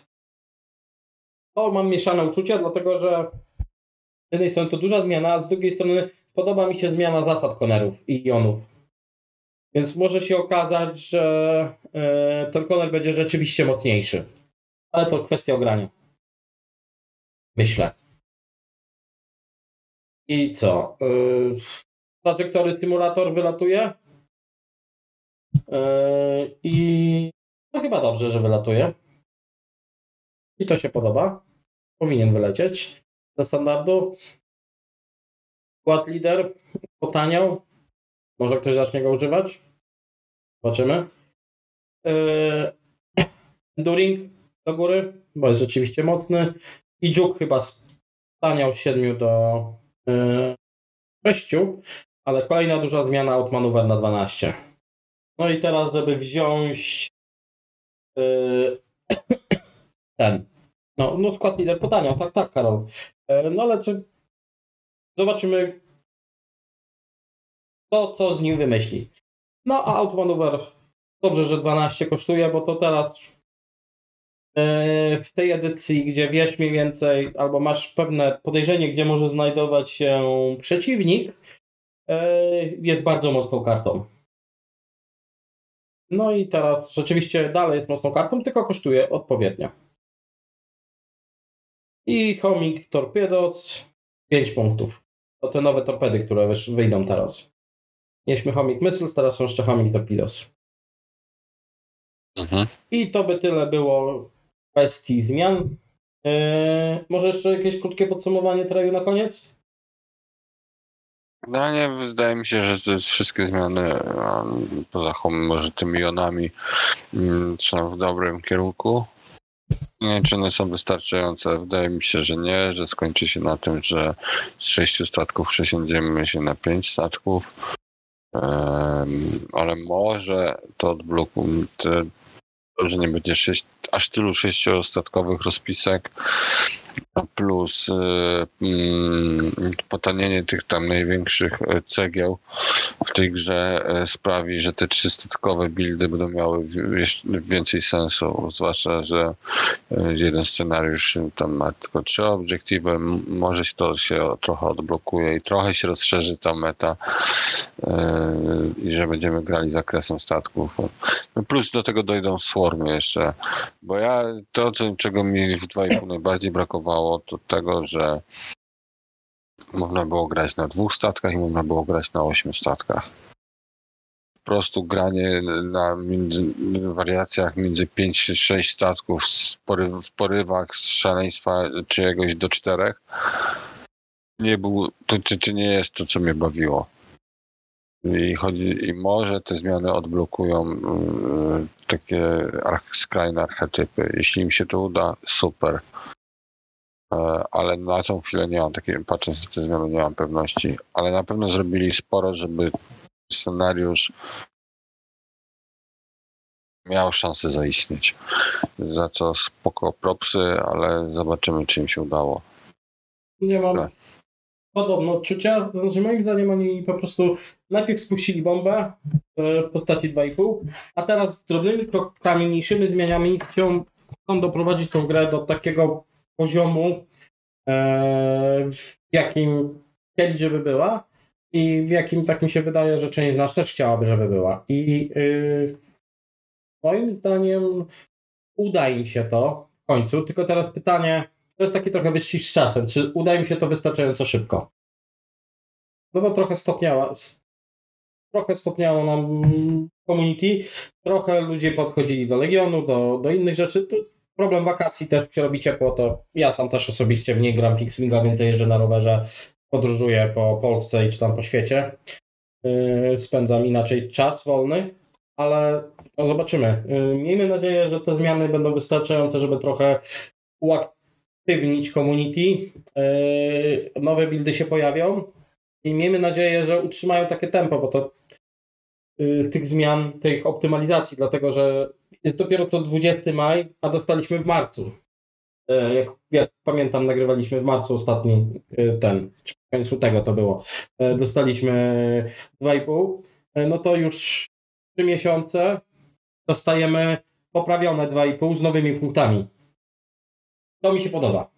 S4: to mam mieszane uczucia, dlatego że z jednej strony to duża zmiana, a z drugiej strony podoba mi się zmiana zasad konerów i ionów. Więc może się okazać, że yy, ten koner będzie rzeczywiście mocniejszy. Ale to kwestia ogrania. Myślę. I co? Yy, trajektory symulator wylatuje. Yy, I no chyba dobrze, że wylatuje. I to się podoba. Powinien wylecieć ze standardu. Skład lider potaniał. Może ktoś zacznie go używać? Zobaczymy. Yy, Enduring do góry, bo jest rzeczywiście mocny. I Juk chyba staniał z 7 do 6, ale kolejna duża zmiana out maneuver na 12. No i teraz, żeby wziąć yy, ten. No, no skład lider potaniał, tak, tak, Karol. E, No ale czy zobaczymy to, co z nim wymyśli. No a Outmaneuver dobrze, że 12 kosztuje, bo to teraz e, w tej edycji, gdzie wiesz mniej więcej, albo masz pewne podejrzenie, gdzie może znajdować się przeciwnik, e, jest bardzo mocną kartą. No i teraz rzeczywiście dalej jest mocną kartą, tylko kosztuje odpowiednio. I Homing Torpedos 5 punktów. To te nowe torpedy, które wyjdą teraz. Mieliśmy Homing Missiles, teraz są jeszcze Homing Torpedos.
S1: Mhm.
S4: I to by tyle było kwestii zmian. Eee, może jeszcze jakieś krótkie podsumowanie traju na koniec?
S1: No nie, wydaje mi się, że wszystkie zmiany, poza może tymi jonami, mm, są w dobrym kierunku. Nie czy one są wystarczające. Wydaje mi się, że nie, że skończy się na tym, że z sześciu statków przesiądziemy się na pięć statków. Em, ale może to odblokuje, że nie będzie sześć, aż tylu sześciostatkowych rozpisek, plus y, mm, potanienie tych tam największych e, cegieł w tej grze e, sprawi, że te trzystatkowe buildy będą miały więcej sensu, zwłaszcza, że jeden scenariusz tam ma tylko trzy obiektywy, może to się trochę odblokuje i trochę się rozszerzy ta meta i że będziemy grali zakresem statków. No plus do tego dojdą swarmy jeszcze, bo ja to, czego mi w 2,5 najbardziej brakowało, to tego, że można było grać na dwóch statkach i można było grać na ośmiu statkach. Po prostu granie na między, wariacjach między 5-6 statków w porywach z szaleństwa czyjegoś do czterech nie był, to, to, to nie jest to, co mnie bawiło. I, chodzi, I może te zmiany odblokują yy, takie arch, skrajne archetypy. Jeśli im się to uda, super. E, ale na tą chwilę nie mam takiej, patrząc na te zmiany, nie mam pewności. Ale na pewno zrobili sporo, żeby scenariusz miał szansę zaistnieć. Za co spoko propsy, ale zobaczymy, czy im się udało.
S4: Nie mam
S1: Tak.
S4: podobno odczucia. Znaczy, moim zdaniem oni po prostu najpierw spuścili bombę e, w postaci 2,5, a teraz z drobnymi krokami, mniejszymi zmianami chcą, chcą doprowadzić tą grę do takiego poziomu, e, w jakim chcieli, żeby była i w jakim tak mi się wydaje, że część z nas też chciałaby, żeby była. I y, moim zdaniem uda im się to w końcu, tylko teraz pytanie, to jest taki trochę wyścig z czasem. Czy uda im się to wystarczająco szybko? No bo trochę stopniała. Trochę stopniało nam community, trochę ludzie podchodzili do Legionu, do, do innych rzeczy. Problem wakacji też się robi ciepło, to ja sam też osobiście w niej gram Fixwinga, więcej jeżdżę na rowerze, podróżuję po Polsce i czy tam po świecie. Yy, spędzam inaczej czas wolny, ale no zobaczymy. Yy, miejmy nadzieję, że te zmiany będą wystarczające, żeby trochę uaktywnić community. E, nowe buildy się pojawią i miejmy nadzieję, że utrzymają takie tempo, bo to y, tych zmian, tych optymalizacji, dlatego że jest dopiero to 20 maj, a dostaliśmy w marcu. E, Jak, jak pamiętam, nagrywaliśmy w marcu ostatni y, ten, w końcu tego to było. E, Dostaliśmy 2,5. E, No to już 3 miesiące dostajemy poprawione 2,5 z nowymi punktami. To mi się podoba.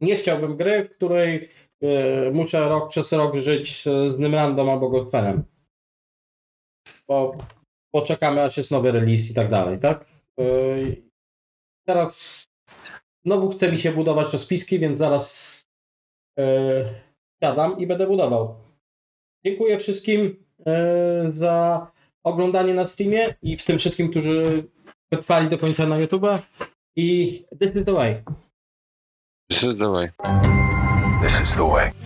S4: Nie chciałbym gry, w której e, muszę rok przez rok żyć z, Nymrandą albo Ghostpenem. Bo poczekamy, aż jest nowy release i tak dalej, tak? E, teraz znowu chce mi się budować rozpiski, więc zaraz e, siadam i będę budował. Dziękuję wszystkim e, za oglądanie na Steamie i w tym wszystkim, którzy wytrwali do końca na YouTube. I this is the way.
S1: Dawaj.
S3: This is the way.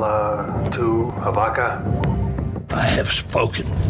S3: To Havaka.
S2: I have spoken.